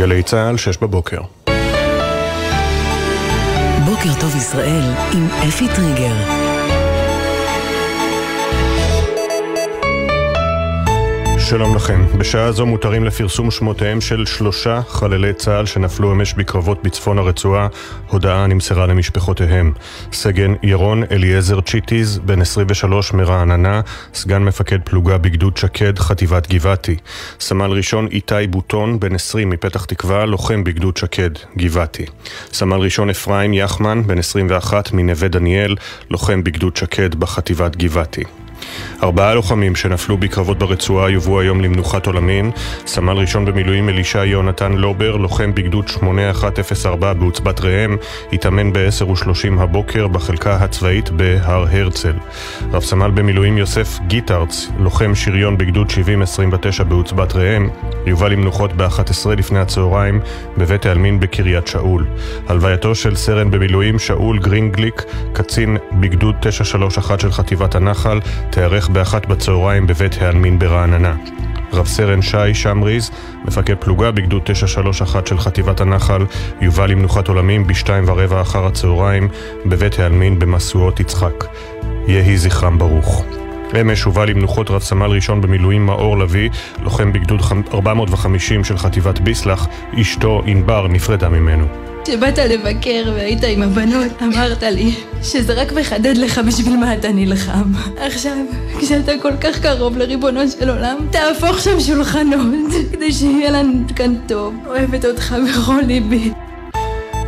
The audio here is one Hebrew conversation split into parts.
גלי צה"ל, שש בבוקר. בוקר טוב ישראל עם אפי טריגר. שלום לכם. בשעה זו מותרים לפרסום שמותיהם של שלושה חללי צה"ל שנפלו אמש בקרבות בצפון הרצועה. הודעה נמסרה למשפחותיהם. סגן ירון אליעזר צ'יטיז, בן 23 מרעננה, סגן מפקד פלוגה בגדוד שקד, חטיבת גבעתי. סמל ראשון איתי בוטון, בן 20 מפתח תקווה, לוחם בגדוד שקד, גבעתי. סמל ראשון אפרים יחמן, בן 21 מנווה דניאל, לוחם בגדוד שקד בחטיבת גבעתי. ארבעה לוחמים שנפלו בקרבות ברצועה יובאו היום למנוחת עולמין. סמל ראשון במילואים אלישע יונתן לובר, לוחם בגדוד 8104 בעוצבת ראם, התאמן ב-10:30 הבוקר בחלקה הצבאית בהר הרצל. רב סמל במילואים יוסף גיטרץ, לוחם שריון בגדוד 7029 בעוצבת ראם, יובא למנוחות ב-11 לפני הצהריים בבית העלמין בקריית שאול. הלווייתו של סרן במילואים שאול גרינגליק, קצין בגדוד 931 של חטיבת הנחל, תיארך באחת בצהריים בבית העלמין ברעננה. רב סרן שי שמריז, מפקד פלוגה בגדוד 931 של חטיבת הנחל, יובא למנוחת עולמים בשתיים ורבע אחר הצהריים בבית העלמין במשואות יצחק. יהי זכרם ברוך. אמש הובא למנוחות רב סמל ראשון במילואים מאור לביא, לוחם בגדוד 450 של חטיבת ביסלח, אשתו ענבר נפרדה ממנו. כשבאת לבקר והיית עם הבנות, אמרת לי שזה רק מחדד לך בשביל מה אתה נלחם. עכשיו, כשאתה כל כך קרוב לריבונו של עולם, תהפוך שם שולחנות, כדי שיהיה לנו כאן טוב. אוהבת אותך בכל ליבי.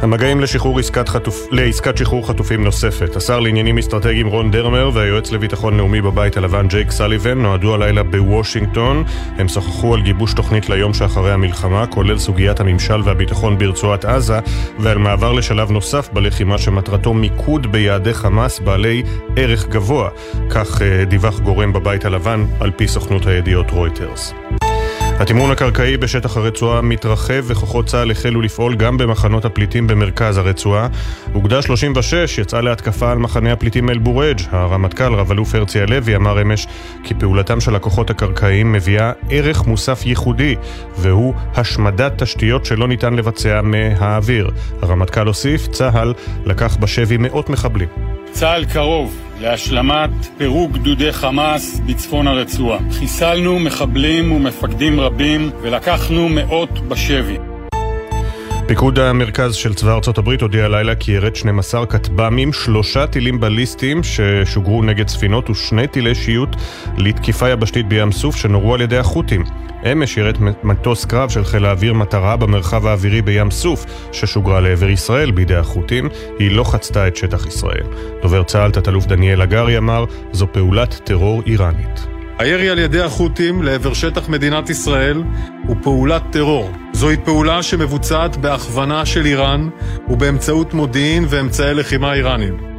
המגעים לשחרור עסקת, חטופ... לעסקת שחרור חטופים נוספת. השר לעניינים אסטרטגיים רון דרמר והיועץ לביטחון לאומי בבית הלבן ג'ייק סליבן נועדו הלילה בוושינגטון. הם שוחחו על גיבוש תוכנית ליום שאחרי המלחמה, כולל סוגיית הממשל והביטחון ברצועת עזה, ועל מעבר לשלב נוסף בלחימה שמטרתו מיקוד ביעדי חמאס בעלי ערך גבוה. כך אה, דיווח גורם בבית הלבן על פי סוכנות הידיעות רויטרס. התמרון הקרקעי בשטח הרצועה מתרחב וכוחות צה"ל החלו לפעול גם במחנות הפליטים במרכז הרצועה. אוגדה 36 יצאה להתקפה על מחנה הפליטים אל-בורג'. הרמטכ"ל, רב-אלוף הרצי הלוי, אמר אמש כי פעולתם של הכוחות הקרקעיים מביאה ערך מוסף ייחודי, והוא השמדת תשתיות שלא ניתן לבצע מהאוויר. הרמטכ"ל הוסיף, צה"ל לקח בשבי מאות מחבלים. צה"ל קרוב להשלמת פירוק גדודי חמאס בצפון הרצועה. חיסלנו מחבלים ומפקדים רבים ולקחנו מאות בשבי. פיקוד המרכז של צבא ארצות הברית הודיע הלילה כי ירד 12 כטב"מים, שלושה טילים בליסטיים ששוגרו נגד ספינות ושני טילי שיוט לתקיפה יבשתית בים סוף שנורו על ידי החות'ים. אמש ירד מטוס קרב של חיל האוויר מטרה במרחב האווירי בים סוף ששוגרה לעבר ישראל בידי החות'ים, היא לא חצתה את שטח ישראל. דובר צה"ל, תת-אלוף דניאל הגרי אמר, זו פעולת טרור איראנית. הירי על ידי החות'ים לעבר שטח מדינת ישראל הוא פעולת טרור. זוהי פעולה שמבוצעת בהכוונה של איראן ובאמצעות מודיעין ואמצעי לחימה איראנים.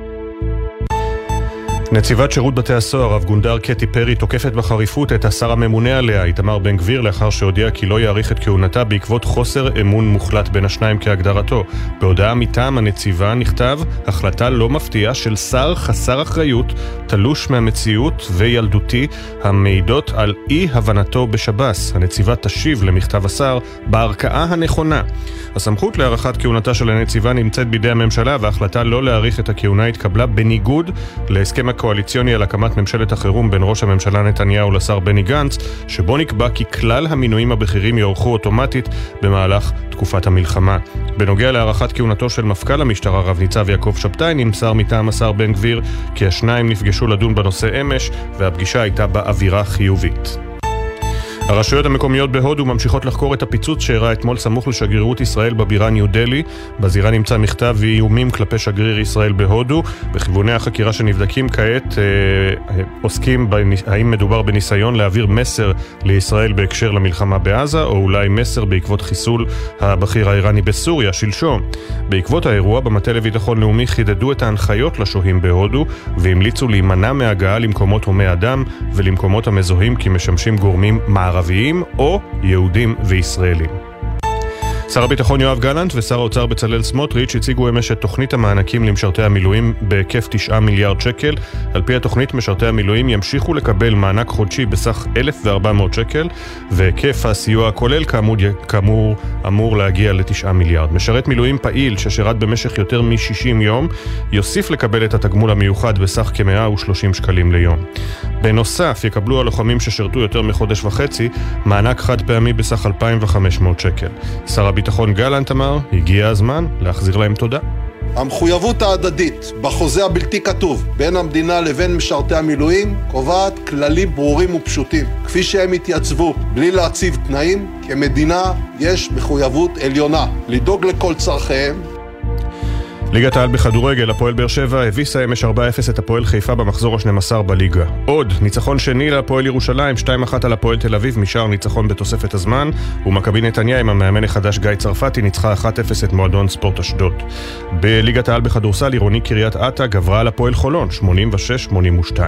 נציבת שירות בתי הסוהר, רב גונדר קטי פרי, תוקפת בחריפות את השר הממונה עליה, איתמר בן גביר, לאחר שהודיע כי לא יאריך את כהונתה בעקבות חוסר אמון מוחלט בין השניים כהגדרתו. בהודעה מטעם הנציבה נכתב, החלטה לא מפתיעה של שר חסר אחריות, תלוש מהמציאות וילדותי, המעידות על אי הבנתו בשב"ס. הנציבה תשיב למכתב השר בערכאה הנכונה. הסמכות להארכת כהונתה של הנציבה נמצאת בידי הממשלה, וההחלטה לא להאריך את הכהונה התקבלה בניגוד להסכם הקואליציוני על הקמת ממשלת החירום בין ראש הממשלה נתניהו לשר בני גנץ, שבו נקבע כי כלל המינויים הבכירים יוארכו אוטומטית במהלך תקופת המלחמה. בנוגע להארכת כהונתו של מפכ"ל המשטרה רב ניצב יעקב שבתאי נמסר מטעם השר בן גביר כי השניים נפגשו לדון בנושא אמש והפגישה הייתה באווירה חיובית. הרשויות המקומיות בהודו ממשיכות לחקור את הפיצוץ שאירע אתמול סמוך לשגרירות ישראל בבירה ניו דלי. בזירה נמצא מכתב ואיומים כלפי שגריר ישראל בהודו. בכיווני החקירה שנבדקים כעת אה, עוסקים בניס... האם מדובר בניסיון להעביר מסר לישראל בהקשר למלחמה בעזה, או אולי מסר בעקבות חיסול הבכיר האיראני בסוריה שלשום. בעקבות האירוע במטה לביטחון לאומי חידדו את ההנחיות לשוהים בהודו והמליצו להימנע מהגעה למקומות הומי אדם ולמקומות המזוהים כי משמשים גורמים מערביים או יהודים וישראלים. שר הביטחון יואב גלנט ושר האוצר בצלאל סמוטריץ' הציגו אמש את תוכנית המענקים למשרתי המילואים בהיקף 9 מיליארד שקל. על פי התוכנית משרתי המילואים ימשיכו לקבל מענק חודשי בסך 1,400 שקל והיקף הסיוע הכולל כאמור, כאמור אמור להגיע ל-9 מיליארד. משרת מילואים פעיל ששירת במשך יותר מ-60 יום יוסיף לקבל את התגמול המיוחד בסך כ-130 שקלים ליום. בנוסף יקבלו הלוחמים ששירתו יותר מחודש וחצי מענק חד פעמי בסך 2,500 שקל. שר הביטחון גלנט אמר, הגיע הזמן להחזיר להם תודה. המחויבות ההדדית בחוזה הבלתי כתוב בין המדינה לבין משרתי המילואים קובעת כללים ברורים ופשוטים. כפי שהם התייצבו בלי להציב תנאים, כמדינה יש מחויבות עליונה לדאוג לכל צורכיהם ליגת העל בכדורגל, הפועל באר שבע הביסה אמש 4-0 את הפועל חיפה במחזור ה-12 בליגה. עוד, ניצחון שני להפועל ירושלים, 2-1 על הפועל תל אביב, משאר ניצחון בתוספת הזמן, ומכבי נתניה עם המאמן החדש גיא צרפתי ניצחה 1-0 את מועדון ספורט אשדוד. בליגת העל בכדורסל, עירוני קריית אתא גברה על הפועל חולון, 86-82.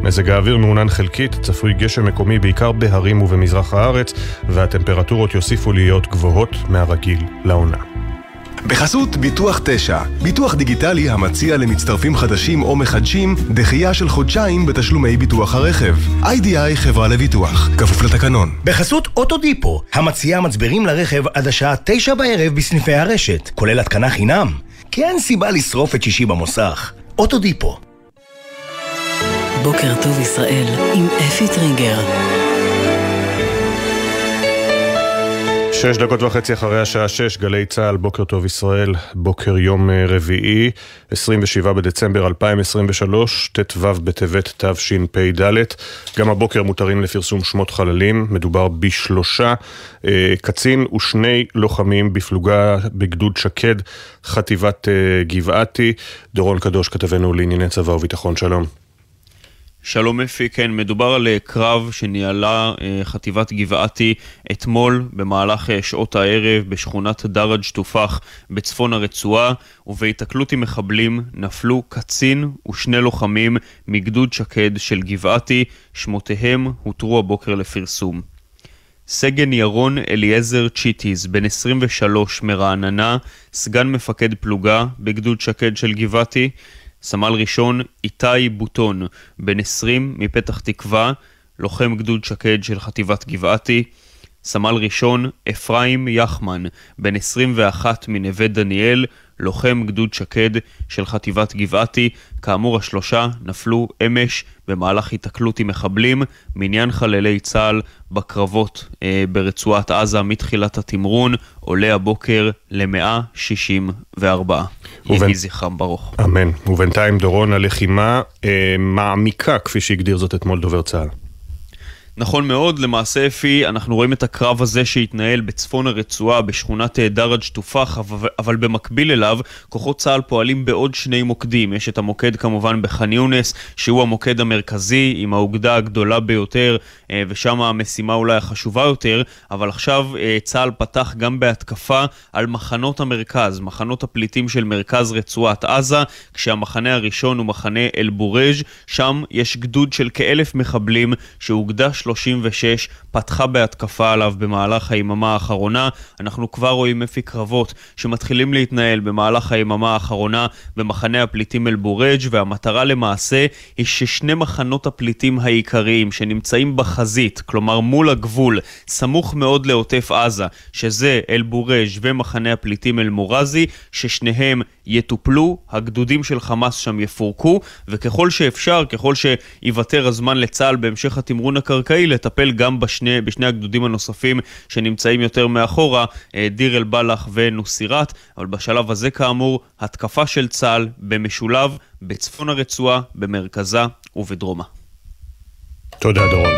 מזג האוויר מעונן חלקית, צפוי גשם מקומי בעיקר בהרים ובמזרח הארץ, והטמפרטורות יוסיפו להיות גבוהות מהרגיל לעונה. בחסות ביטוח 9, ביטוח דיגיטלי המציע למצטרפים חדשים או מחדשים דחייה של חודשיים בתשלומי ביטוח הרכב. איי-די-איי חברה לביטוח, כפוף לתקנון. בחסות אוטודיפו, המציעה מצברים לרכב עד השעה 9 בערב בסניפי הרשת, כולל התקנה חינם. כי אין סיבה לשרוף את שישי במוסך. אוטודיפו. בוקר טוב ישראל עם אפי טריגר. שש דקות וחצי אחרי השעה שש, גלי צה"ל, בוקר טוב ישראל, בוקר יום אה, רביעי, 27 בדצמבר 2023, ט"ו בטבת תשפ"ד. גם הבוקר מותרים לפרסום שמות חללים, מדובר בשלושה, אה, קצין ושני לוחמים בפלוגה בגדוד שקד, חטיבת אה, גבעתי. דורון קדוש, כתבנו לענייני צבא וביטחון, שלום. שלום אפי, כן, מדובר על אה, קרב שניהלה אה, חטיבת גבעתי אתמול במהלך אה, שעות הערב בשכונת דראג' טופח בצפון הרצועה, ובהיתקלות עם מחבלים נפלו קצין ושני לוחמים מגדוד שקד של גבעתי, שמותיהם הותרו הבוקר לפרסום. סגן ירון אליעזר צ'יטיז, בן 23 מרעננה, סגן מפקד פלוגה בגדוד שקד של גבעתי, סמל ראשון איתי בוטון, בן 20 מפתח תקווה, לוחם גדוד שקד של חטיבת גבעתי, סמל ראשון אפרים יחמן, בן 21 מנווה דניאל, לוחם גדוד שקד של חטיבת גבעתי. כאמור השלושה נפלו אמש במהלך היתקלות עם מחבלים, מניין חללי צה"ל בקרבות אה, ברצועת עזה מתחילת התמרון, עולה הבוקר ל-164. יהי זכרם ברוך. אמן. ובינתיים דורון הלחימה אה, מעמיקה, כפי שהגדיר זאת אתמול דובר צה"ל. נכון מאוד, למעשה אפי, אנחנו רואים את הקרב הזה שהתנהל בצפון הרצועה, בשכונת אה, דראג' אבל, אבל במקביל אליו, כוחות צה"ל פועלים בעוד שני מוקדים. יש את המוקד כמובן בח'אן יונס, שהוא המוקד המרכזי, עם האוגדה הגדולה ביותר, אה, ושם המשימה אולי החשובה יותר, אבל עכשיו אה, צה"ל פתח גם בהתקפה על מחנות המרכז, מחנות הפליטים של מרכז רצועת עזה, כשהמחנה הראשון הוא מחנה אל-בורג', שם יש גדוד של כאלף מחבלים שהוקדש 36 פתחה בהתקפה עליו במהלך היממה האחרונה. אנחנו כבר רואים אפי קרבות שמתחילים להתנהל במהלך היממה האחרונה במחנה הפליטים אל-בורג' והמטרה למעשה היא ששני מחנות הפליטים העיקריים שנמצאים בחזית, כלומר מול הגבול, סמוך מאוד לעוטף עזה, שזה אל-בורג' ומחנה הפליטים אל-מורזי, ששניהם יטופלו, הגדודים של חמאס שם יפורקו, וככל שאפשר, ככל שיוותר הזמן לצה"ל בהמשך התמרון הקרקעי, לטפל גם בשני, בשני הגדודים הנוספים שנמצאים יותר מאחורה, אה, דיר אל-בלח ונוסירת, אבל בשלב הזה כאמור, התקפה של צה"ל במשולב בצפון הרצועה, במרכזה ובדרומה. תודה דורון.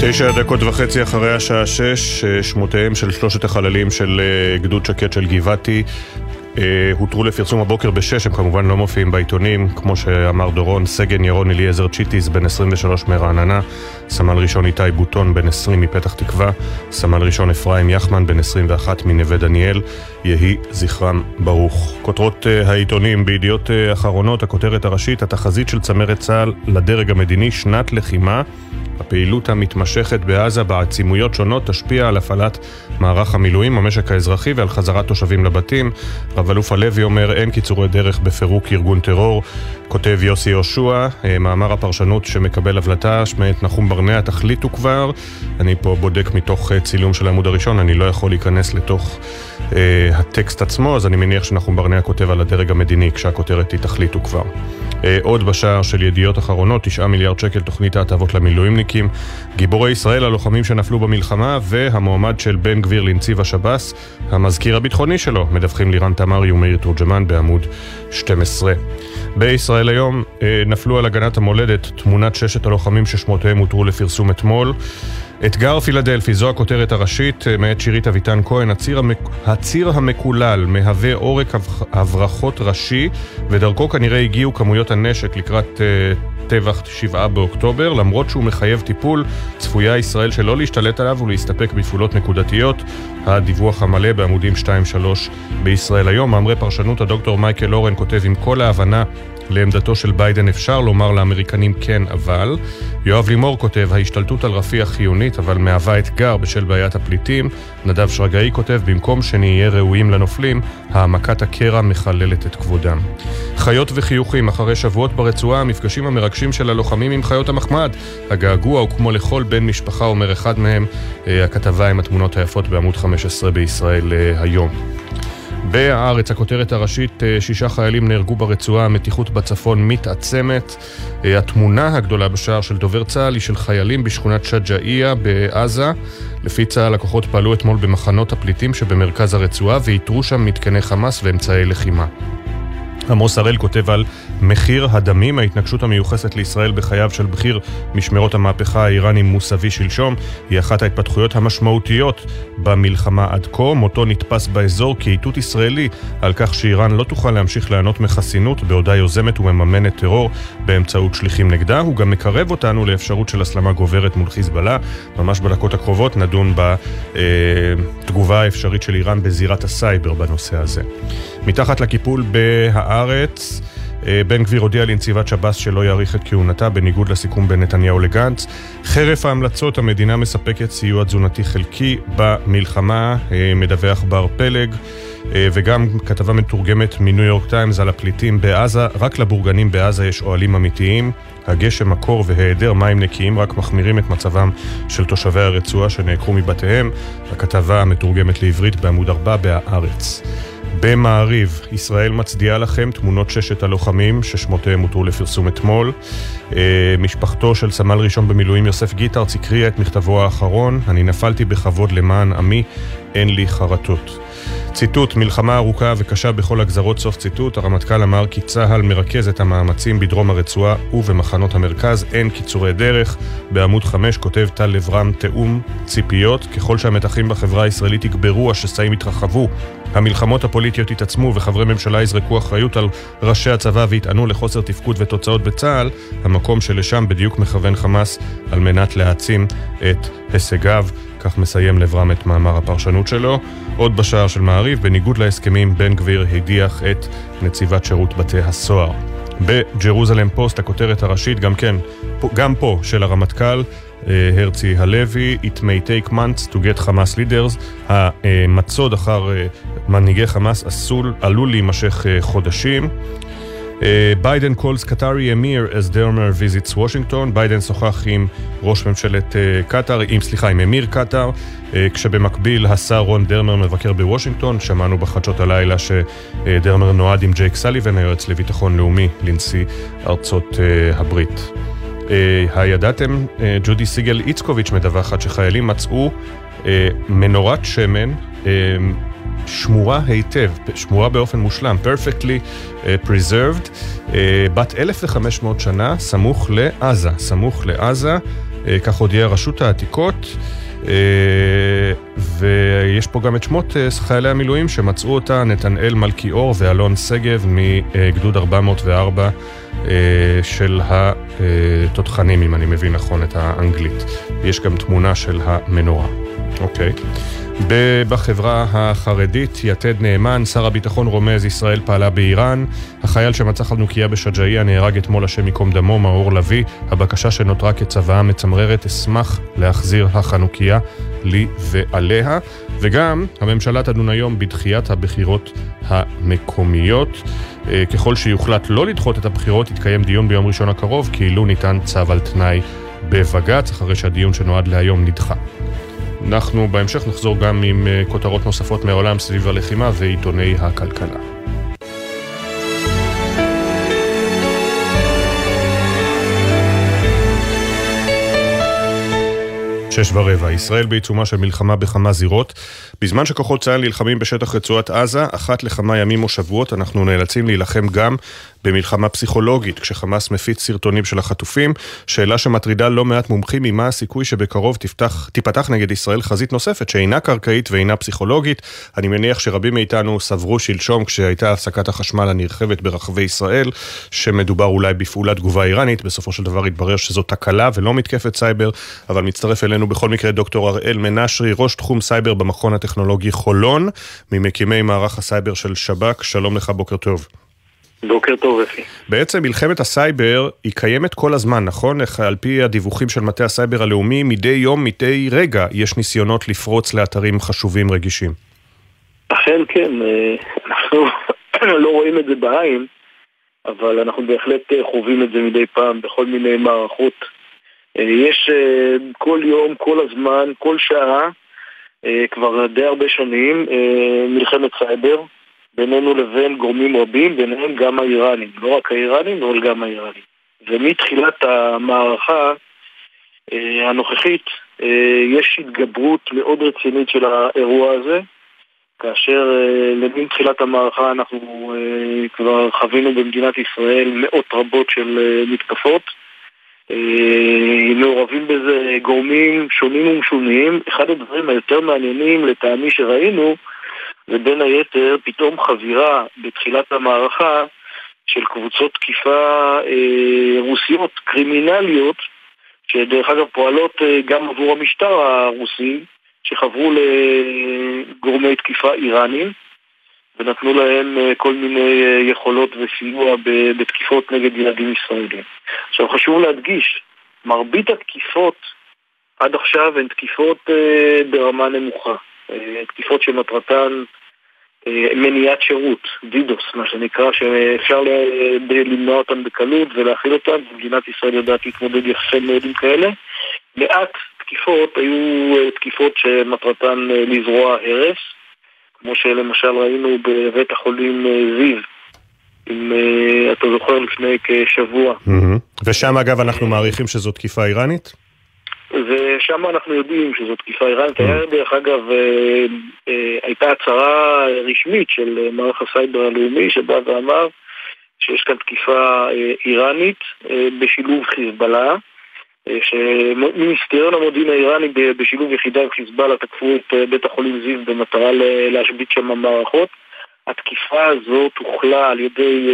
תשע דקות וחצי אחרי השעה שש, אה, שמותיהם של שלושת החללים של אה, גדוד שקט של גבעתי הותרו לפרסום הבוקר בשש, הם כמובן לא מופיעים בעיתונים, כמו שאמר דורון, סגן ירון אליעזר צ'יטיס, בן 23 מרעננה, סמל ראשון איתי בוטון, בן 20 מפתח תקווה, סמל ראשון אפרים יחמן, בן 21 מנווה דניאל, יהי זכרם ברוך. כותרות uh, העיתונים בידיעות uh, אחרונות, הכותרת הראשית, התחזית של צמרת צה"ל לדרג המדיני, שנת לחימה הפעילות המתמשכת בעזה בעצימויות שונות תשפיע על הפעלת מערך המילואים, המשק האזרחי ועל חזרת תושבים לבתים. רב אלוף הלוי אומר אין קיצורי דרך בפירוק ארגון טרור. כותב יוסי יהושע, אה, מאמר הפרשנות שמקבל הבלטה, מאת נחום ברנע, תחליטו כבר. אני פה בודק מתוך אה, צילום של העמוד הראשון, אני לא יכול להיכנס לתוך הטקסט עצמו, אז אני מניח שנחום ברנע כותב על הדרג המדיני כשהכותרת היא תחליטו כבר. אה, עוד בשער של ידיעות אחרונות, 9 מיליארד שקל תוכנית ההטבות למילואימניקים, גיבורי ישראל, הלוחמים שנפלו במלחמה, והמועמד של בן גביר לנציב השב"ס, המזכיר הביטחוני שלו, מדווחים לירן תמרי ומאיר תורג'מן בעמוד 12. בישראל היום אה, נפלו על הגנת המולדת תמונת ששת הלוחמים ששמותיהם הותרו לפרסום אתמול. אתגר פילדלפי, זו הכותרת הראשית, אה, מאת שירית אביטן כהן. הציר, המק... הציר המקולל מהווה עורק הברחות ראשי, ודרכו כנראה הגיעו כמויות הנשק לקראת uh, טבח 7 באוקטובר. למרות שהוא מחייב טיפול, צפויה ישראל שלא להשתלט עליו ולהסתפק בפעולות נקודתיות. הדיווח המלא בעמודים 2-3 בישראל היום. מאמרי פרשנות הדוקטור מייקל אורן כותב עם כל ההבנה לעמדתו של ביידן אפשר לומר לאמריקנים כן אבל. יואב לימור כותב, ההשתלטות על רפיח חיונית אבל מהווה אתגר בשל בעיית הפליטים. נדב שרגאי כותב, במקום שנהיה ראויים לנופלים, העמקת הקרע מחללת את כבודם. חיות וחיוכים, אחרי שבועות ברצועה, המפגשים המרגשים של הלוחמים עם חיות המחמד. הגעגוע הוא כמו לכל בן משפחה, אומר אחד מהם, אה, הכתבה עם התמונות היפות בעמוד 15 בישראל אה, היום. בהארץ, הכותרת הראשית, אה, שישה חיילים נהרגו ברצועה, המתיחות בצפון מתעצמת. אה, התמונה הגדולה בשער של דובר צה"ל היא של חיילים בשכונת שג'אעיה בעזה. לפי צה"ל, הכוחות פעלו אתמול במחנות הפליטים שבמרכז הרצועה ואיתרו שם מתקני חמאס ואמצעי לחימה. עמוס הראל כותב על מחיר הדמים, ההתנגשות המיוחסת לישראל בחייו של בכיר משמרות המהפכה האיראני מוסבי שלשום, היא אחת ההתפתחויות המשמעותיות במלחמה עד כה. מותו נתפס באזור כאיתות ישראלי על כך שאיראן לא תוכל להמשיך ליהנות מחסינות בעודה יוזמת ומממנת טרור באמצעות שליחים נגדה. הוא גם מקרב אותנו לאפשרות של הסלמה גוברת מול חיזבאללה. ממש בדקות הקרובות נדון בתגובה האפשרית של איראן בזירת הסייבר בנושא הזה. מתחת לקיפול בהארץ אה, בן גביר הודיע לנציבת שב"ס שלא יאריך את כהונתה בניגוד לסיכום בין נתניהו לגנץ. חרף ההמלצות המדינה מספקת סיוע תזונתי חלקי במלחמה, אה, מדווח בר פלג. אה, וגם כתבה מתורגמת מניו יורק טיימס על הפליטים בעזה, רק לבורגנים בעזה יש אוהלים אמיתיים. הגשם, הקור והיעדר מים נקיים רק מחמירים את מצבם של תושבי הרצועה שנעקרו מבתיהם. הכתבה המתורגמת לעברית בעמוד 4 בהארץ. במעריב, ישראל מצדיעה לכם, תמונות ששת הלוחמים ששמותיהם הותרו לפרסום אתמול. אה, משפחתו של סמל ראשון במילואים יוסף גיטרץ הקריאה את מכתבו האחרון, אני נפלתי בכבוד למען עמי, אין לי חרטות. ציטוט, מלחמה ארוכה וקשה בכל הגזרות, סוף ציטוט. הרמטכ"ל אמר כי צה"ל מרכז את המאמצים בדרום הרצועה ובמחנות המרכז, אין קיצורי דרך. בעמוד 5 כותב טל לברם תיאום ציפיות. ככל שהמתחים בחברה הישראלית יגברו, השסעים יתרחבו, המלחמות הפוליטיות יתעצמו וחברי ממשלה יזרקו אחריות על ראשי הצבא ויטענו לחוסר תפקוד ותוצאות בצה"ל, המקום שלשם בדיוק מכוון חמאס על מנת להעצים את הישגיו. כך מסיים לברם את מאמר הפרשנות שלו. עוד בשער של מעריב, בניגוד להסכמים, בן גביר הדיח את נציבת שירות בתי הסוהר. בג'רוזלם פוסט, הכותרת הראשית, גם כן, גם פה, של הרמטכ"ל, אה, הרצי הלוי, It may take months to get Hamas leaders, המצוד אחר אה, מנהיגי חמאס עשול, עלול להימשך אה, חודשים. Biden calls Qatari Emir as Dermer visits Washington. ביידן שוחח עם ראש ממשלת קטאר, עם סליחה, עם אמיר קטאר, כשבמקביל השר רון דרמר מבקר בוושינגטון. שמענו בחדשות הלילה שדרמר נועד עם ג'ייק סליבן, היועץ לביטחון לאומי לנשיא ארצות הברית. Uh, הידעתם, ג'ודי סיגל איצקוביץ' מדווחת שחיילים מצאו מנורת שמן שמורה היטב, שמורה באופן מושלם, perfectly uh, preserved, uh, בת 1,500 שנה, סמוך לעזה, סמוך לעזה, uh, כך הודיעה רשות העתיקות. ויש פה גם את שמות חיילי המילואים שמצאו אותה, נתנאל מלכיאור ואלון שגב מגדוד 404 אה, של התותחנים, אם אני מבין נכון את האנגלית. יש גם תמונה של המנורה. אוקיי. בחברה החרדית, יתד נאמן, שר הביטחון רומז, ישראל פעלה באיראן. החייל שמצא חנוכיה בשג'אעיה נהרג אתמול, השם ייקום דמו, מאור לביא. הבקשה שנותרה כצוואה מצמררת, אשמח להחזיר החנוכיה לי ועליה. וגם, הממשלה תדון היום בדחיית הבחירות המקומיות. אה, ככל שיוחלט לא לדחות את הבחירות, יתקיים דיון ביום ראשון הקרוב, כאילו ניתן צו על תנאי בבג"ץ, אחרי שהדיון שנועד להיום נדחה. אנחנו בהמשך נחזור גם עם אה, כותרות נוספות מהעולם סביב הלחימה ועיתוני הכלכלה. שש ורבע, ישראל בעיצומה של מלחמה בכמה זירות. בזמן שכוחות צה"ל נלחמים בשטח רצועת עזה, אחת לכמה ימים או שבועות אנחנו נאלצים להילחם גם במלחמה פסיכולוגית, כשחמאס מפיץ סרטונים של החטופים, שאלה שמטרידה לא מעט מומחים היא מה הסיכוי שבקרוב תפתח, תיפתח נגד ישראל חזית נוספת שאינה קרקעית ואינה פסיכולוגית. אני מניח שרבים מאיתנו סברו שלשום כשהייתה הפסקת החשמל הנרחבת ברחבי ישראל, שמדובר אולי בפעולת תגובה איראנית, בסופו של דבר התברר שזו תקלה ולא מתקפת סייבר, אבל מצטרף אלינו בכל מקרה דוקטור הראל מנשרי, ראש תחום סייבר במכון הטכנולוגי חולון, ממקימי מערך הסייבר של שב"כ, שלום לך, בוקר טוב. בוקר טוב, אפי. בעצם מלחמת הסייבר היא קיימת כל הזמן, נכון? על פי הדיווחים של מטה הסייבר הלאומי, מדי יום, מדי רגע, יש ניסיונות לפרוץ לאתרים חשובים רגישים. אכן כן, אה, אנחנו לא רואים את זה בעין, אבל אנחנו בהחלט אה, חווים את זה מדי פעם בכל מיני מערכות. אה, יש כל יום, כל הזמן, כל שעה, כבר די הרבה שנים, מלחמת סייבר. בינינו לבין גורמים רבים, ביניהם גם האיראנים. לא רק האיראנים, אבל גם האיראנים. ומתחילת המערכה אה, הנוכחית אה, יש התגברות מאוד רצינית של האירוע הזה, כאשר אה, תחילת המערכה אנחנו אה, כבר חווינו במדינת ישראל מאות רבות של אה, מתקפות. אה, מעורבים בזה גורמים שונים ומשונים. אחד הדברים היותר מעניינים לטעמי שראינו ובין היתר פתאום חבירה בתחילת המערכה של קבוצות תקיפה אה, רוסיות, קרימינליות, שדרך אגב פועלות אה, גם עבור המשטר הרוסי, שחברו לגורמי תקיפה איראנים ונתנו להם אה, כל מיני אה, יכולות וסיוע בתקיפות נגד ילדים ישראלים. עכשיו חשוב להדגיש, מרבית התקיפות עד עכשיו הן תקיפות אה, ברמה נמוכה. תקיפות שמטרתן מניעת שירות, דידוס, מה שנקרא, שאפשר למנוע אותן בקלות ולהכיל אותן, ומדינת ישראל יודעת להתמודד יפה מאוד עם כאלה. מעט תקיפות היו תקיפות שמטרתן לזרוע הרס, כמו שלמשל ראינו בבית החולים זיו, אם אתה זוכר לפני כשבוע. ושם אגב אנחנו מעריכים שזו תקיפה איראנית? ושם אנחנו יודעים שזו תקיפה איראנית. היה דרך אגב, אה, אה, הייתה הצהרה רשמית של מערך הסייבר הלאומי שבא ואמר שיש כאן תקיפה אה, איראנית בשילוב חיזבאללה. שמיניסטריון המודיעין האיראני בשילוב יחידה עם חיזבאללה תקפו את בית החולים זיו במטרה להשבית שם מערכות. התקיפה הזאת הוחלה על ידי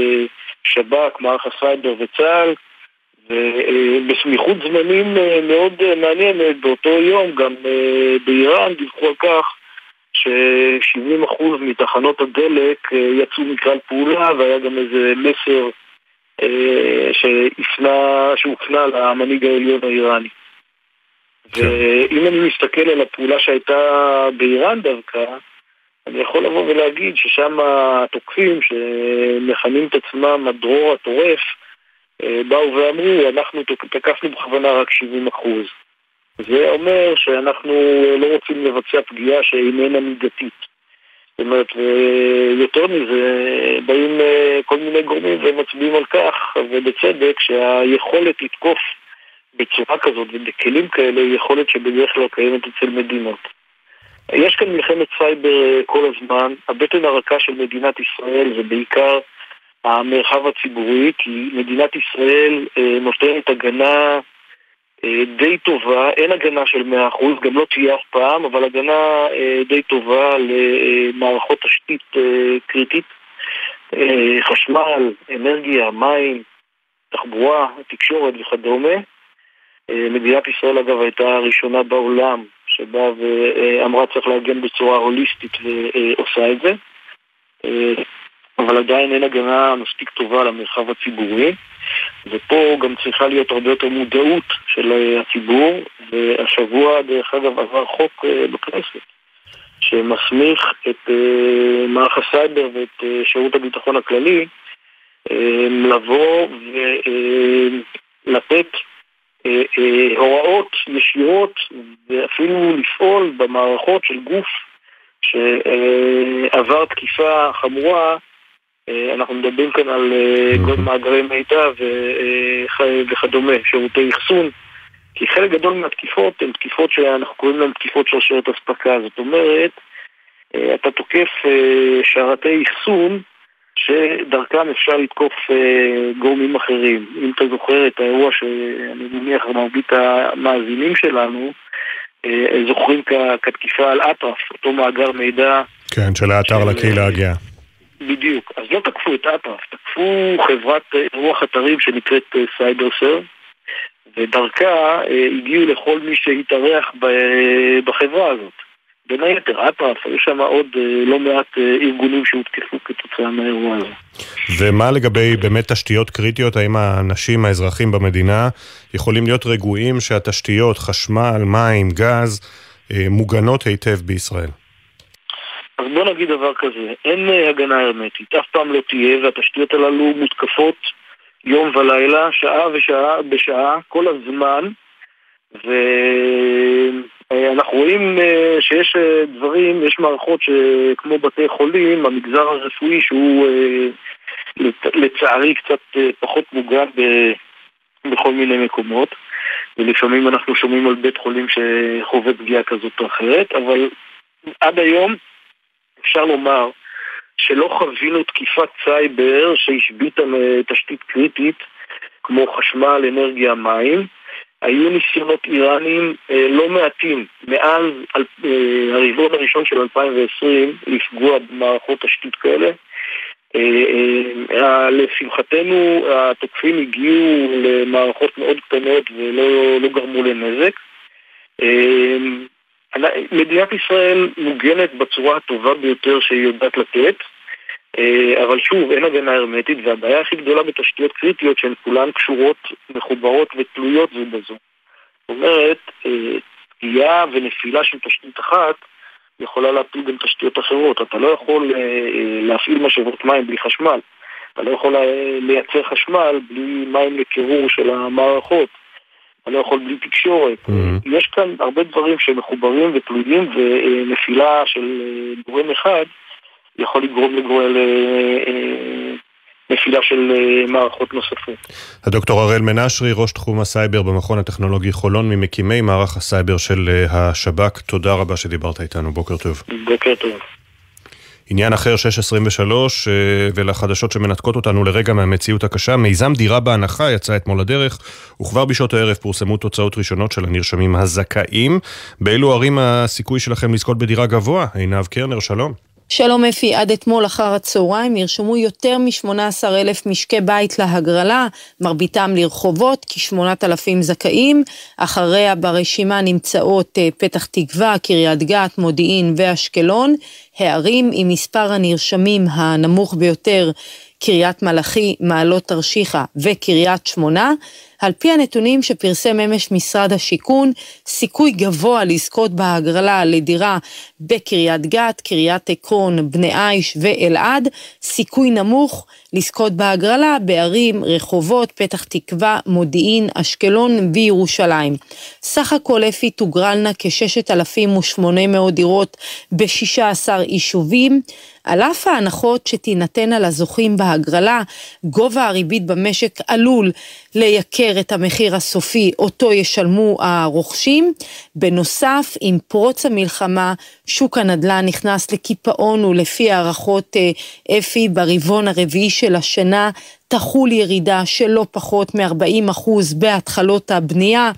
שב"כ, מערך הסייבר וצה"ל. ובסמיכות זמנים אה, מאוד אה, מעניינת, באותו יום גם אה, באיראן דיווחו על כך ש-70% מתחנות הדלק יצאו מכלל פעולה והיה גם איזה מסר שהופנה למנהיג העליון האיראני. כן. ואם אני מסתכל על הפעולה שהייתה באיראן דווקא, אני יכול לבוא ולהגיד ששם התוקפים שמכנים את עצמם הדרור הטורף, אה, באו ואמרו, אנחנו תקפנו בכוונה רק 70 אחוז. זה אומר שאנחנו לא רוצים לבצע פגיעה שאיננה מידתית. זאת אומרת, ויותר מזה, באים אה, כל מיני גורמים ומצביעים על כך, ובצדק, שהיכולת לתקוף בצורה כזאת ובכלים כאלה היא יכולת שבדרך כלל קיימת אצל מדינות. יש כאן מלחמת סייבר אה, כל הזמן, הבטן הרכה של מדינת ישראל זה בעיקר המרחב הציבורי, כי מדינת ישראל אה, נותנת הגנה אה, די טובה, אין הגנה של 100%, גם לא תהיה אף פעם, אבל הגנה אה, די טובה למערכות תשתית אה, קריטית, אה, חשמל, אנרגיה, מים, תחבורה, תקשורת וכדומה. מדינת ישראל אגב הייתה הראשונה בעולם שבאה ואמרה צריך להגן בצורה הוליסטית ועושה את זה. אבל עדיין אין הגנה מספיק טובה למרחב הציבורי ופה גם צריכה להיות הרבה יותר מודעות של הציבור והשבוע דרך אגב עבר חוק בכנסת שמסמיך את מערך הסייבר ואת שירות הביטחון הכללי לבוא ולתת אה, אה, הוראות ישירות ואפילו לפעול במערכות של גוף שעבר תקיפה חמורה אה, אנחנו מדברים כאן על כל מאגרי מידע וכדומה, שירותי אחסון כי חלק גדול מהתקיפות הן תקיפות שאנחנו קוראים להן תקיפות שרשרת אספקה זאת אומרת, אתה תוקף שרתי אחסון שדרכם אפשר לתקוף אה, גורמים אחרים. אם אתה זוכר את האירוע שאני מניח מרבית המאזינים שלנו, אה, זוכרים כתקיפה על אטרף, אותו מאגר מידע. כן, של האתר. לקהילה הגאה. בדיוק. אז לא תקפו את אטרף, תקפו חברת אירוח אתרים שנקראת סייבר סרב, ודרכה הגיעו לכל מי שהתארח בחברה הזאת. בין היתר, אטרף, היו שם עוד אה, לא מעט אה, ארגונים שהותקפו כתוצאה מהאירוע הזה. ומה לגבי באמת תשתיות קריטיות? האם האנשים, האזרחים במדינה, יכולים להיות רגועים שהתשתיות, חשמל, מים, גז, אה, מוגנות היטב בישראל? אז בוא נגיד דבר כזה, אין הגנה הרמטית, אף פעם לא תהיה, והתשתיות הללו מותקפות יום ולילה, שעה ושעה בשעה, כל הזמן, ו... אה, רואים אה, שיש אה, דברים, יש מערכות שכמו בתי חולים, המגזר הרפואי שהוא לצערי קצת פחות מוגן בכל מיני מקומות. ולפעמים אנחנו שומעים על בית חולים שחווה פגיעה כזאת או אחרת, אבל עד היום אפשר לומר שלא חווינו תקיפת סייבר שהשביתה תשתית קריטית כמו חשמל, אנרגיה, מים היו ניסיונות איראנים אה, לא מעטים מאז אה, הרבעון הראשון של 2020 לפגוע במערכות תשתית כאלה. אה, אה, לשמחתנו התוקפים הגיעו למערכות מאוד קטנות ולא לא גרמו לנזק. מדינת ישראל מוגנת בצורה הטובה ביותר שהיא יודעת לתת. אה, אבל שוב, אין הגנה הרמטית, והבעיה הכי גדולה בתשתיות קריטיות שהן כולן קשורות, מחוברות ותלויות זו בזו. זאת אומרת, אה, פגיעה ונפילה של תשתית אחת יכולה להפיל גם תשתיות אחרות. אתה לא יכול אה, להפעיל משאבות מים בלי חשמל. אתה לא יכול לייצר חשמל בלי מים לקירור של המערכות. אתה לא יכול בלי תקשורת. Mm-hmm. יש כאן הרבה דברים שמחוברים ותלויים, ונפילה של גורם אחד יכול לגרום לנפילה של אה, מערכות נוספות. הדוקטור הראל מנשרי, ראש תחום הסייבר במכון הטכנולוגי חולון, ממקימי מערך הסייבר של אה, השב"כ, תודה רבה שדיברת איתנו, בוקר טוב. בוקר טוב. עניין אחר, 623, אה, ולחדשות שמנתקות אותנו לרגע מהמציאות הקשה, מיזם דירה בהנחה יצא אתמול לדרך, וכבר בשעות הערב פורסמו תוצאות ראשונות של הנרשמים הזכאים. באילו ערים הסיכוי שלכם לזכות בדירה גבוה? עינב קרנר, שלום. שלום אפי, עד אתמול אחר הצהריים נרשמו יותר מ-18 אלף משקי בית להגרלה, מרביתם לרחובות, כ-8,000 זכאים. אחריה ברשימה נמצאות אה, פתח תקווה, קריית גת, מודיעין ואשקלון. הערים עם מספר הנרשמים הנמוך ביותר קריית מלאכי, מעלות תרשיחא וקריית שמונה. על פי הנתונים שפרסם אמש משרד השיכון, סיכוי גבוה לזכות בהגרלה לדירה בקריית גת, קריית עקרון, בני עיש ואלעד, סיכוי נמוך לזכות בהגרלה בערים רחובות, פתח תקווה, מודיעין, אשקלון וירושלים. סך הכל אפי תוגרלנה כ-6,800 דירות ב-16 יישובים. על אף ההנחות שתינתנה לזוכים בהגרלה, גובה הריבית במשק עלול לייקר את המחיר הסופי אותו ישלמו הרוכשים. בנוסף, עם פרוץ המלחמה, שוק הנדל"ן נכנס לקיפאון ולפי הערכות אה, אפי ברבעון הרביעי של השנה תחול ירידה של לא פחות מ-40% בהתחלות הבנייה,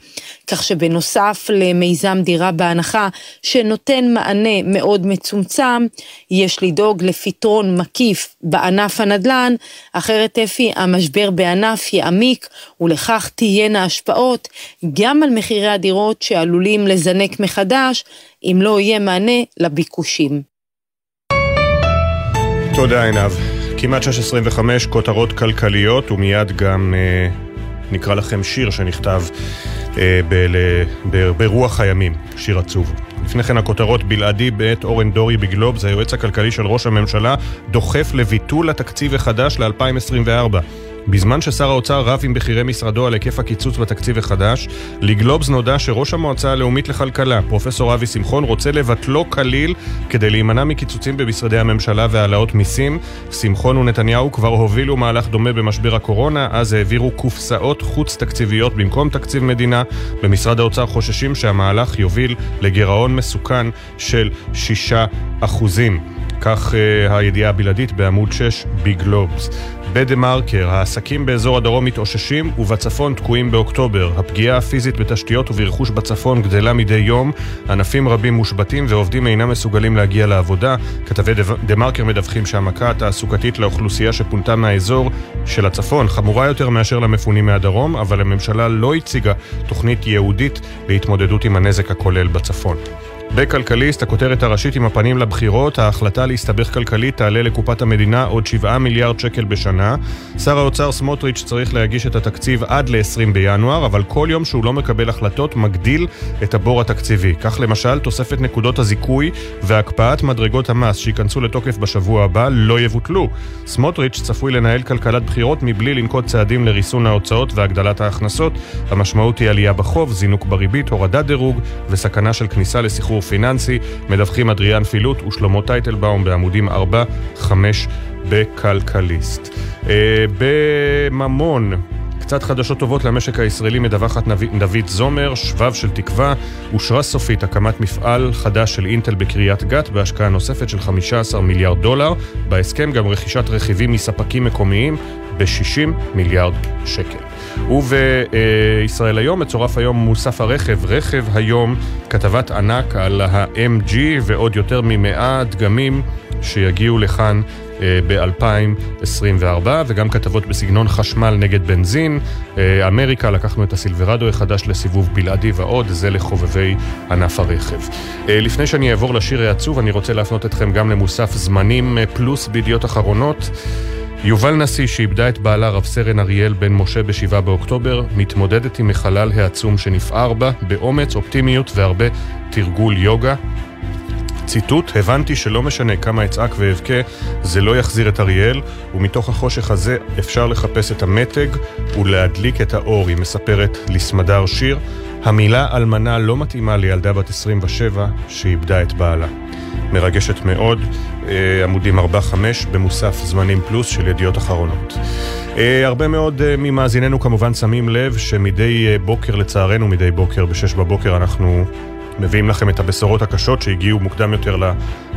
כך שבנוסף למיזם דירה בהנחה שנותן מענה מאוד מצומצם, יש לדאוג לפתרון מקיף בענף הנדל"ן, אחרת אפי המשבר בענף יעמיק ולכך תהיינה השפעות גם על מחירי הדירות שעלולים לזנק מחדש אם לא יהיה מענה לביקושים. תודה עינב. כמעט 6.25 כותרות כלכליות ומיד גם אה, נקרא לכם שיר שנכתב אה, ב- ב- ברוח הימים, שיר עצוב. לפני כן הכותרות בלעדי בעת אורן דורי בגלובס, היועץ הכלכלי של ראש הממשלה, דוחף לביטול התקציב החדש ל-2024. בזמן ששר האוצר רב עם בכירי משרדו על היקף הקיצוץ בתקציב החדש, לגלובס נודע שראש המועצה הלאומית לכלכלה, פרופסור אבי שמחון, רוצה לבטלו כליל כדי להימנע מקיצוצים במשרדי הממשלה והעלאות מיסים. שמחון ונתניהו כבר הובילו מהלך דומה במשבר הקורונה, אז העבירו קופסאות חוץ תקציביות במקום תקציב מדינה. במשרד האוצר חוששים שהמהלך יוביל לגירעון מסוכן של 6 אחוזים. כך uh, הידיעה הבלעדית בעמוד 6 בגלובס. בדה מרקר, העסקים באזור הדרום מתאוששים ובצפון תקועים באוקטובר. הפגיעה הפיזית בתשתיות וברכוש בצפון גדלה מדי יום, ענפים רבים מושבתים ועובדים אינם מסוגלים להגיע לעבודה. כתבי דה מרקר מדווחים שהמכה התעסוקתית לאוכלוסייה שפונתה מהאזור של הצפון חמורה יותר מאשר למפונים מהדרום, אבל הממשלה לא הציגה תוכנית ייעודית להתמודדות עם הנזק הכולל בצפון. בכלכליסט, הכותרת הראשית עם הפנים לבחירות, ההחלטה להסתבך כלכלית תעלה לקופת המדינה עוד 7 מיליארד שקל בשנה. שר האוצר סמוטריץ' צריך להגיש את התקציב עד ל-20 בינואר, אבל כל יום שהוא לא מקבל החלטות מגדיל את הבור התקציבי. כך למשל, תוספת נקודות הזיכוי והקפאת מדרגות המס שייכנסו לתוקף בשבוע הבא לא יבוטלו. סמוטריץ' צפוי לנהל כלכלת בחירות מבלי לנקוט צעדים לריסון ההוצאות והגדלת ההכנסות. המשמעות היא עלייה בחוב, זינוק בריבית, הורדת דירוג וסכנה של כניסה לסחרור פיננסי, מדווחים אדריאן פילוט ושלמה טייטלבאום בעמודים 4-5 בכלכליסט. אה, בממון קצת חדשות טובות למשק הישראלי מדווחת דוד זומר, שבב של תקווה, אושרה סופית הקמת מפעל חדש של אינטל בקריית גת בהשקעה נוספת של 15 מיליארד דולר. בהסכם גם רכישת רכיבים מספקים מקומיים ב-60 מיליארד שקל. ובישראל היום מצורף היום מוסף הרכב, רכב היום, כתבת ענק על ה-MG ועוד יותר ממאה דגמים שיגיעו לכאן אה, ב-2024, וגם כתבות בסגנון חשמל נגד בנזין. אה, אמריקה, לקחנו את הסילברדו החדש לסיבוב בלעדי ועוד, זה לחובבי ענף הרכב. אה, לפני שאני אעבור לשיר העצוב, אני רוצה להפנות אתכם גם למוסף זמנים פלוס בידיעות אחרונות. יובל נשיא, שאיבדה את בעלה רב סרן אריאל בן משה ב-7 באוקטובר, מתמודדת עם החלל העצום שנפער בה, באומץ, אופטימיות והרבה תרגול יוגה. ציטוט, הבנתי שלא משנה כמה אצעק ואבכה, זה לא יחזיר את אריאל, ומתוך החושך הזה אפשר לחפש את המתג ולהדליק את האור, היא מספרת לסמדר שיר. המילה אלמנה לא מתאימה לילדה בת 27 שאיבדה את בעלה. מרגשת מאוד, אה, עמודים 4-5 במוסף זמנים פלוס של ידיעות אחרונות. אה, הרבה מאוד אה, ממאזיננו כמובן שמים לב שמדי בוקר, לצערנו מדי בוקר, ב-6 בבוקר אנחנו מביאים לכם את הבשורות הקשות שהגיעו מוקדם יותר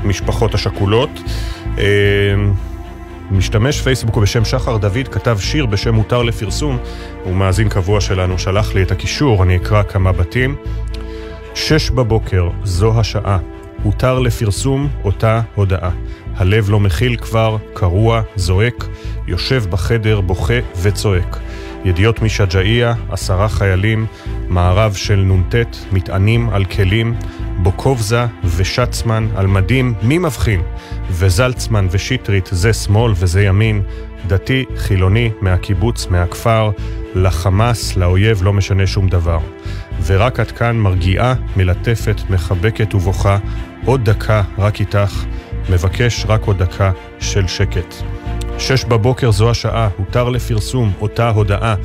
למשפחות השכולות. משתמש פייסבוק בשם שחר דוד כתב שיר בשם מותר לפרסום, הוא מאזין קבוע שלנו, שלח לי את הקישור, אני אקרא כמה בתים. שש בבוקר, זו השעה. הותר לפרסום אותה הודעה. הלב לא מכיל כבר, קרוע, זועק, יושב בחדר, בוכה וצועק. ידיעות משג'אעיה, עשרה חיילים, מערב של נ"ט, מטענים על כלים, בוקובזה ושצמן על מדים, מי מבחין? וזלצמן ושטרית, זה שמאל וזה ימין, דתי, חילוני, מהקיבוץ, מהכפר, לחמאס, לאויב, לא משנה שום דבר. ורק עד כאן מרגיעה, מלטפת, מחבקת ובוכה, עוד דקה רק איתך, מבקש רק עוד דקה של שקט. שש בבוקר זו השעה, הותר לפרסום, אותה הודעה.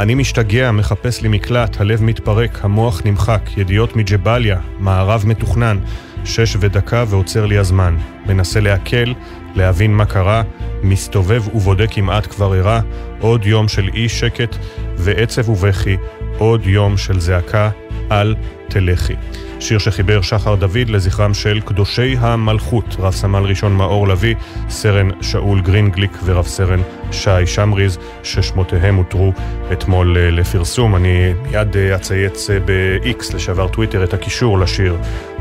אני משתגע, מחפש לי מקלט, הלב מתפרק, המוח נמחק, ידיעות מג'באליה, מערב מתוכנן. שש ודקה ועוצר לי הזמן. מנסה לעכל, להבין מה קרה, מסתובב ובודק כמעט כבר ערב, עוד יום של אי שקט ועצב ובכי, עוד יום של זעקה, אל תלכי. שיר שחיבר שחר דוד לזכרם של קדושי המלכות, רב סמל ראשון מאור לביא, סרן שאול גרינגליק ורב סרן שי שמריז, ששמותיהם הותרו אתמול אה, לפרסום. אני מיד אה, אצייץ אה, ב-X, לשעבר טוויטר, את הקישור לשיר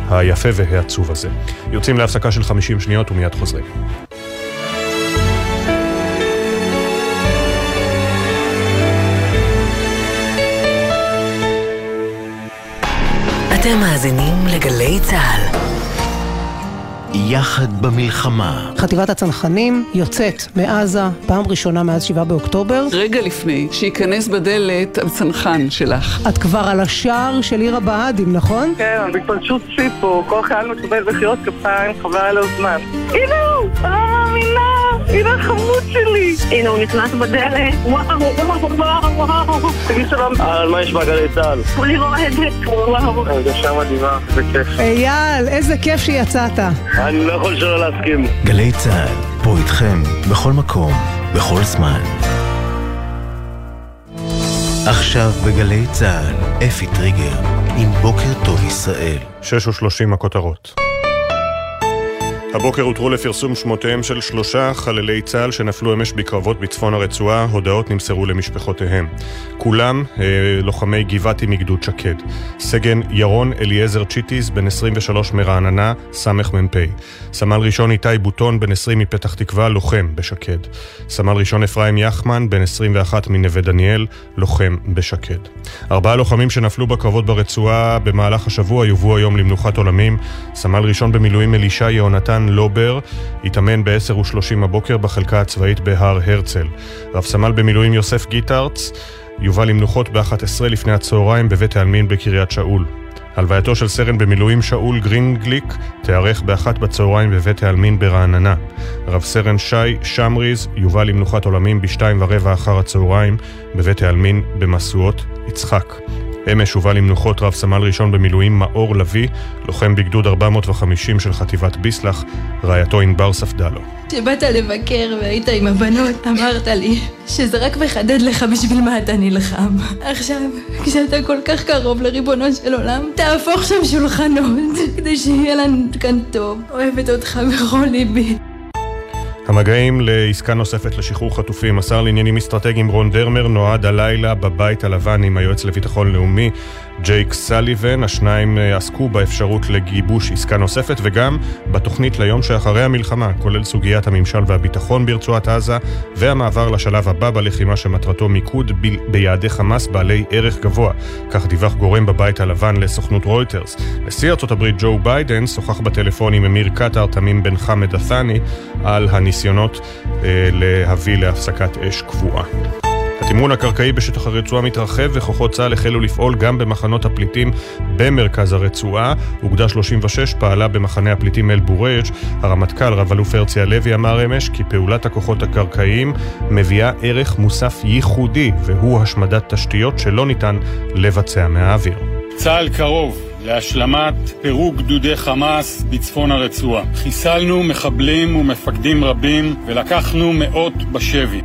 היפה והעצוב הזה. יוצאים להפסקה של 50 שניות ומיד חוזרים. אתם מאזינים לגלי צה"ל. יחד במלחמה. חטיבת הצנחנים יוצאת מעזה פעם ראשונה מאז 7 באוקטובר. רגע לפני שייכנס בדלת הצנחן שלך. את כבר על השער של עיר הבה"דים, נכון? כן, בהתפלשות שיא פה, כל חייל מקבל מחיאות כפיים, חבל על הזמן. הנה הוא! אני לא מאמינה! הנה החמוד שלי! הנה הוא נכנס בדלת, וואו, וואו, וואו, וואו. תגיד שלום. על מה יש בגלי צה"ל? כולי רועדת, וואו. הרגשה מדהימה, זה כיף. אייל, איזה כיף שיצאת. אני לא יכול שלא להסכים. גלי צה"ל, פה איתכם, בכל מקום, בכל זמן. עכשיו בגלי צה"ל, אפי טריגר, עם בוקר טוב ישראל. 6 ו-30 הכותרות. הבוקר הותרו לפרסום שמותיהם של שלושה חללי צה"ל שנפלו אמש בקרבות בצפון הרצועה, הודעות נמסרו למשפחותיהם. כולם אה, לוחמי גבעתי מגדוד שקד. סגן ירון אליעזר צ'יטיס, בן 23 מרעננה, סמ"פ. סמל ראשון איתי בוטון, בן 20 מפתח תקווה, לוחם בשקד. סמל ראשון אפרים יחמן, בן 21 מנווה דניאל, לוחם בשקד. ארבעה לוחמים שנפלו בקרבות ברצועה במהלך השבוע יובאו היום למנוחת עולמים. סמל ראשון במילואים אלישע יהונתן לובר התאמן ב-10:30 הבוקר בחלקה הצבאית בהר הרצל. רב סמל במילואים יוסף גיטרץ יובא למנוחות ב-11 לפני הצהריים בבית העלמין בקריית שאול. הלווייתו של סרן במילואים שאול גרינגליק תיארך באחת בצהריים בבית העלמין ברעננה. רב סרן שי שמריז יובא למנוחת עולמים בשתיים ורבע אחר הצהריים בבית העלמין במשואות יצחק. אמש הובא למנוחות רב סמל ראשון במילואים מאור לביא, לוחם בגדוד 450 של חטיבת ביסלח, רעייתו ענבר ספדלו. כשבאת לבקר והיית עם הבנות, אמרת לי שזה רק מחדד לך בשביל מה אתה נלחם. עכשיו, כשאתה כל כך קרוב לריבונו של עולם, תהפוך שם שולחנות, כדי שיהיה לנו כאן טוב. אוהבת אותך בכל ליבי. המגעים לעסקה נוספת לשחרור חטופים. השר לעניינים אסטרטגיים רון דרמר נועד הלילה בבית הלבן עם היועץ לביטחון לאומי ג'ייק סליבן. השניים אה, עסקו באפשרות לגיבוש עסקה נוספת וגם בתוכנית ליום שאחרי המלחמה, כולל סוגיית הממשל והביטחון ברצועת עזה והמעבר לשלב הבא בלחימה שמטרתו מיקוד ב- ביעדי חמאס בעלי ערך גבוה. כך דיווח גורם בבית הלבן לסוכנות רויטרס. נשיא ארה"ב ג'ו ביידן שוחח בטלפון עם אמיר קטאר תמים בן חמד עת'אני על הניסיונות אה, להביא להפסקת אש קבועה. התמרון הקרקעי בשטח הרצועה מתרחב וכוחות צה"ל החלו לפעול גם במחנות הפליטים במרכז הרצועה. אוגדה 36 פעלה במחנה הפליטים אל-בורג'. הרמטכ"ל רב-אלוף הרצי הלוי אמר אמש כי פעולת הכוחות הקרקעיים מביאה ערך מוסף ייחודי והוא השמדת תשתיות שלא ניתן לבצע מהאוויר. צה"ל קרוב להשלמת פירוק גדודי חמאס בצפון הרצועה. חיסלנו מחבלים ומפקדים רבים ולקחנו מאות בשבי.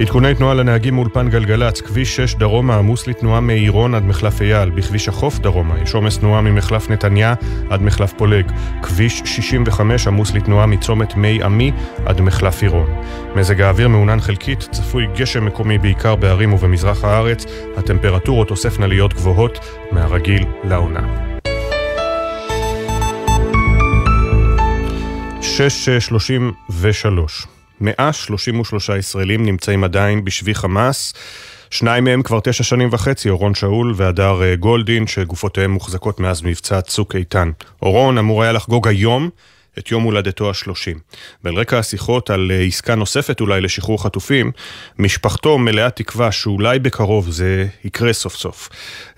עדכוני תנועה לנהגים מאולפן גלגלצ, כביש 6 דרומה עמוס לתנועה מעירון עד מחלף אייל, בכביש החוף דרומה יש עומס תנועה ממחלף נתניה עד מחלף פולג, כביש 65 עמוס לתנועה מצומת מי עמי עד מחלף עירון. מזג האוויר מעונן חלקית, צפוי גשם מקומי בעיקר בערים ובמזרח הארץ, הטמפרטורות תוספנה להיות גבוהות מהרגיל לעונה. 6.33 133 ישראלים נמצאים עדיין בשבי חמאס. שניים מהם כבר תשע שנים וחצי, אורון שאול והדר אה, גולדין, שגופותיהם מוחזקות מאז מבצע צוק איתן. אורון אמור היה לחגוג היום את יום הולדתו השלושים. ועל רקע השיחות על אה, עסקה נוספת אולי לשחרור חטופים, משפחתו מלאה תקווה שאולי בקרוב זה יקרה סוף סוף,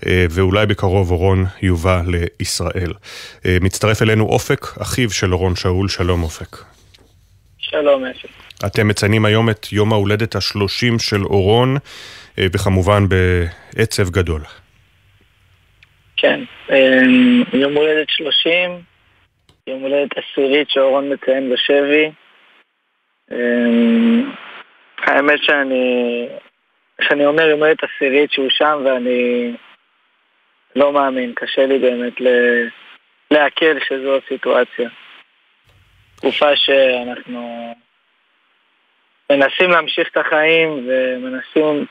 אה, ואולי בקרוב אורון יובא לישראל. מצטרף אלינו אופק, אחיו של אורון שאול, שלום אופק. שלום אפי. אתם מציינים היום את יום ההולדת השלושים של אורון, וכמובן בעצב גדול. כן, יום הולדת שלושים, יום הולדת עשירית שאורון מציין בשבי. האמת שאני, שאני אומר יום הולדת עשירית שהוא שם ואני לא מאמין, קשה לי באמת לעכל שזו הסיטואציה. תקופה שאנחנו מנסים להמשיך את החיים ומנסים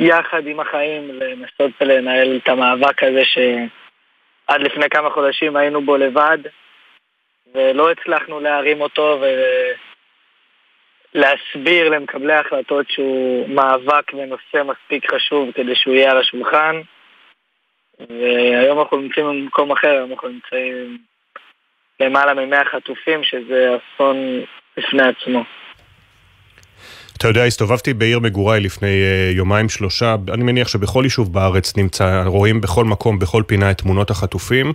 יחד עם החיים לנסות ולנהל את המאבק הזה שעד לפני כמה חודשים היינו בו לבד ולא הצלחנו להרים אותו ולהסביר למקבלי ההחלטות שהוא מאבק ונושא מספיק חשוב כדי שהוא יהיה על השולחן והיום אנחנו נמצאים במקום אחר, היום אנחנו נמצאים למעלה ממאה חטופים שזה אסון בפני עצמו. אתה יודע, הסתובבתי בעיר מגוריי לפני uh, יומיים שלושה, אני מניח שבכל יישוב בארץ נמצא, רואים בכל מקום, בכל פינה את תמונות החטופים,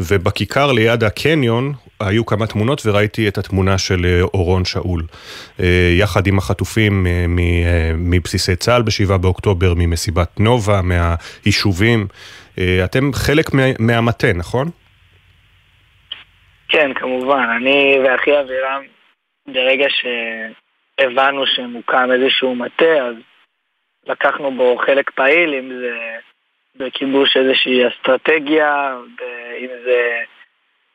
ובכיכר ליד הקניון היו כמה תמונות וראיתי את התמונה של uh, אורון שאול. Uh, יחד עם החטופים מבסיסי צה"ל ב-7 באוקטובר, ממסיבת נובה, מהיישובים. אתם חלק מה, מהמטה, נכון? כן, כמובן. אני ואחי אבירם, ברגע ש... הבנו שמוקם איזשהו מטה, אז לקחנו בו חלק פעיל, אם זה בכיבוש איזושהי אסטרטגיה, אם זה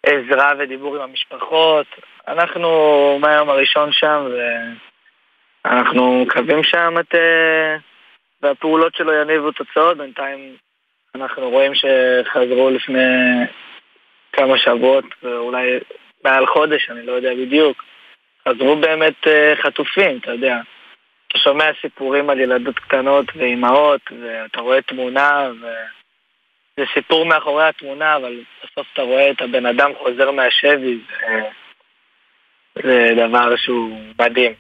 עזרה ודיבור עם המשפחות. אנחנו מהיום הראשון שם, ואנחנו מקווים שהמטה והפעולות שלו יניבו תוצאות. בינתיים אנחנו רואים שחזרו לפני כמה שבועות, ואולי מעל חודש, אני לא יודע בדיוק. חזרו באמת אה, חטופים, אתה יודע. אתה שומע סיפורים על ילדות קטנות ואימהות, ואתה רואה תמונה, וזה סיפור מאחורי התמונה, אבל בסוף אתה רואה את הבן אדם חוזר מהשבי, זה, זה דבר שהוא מדהים.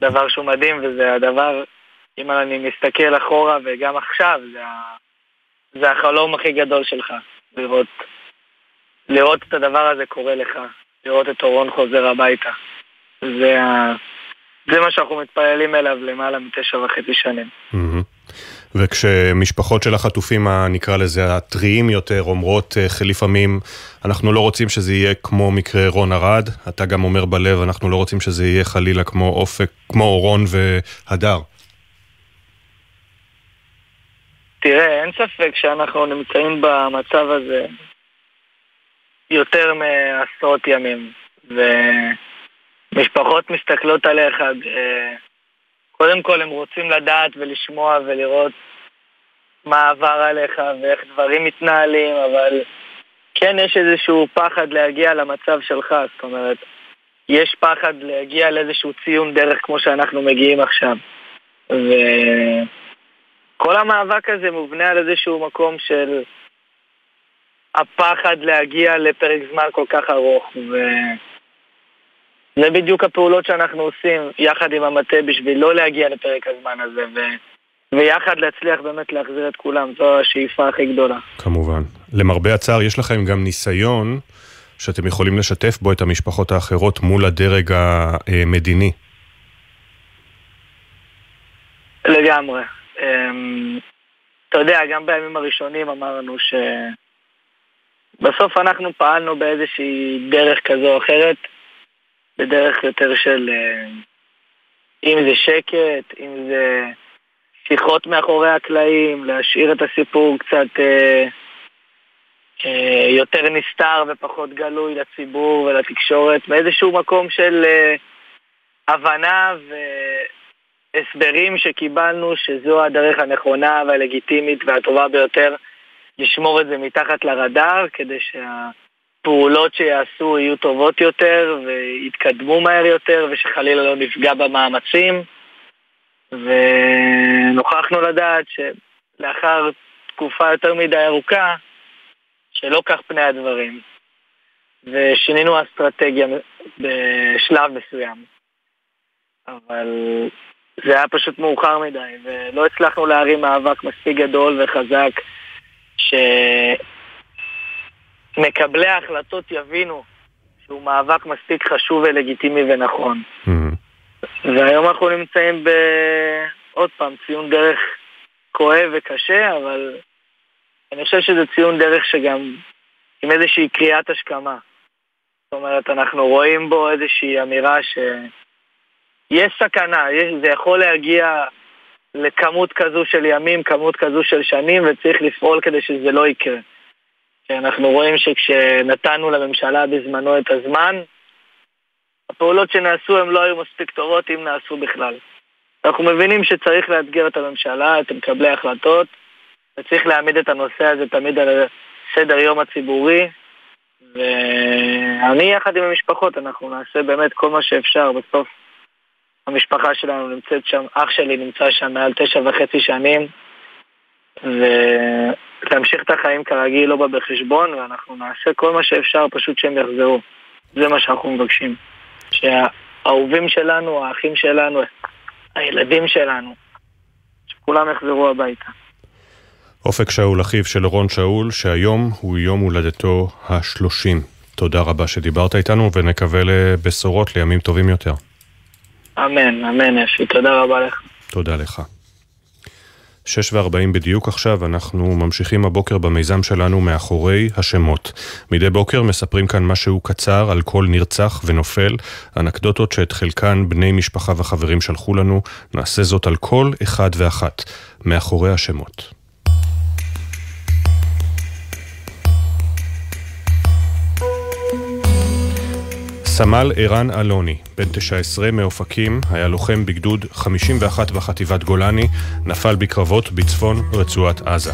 דבר שהוא מדהים, וזה הדבר, אם אני מסתכל אחורה וגם עכשיו, זה, זה החלום הכי גדול שלך, לראות, לראות את הדבר הזה קורה לך, לראות את אורון חוזר הביתה. זה, ה... זה מה שאנחנו מתפללים אליו למעלה מתשע וחצי שנים. וכשמשפחות של החטופים, נקרא לזה הטריים יותר, אומרות אה, לפעמים, אנחנו לא רוצים שזה יהיה כמו מקרה רון ארד, אתה גם אומר בלב, אנחנו לא רוצים שזה יהיה חלילה כמו אופק, כמו אורון והדר. תראה, אין ספק שאנחנו נמצאים במצב הזה יותר מעשרות ימים, ו... משפחות מסתכלות עליך, אה, קודם כל הם רוצים לדעת ולשמוע ולראות מה עבר עליך ואיך דברים מתנהלים, אבל כן יש איזשהו פחד להגיע למצב שלך, זאת אומרת, יש פחד להגיע לאיזשהו ציון דרך כמו שאנחנו מגיעים עכשיו. וכל המאבק הזה מובנה על איזשהו מקום של הפחד להגיע לפרק זמן כל כך ארוך. ו... זה בדיוק הפעולות שאנחנו עושים יחד עם המטה בשביל לא להגיע לפרק הזמן הזה ו... ויחד להצליח באמת להחזיר את כולם, זו השאיפה הכי גדולה. כמובן. למרבה הצער, יש לכם גם ניסיון שאתם יכולים לשתף בו את המשפחות האחרות מול הדרג המדיני. לגמרי. אמ, אתה יודע, גם בימים הראשונים אמרנו ש... בסוף אנחנו פעלנו באיזושהי דרך כזו או אחרת, בדרך יותר של אה, אם זה שקט, אם זה שיחות מאחורי הקלעים, להשאיר את הסיפור קצת אה, אה, יותר נסתר ופחות גלוי לציבור ולתקשורת, מאיזשהו מקום של אה, הבנה והסברים שקיבלנו שזו הדרך הנכונה והלגיטימית והטובה ביותר לשמור את זה מתחת לרדאר כדי שה... פעולות שיעשו יהיו טובות יותר ויתקדמו מהר יותר ושחלילה לא נפגע במאמצים. ונוכחנו לדעת שלאחר תקופה יותר מדי ארוכה שלא כך פני הדברים ושינינו אסטרטגיה בשלב מסוים. אבל זה היה פשוט מאוחר מדי ולא הצלחנו להרים מאבק מספיק גדול וחזק ש... מקבלי ההחלטות יבינו שהוא מאבק מספיק חשוב ולגיטימי ונכון. והיום אנחנו נמצאים בעוד פעם, ציון דרך כואב וקשה, אבל אני חושב שזה ציון דרך שגם עם איזושהי קריאת השכמה. זאת אומרת, אנחנו רואים בו איזושהי אמירה שיש סכנה, יש, זה יכול להגיע לכמות כזו של ימים, כמות כזו של שנים, וצריך לפעול כדי שזה לא יקרה. אנחנו רואים שכשנתנו לממשלה בזמנו את הזמן, הפעולות שנעשו הן לא היו מספיק טובות אם נעשו בכלל. אנחנו מבינים שצריך לאתגר את הממשלה, את מקבלי ההחלטות, וצריך להעמיד את הנושא הזה תמיד על סדר יום הציבורי, ואני יחד עם המשפחות, אנחנו נעשה באמת כל מה שאפשר. בסוף המשפחה שלנו נמצאת שם, אח שלי נמצא שם מעל תשע וחצי שנים, ולהמשיך את החיים כרגיל לא בא בחשבון, ואנחנו נעשה כל מה שאפשר פשוט שהם יחזרו. זה מה שאנחנו מבקשים. שהאהובים שלנו, האחים שלנו, הילדים שלנו, שכולם יחזרו הביתה. אופק שאול, אחיו של אורון שאול, שהיום הוא יום הולדתו השלושים. תודה רבה שדיברת איתנו, ונקווה לבשורות לימים טובים יותר. אמן, אמן אפי, תודה רבה לך. תודה לך. שש וארבעים בדיוק עכשיו, אנחנו ממשיכים הבוקר במיזם שלנו מאחורי השמות. מדי בוקר מספרים כאן משהו קצר על כל נרצח ונופל, אנקדוטות שאת חלקן בני משפחה וחברים שלחו לנו, נעשה זאת על כל אחד ואחת, מאחורי השמות. סמל ערן אלוני, בן 19 מאופקים, היה לוחם בגדוד 51 בחטיבת גולני, נפל בקרבות בצפון רצועת עזה.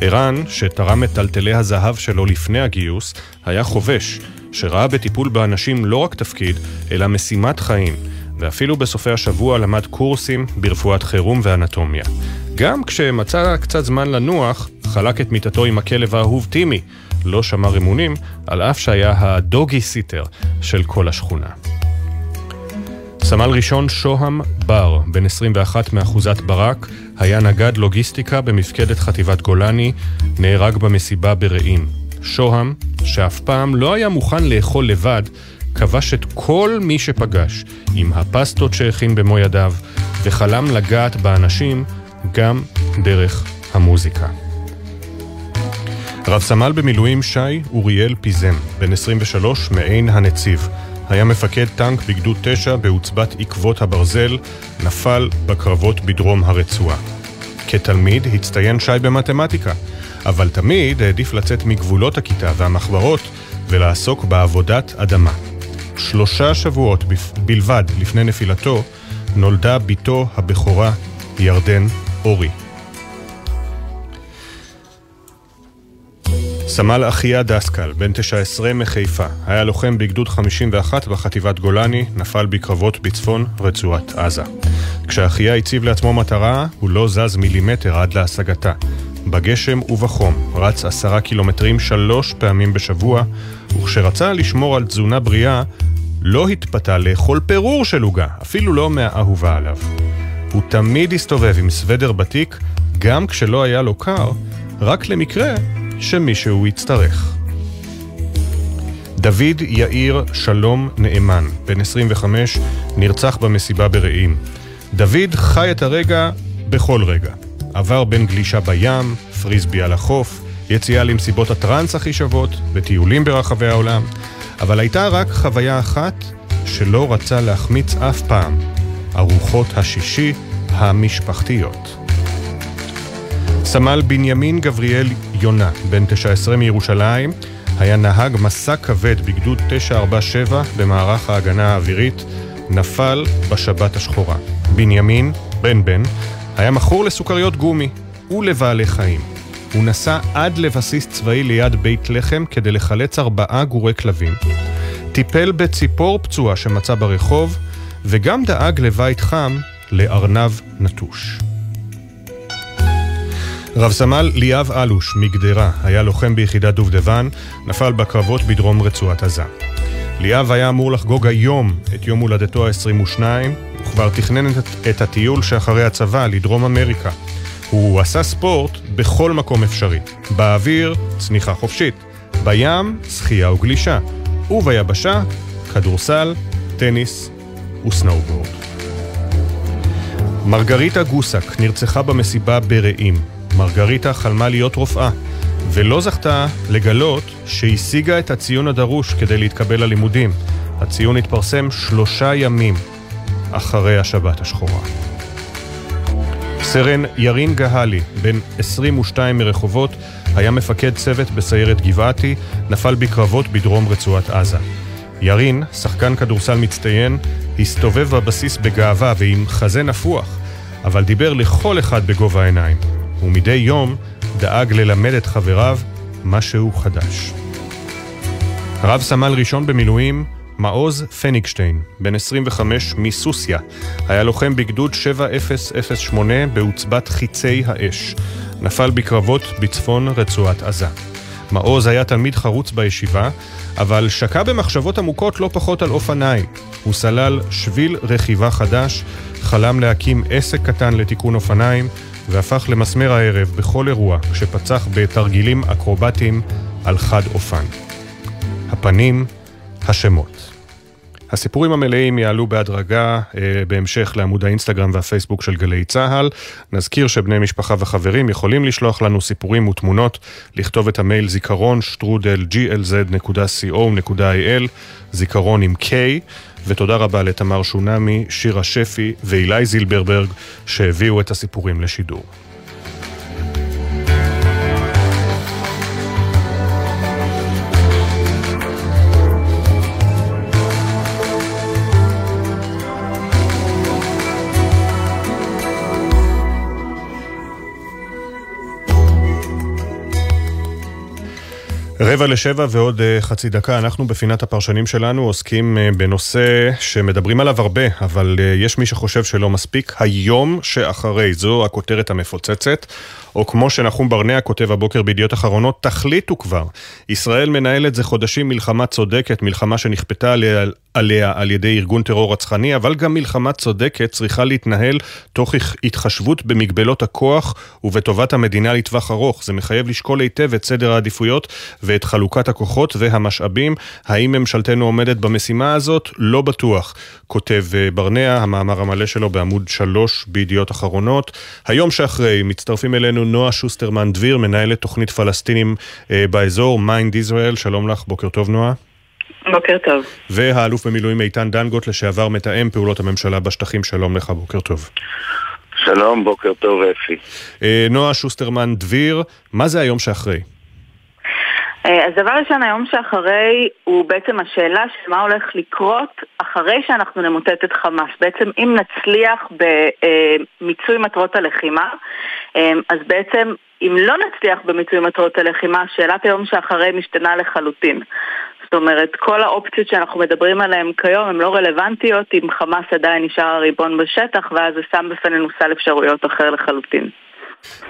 ערן, שתרם את טלטלי הזהב שלו לפני הגיוס, היה חובש, שראה בטיפול באנשים לא רק תפקיד, אלא משימת חיים, ואפילו בסופי השבוע למד קורסים ברפואת חירום ואנטומיה. גם כשמצא קצת זמן לנוח, חלק את מיטתו עם הכלב האהוב טימי, לא שמר אמונים, על אף שהיה הדוגי סיטר של כל השכונה. סמל ראשון שוהם בר, בן 21 מאחוזת ברק, היה נגד לוגיסטיקה במפקדת חטיבת גולני, נהרג במסיבה ברעים. שוהם, שאף פעם לא היה מוכן לאכול לבד, כבש את כל מי שפגש, עם הפסטות שהכין במו ידיו, וחלם לגעת באנשים גם דרך המוזיקה. רב סמל במילואים שי אוריאל פיזם, בן 23, מעין הנציב. היה מפקד טנק בגדוד 9 בעוצבת עקבות הברזל, נפל בקרבות בדרום הרצועה. כתלמיד הצטיין שי במתמטיקה, אבל תמיד העדיף לצאת מגבולות הכיתה והמחברות ולעסוק בעבודת אדמה. שלושה שבועות בלבד לפני נפילתו, נולדה בתו הבכורה, ירדן אורי. סמל אחיה דסקל, בן 19 מחיפה, היה לוחם בגדוד 51 בחטיבת גולני, נפל בקרבות בצפון רצועת עזה. כשאחיה הציב לעצמו מטרה, הוא לא זז מילימטר עד להשגתה. בגשם ובחום, רץ עשרה קילומטרים שלוש פעמים בשבוע, וכשרצה לשמור על תזונה בריאה, לא התפתה לאכול פירור של עוגה, אפילו לא מהאהובה עליו. הוא תמיד הסתובב עם סוודר בתיק, גם כשלא היה לו קר, רק למקרה שמישהו יצטרך. דוד יאיר שלום נאמן, בן 25, נרצח במסיבה ברעים. דוד חי את הרגע בכל רגע. עבר בין גלישה בים, פריסבי על החוף, יציאה למסיבות הטראנס הכי שוות, וטיולים ברחבי העולם, אבל הייתה רק חוויה אחת שלא רצה להחמיץ אף פעם, ארוחות השישי המשפחתיות. סמל בנימין גבריאל יונה, בן 19 מירושלים, היה נהג מסע כבד בגדוד 947 במערך ההגנה האווירית, נפל בשבת השחורה. בנימין, בן בן, היה מכור לסוכריות גומי ולבעלי חיים. הוא נסע עד לבסיס צבאי ליד בית לחם כדי לחלץ ארבעה גורי כלבים, טיפל בציפור פצועה שמצא ברחוב, וגם דאג לבית חם לארנב נטוש. רב סמל ליאב אלוש מגדרה היה לוחם ביחידת דובדבן, נפל בקרבות בדרום רצועת עזה. ליאב היה אמור לחגוג היום את יום הולדתו ה-22, וכבר תכנן את הטיול שאחרי הצבא לדרום אמריקה. הוא עשה ספורט בכל מקום אפשרי. באוויר, צניחה חופשית. בים, שחייה וגלישה. וביבשה, כדורסל, טניס וסנואובורד. מרגריטה גוסק נרצחה במסיבה ברעים. מרגריטה חלמה להיות רופאה, ולא זכתה לגלות שהשיגה את הציון הדרוש כדי להתקבל ללימודים. הציון התפרסם שלושה ימים אחרי השבת השחורה. סרן ירין גהלי, בן 22 מרחובות, היה מפקד צוות בסיירת גבעתי, נפל בקרבות בדרום רצועת עזה. ירין, שחקן כדורסל מצטיין, הסתובב בבסיס בגאווה ועם חזה נפוח, אבל דיבר לכל אחד בגובה העיניים, ומדי יום דאג ללמד את חבריו משהו חדש. רב סמל ראשון במילואים, מעוז פניגשטיין, בן 25 מסוסיא, היה לוחם בגדוד 7008 בעוצבת חיצי האש. נפל בקרבות בצפון רצועת עזה. מעוז היה תלמיד חרוץ בישיבה, אבל שקע במחשבות עמוקות לא פחות על אופניים. הוא סלל שביל רכיבה חדש, חלם להקים עסק קטן לתיקון אופניים, והפך למסמר הערב בכל אירוע כשפצח בתרגילים אקרובטיים על חד אופן. הפנים, השמות. הסיפורים המלאים יעלו בהדרגה אה, בהמשך לעמוד האינסטגרם והפייסבוק של גלי צה"ל. נזכיר שבני משפחה וחברים יכולים לשלוח לנו סיפורים ותמונות, לכתוב את המייל זיכרון שטרודל glz.co.il, זיכרון עם K, ותודה רבה לתמר שונמי, שירה שפי ואילי זילברברג שהביאו את הסיפורים לשידור. רבע לשבע ועוד uh, חצי דקה, אנחנו בפינת הפרשנים שלנו עוסקים uh, בנושא שמדברים עליו הרבה, אבל uh, יש מי שחושב שלא מספיק. היום שאחרי, זו הכותרת המפוצצת, או כמו שנחום ברנע כותב הבוקר בידיעות אחרונות, תחליטו כבר. ישראל מנהלת זה חודשים מלחמה צודקת, מלחמה שנכפתה עליה, עליה על ידי ארגון טרור רצחני, אבל גם מלחמה צודקת צריכה להתנהל תוך התחשבות במגבלות הכוח ובטובת המדינה לטווח ארוך. זה מחייב לשקול היטב את סדר העדיפויות ואת חלוקת הכוחות והמשאבים. האם ממשלתנו עומדת במשימה הזאת? לא בטוח. כותב אה, ברנע, המאמר המלא שלו בעמוד 3 בידיעות אחרונות. היום שאחרי מצטרפים אלינו נועה שוסטרמן דביר, מנהלת תוכנית פלסטינים אה, באזור, מיינד ישראל. שלום לך, בוקר טוב נועה. בוקר טוב. והאלוף במילואים איתן דנגוט, לשעבר מתאם פעולות הממשלה בשטחים, שלום לך, בוקר טוב. שלום, בוקר טוב אפי. אה, נועה שוסטרמן דביר, מה זה היום שאחרי? אה, אז דבר ראשון, היום שאחרי הוא בעצם השאלה של מה הולך לקרות אחרי שאנחנו נמוטט את חמאס. בעצם אם נצליח במיצוי מטרות הלחימה, אה, אז בעצם אם לא נצליח במיצוי מטרות הלחימה, שאלת היום שאחרי משתנה לחלוטין. זאת אומרת, כל האופציות שאנחנו מדברים עליהן כיום הן לא רלוונטיות אם חמאס עדיין נשאר הריבון בשטח, ואז זה שם בפנינו סל אפשרויות אחר לחלוטין.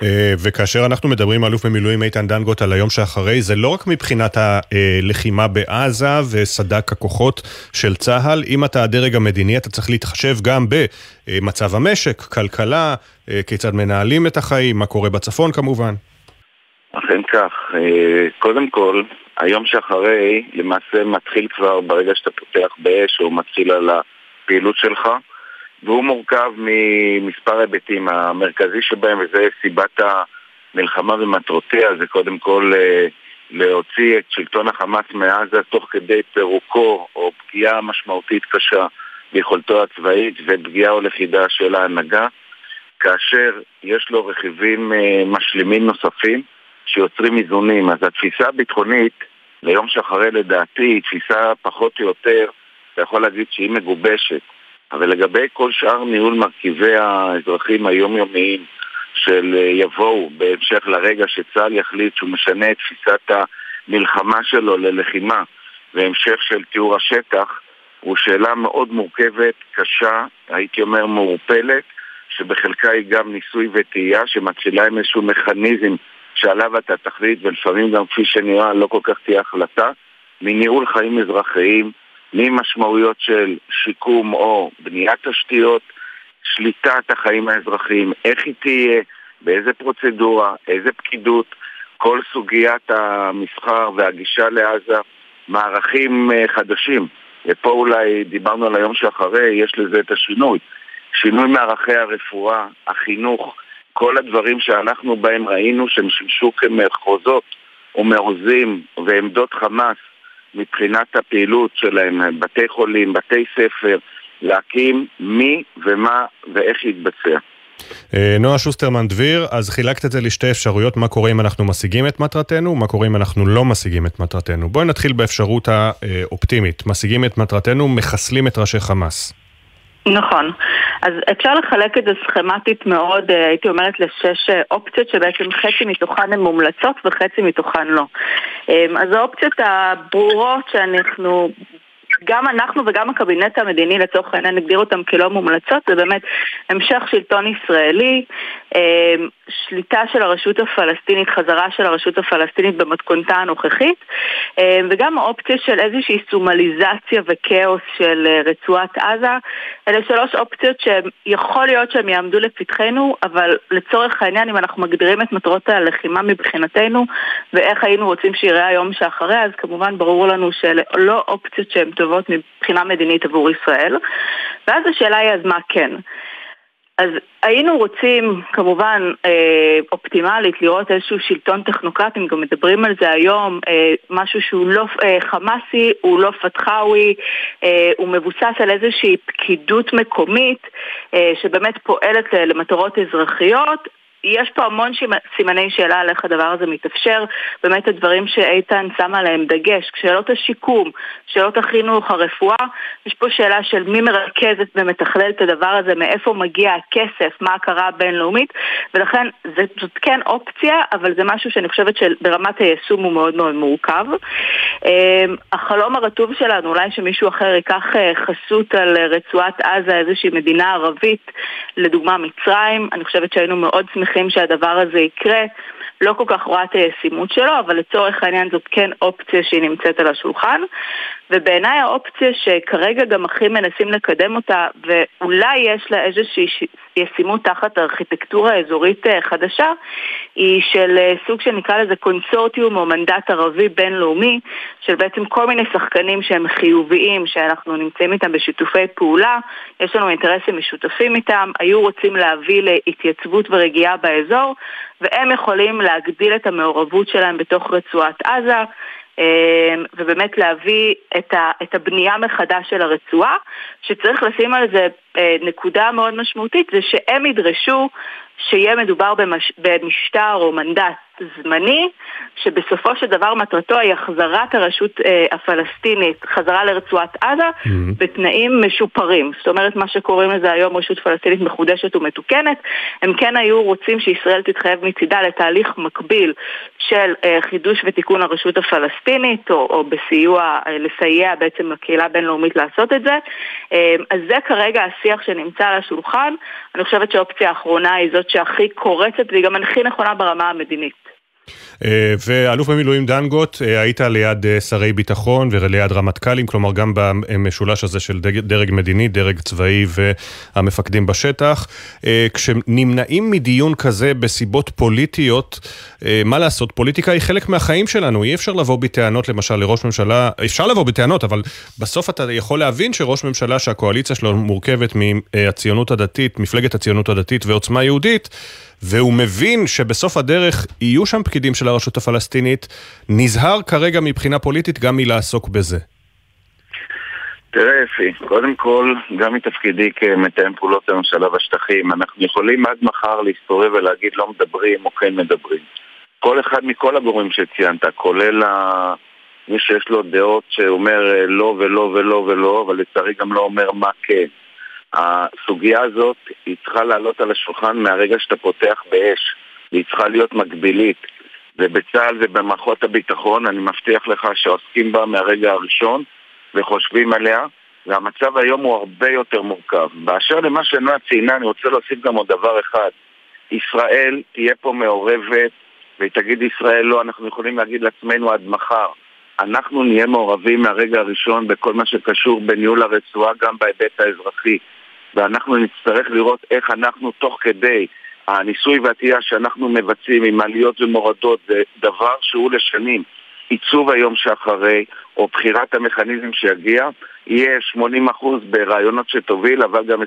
אה, וכאשר אנחנו מדברים, אלוף במילואים איתן דנגוט, על היום שאחרי, זה לא רק מבחינת הלחימה בעזה וסדק הכוחות של צה"ל, אם אתה הדרג המדיני, אתה צריך להתחשב גם במצב המשק, כלכלה, אה, כיצד מנהלים את החיים, מה קורה בצפון כמובן. אכן כך. אה, קודם כל, היום שאחרי למעשה מתחיל כבר ברגע שאתה פותח באש או מתחיל על הפעילות שלך. והוא מורכב ממספר היבטים. המרכזי שבהם, וזה סיבת המלחמה ומטרותיה, זה קודם כל אה, להוציא את שלטון החמאס מעזה תוך כדי פירוקו או פגיעה משמעותית קשה ביכולתו הצבאית ופגיעה או לכידה של ההנהגה, כאשר יש לו רכיבים אה, משלימים נוספים שיוצרים איזונים. אז התפיסה הביטחונית ליום שאחרי לדעתי היא תפיסה פחות או יותר, אתה יכול להגיד שהיא מגובשת. אבל לגבי כל שאר ניהול מרכיבי האזרחים היומיומיים של אה, יבואו בהמשך לרגע שצה"ל יחליט שהוא משנה את תפיסת המלחמה שלו ללחימה והמשך של תיאור השטח הוא שאלה מאוד מורכבת, קשה, הייתי אומר מעורפלת, שבחלקה היא גם ניסוי וטעייה שמתחילה עם איזשהו מכניזם שעליו אתה תחליט ולפעמים גם כפי שנראה לא כל כך תהיה החלטה מניהול חיים אזרחיים ממשמעויות של שיקום או בניית תשתיות, שליטת החיים האזרחיים, איך היא תהיה, באיזה פרוצדורה, איזה פקידות, כל סוגיית המסחר והגישה לעזה, מערכים אה, חדשים. ופה אולי דיברנו על היום שאחרי, יש לזה את השינוי. שינוי מערכי הרפואה, החינוך, כל הדברים שאנחנו בהם ראינו שהם שימשו כמחוזות ומעוזים ועמדות חמאס מבחינת הפעילות שלהם, בתי חולים, בתי ספר, להקים מי ומה ואיך יתבצע. אה, נועה שוסטרמן דביר, אז חילקת את זה לשתי אפשרויות, מה קורה אם אנחנו משיגים את מטרתנו, מה קורה אם אנחנו לא משיגים את מטרתנו. בואי נתחיל באפשרות האופטימית, משיגים את מטרתנו, מחסלים את ראשי חמאס. נכון. אז אפשר לחלק את זה סכמטית מאוד, אה, הייתי אומרת, לשש אה, אופציות שבעצם חצי מתוכן הן מומלצות וחצי מתוכן לא. אז האופציות הברורות שאנחנו גם אנחנו וגם הקבינט המדיני לצורך העניין הגדיר אותם כלא מומלצות, זה באמת המשך שלטון ישראלי, שליטה של הרשות הפלסטינית, חזרה של הרשות הפלסטינית במתכונתה הנוכחית, אה, וגם האופציה של איזושהי סומליזציה וכאוס של אה, רצועת עזה. אלה שלוש אופציות שיכול להיות שהן יעמדו לפתחנו, אבל לצורך העניין, אם אנחנו מגדירים את מטרות הלחימה מבחינתנו, ואיך היינו רוצים שיראה היום שאחרי, אז כמובן ברור לנו שאלה לא אופציות שהן טובות מבחינה מדינית עבור ישראל. ואז השאלה היא, אז מה כן? אז היינו רוצים, כמובן, אה, אופטימלית, לראות איזשהו שלטון טכנוקרטי, גם מדברים על זה היום, אה, משהו שהוא לא אה, חמאסי, הוא לא פתחאווי, אה, הוא מבוסס על איזושהי פקידות מקומית אה, שבאמת פועלת אה, למטרות אזרחיות, יש פה המון סימני שאלה על איך הדבר הזה מתאפשר, באמת הדברים שאיתן שם עליהם דגש, שאלות השיקום, שאלות החינוך, הרפואה, יש פה שאלה של מי מרכזת ומתכלל את הדבר הזה, מאיפה מגיע הכסף, מה ההכרה הבינלאומית, ולכן זאת כן אופציה, אבל זה משהו שאני חושבת שברמת היישום הוא מאוד מאוד מורכב. אמ, החלום הרטוב שלנו, אולי שמישהו אחר ייקח אה, חסות על רצועת עזה, איזושהי מדינה ערבית, לדוגמה מצרים, אני חושבת שהיינו מאוד שמחים שמחים שהדבר הזה יקרה. לא כל כך רואה את הישימות שלו, אבל לצורך העניין זאת כן אופציה שהיא נמצאת על השולחן. ובעיניי האופציה שכרגע גם הכי מנסים לקדם אותה, ואולי יש לה איזושהי ישימות תחת ארכיטקטורה אזורית אה, חדשה, היא של אה, סוג שנקרא לזה קונסורטיום או מנדט ערבי בינלאומי, של בעצם כל מיני שחקנים שהם חיוביים, שאנחנו נמצאים איתם בשיתופי פעולה, יש לנו אינטרסים משותפים איתם, היו רוצים להביא להתייצבות ורגיעה באזור, והם יכולים להגדיל את המעורבות שלהם בתוך רצועת עזה. אמ, ובאמת להביא את, ה, את הבנייה מחדש של הרצועה, שצריך לשים על זה אה, נקודה מאוד משמעותית, זה שהם ידרשו שיהיה מדובר במש, במשטר או מנדט זמני, שבסופו של דבר מטרתו היא החזרת הרשות אה, הפלסטינית חזרה לרצועת עזה mm-hmm. בתנאים משופרים. זאת אומרת, מה שקוראים לזה היום רשות פלסטינית מחודשת ומתוקנת, הם כן היו רוצים שישראל תתחייב מצידה לתהליך מקביל של אה, חידוש ותיקון הרשות הפלסטינית, או, או בסיוע, אה, לסייע בעצם לקהילה הבינלאומית לעשות את זה. אה, אז זה כרגע השיח שנמצא על השולחן. אני חושבת שהאופציה האחרונה היא זאת שהכי קורצת והיא גם הכי נכונה ברמה המדינית. אה, ואלוף במילואים דנגוט, אה, היית ליד אה, שרי ביטחון וליד רמטכ"לים, כלומר גם במשולש הזה של דרג מדיני, דרג צבאי והמפקדים בשטח. כשנמנעים מדיון כזה בסיבות פוליטיות, מה לעשות, פוליטיקה היא חלק מהחיים שלנו, אי אפשר לבוא בטענות למשל לראש ממשלה, אפשר לבוא בטענות, אבל בסוף אתה יכול להבין שראש ממשלה שהקואליציה שלו מורכבת מהציונות הדתית, מפלגת הציונות הדתית ועוצמה יהודית, והוא מבין שבסוף הדרך יהיו שם פקידים של הרשות הפלסטינית, נזהר כרגע מבחינה פוליטית גם מלעסוק בזה. תראה אפי, קודם כל, גם מתפקידי כמתאם פעולות הממשלה בשטחים, אנחנו יכולים עד מחר להסתובב ולהגיד לא מדברים או כן מדברים. כל אחד מכל הגורמים שציינת, כולל ה... מי שיש לו דעות שאומר לא ולא ולא ולא, אבל לצערי גם לא אומר מה כן. הסוגיה הזאת היא צריכה לעלות על השולחן מהרגע שאתה פותח באש, והיא צריכה להיות מקבילית. ובצה"ל ובמערכות הביטחון אני מבטיח לך שעוסקים בה מהרגע הראשון וחושבים עליה והמצב היום הוא הרבה יותר מורכב. באשר למה שנועה ציינה אני רוצה להוסיף גם עוד דבר אחד ישראל תהיה פה מעורבת והיא תגיד ישראל לא, אנחנו יכולים להגיד לעצמנו עד מחר אנחנו נהיה מעורבים מהרגע הראשון בכל מה שקשור בניהול הרצועה גם בהיבט האזרחי ואנחנו נצטרך לראות איך אנחנו תוך כדי הניסוי והטעייה שאנחנו מבצעים עם עליות ומורדות זה דבר שהוא לשנים. עיצוב היום שאחרי, או בחירת המכניזם שיגיע, יהיה 80% ברעיונות שתוביל, אבל גם 20%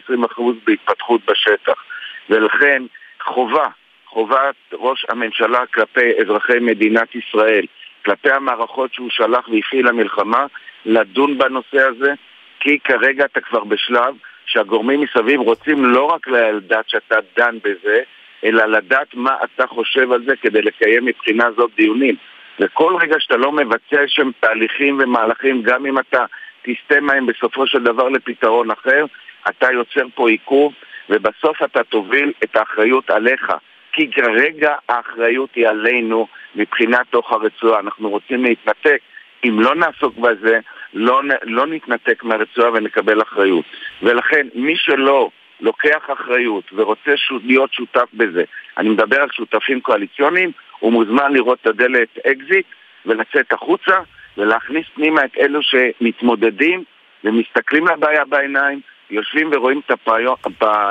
בהתפתחות בשטח. ולכן חובה, חובת ראש הממשלה כלפי אזרחי מדינת ישראל, כלפי המערכות שהוא שלח והפעיל למלחמה, לדון בנושא הזה, כי כרגע אתה כבר בשלב שהגורמים מסביב רוצים לא רק לדעת שאתה דן בזה, אלא לדעת מה אתה חושב על זה כדי לקיים מבחינה זאת דיונים. וכל רגע שאתה לא מבצע שם תהליכים ומהלכים, גם אם אתה תסטה מהם בסופו של דבר לפתרון אחר, אתה יוצר פה עיכוב, ובסוף אתה תוביל את האחריות עליך. כי כרגע האחריות היא עלינו מבחינת תוך הרצועה. אנחנו רוצים להתנתק. אם לא נעסוק בזה, לא, לא נתנתק מהרצועה ונקבל אחריות. ולכן, מי שלא לוקח אחריות ורוצה להיות שותף בזה, אני מדבר על שותפים קואליציוניים, הוא מוזמן לראות את הדלת אקזיט ולצאת החוצה ולהכניס פנימה את אלו שמתמודדים ומסתכלים לבעיה בעיניים, יושבים ורואים את, הפיו,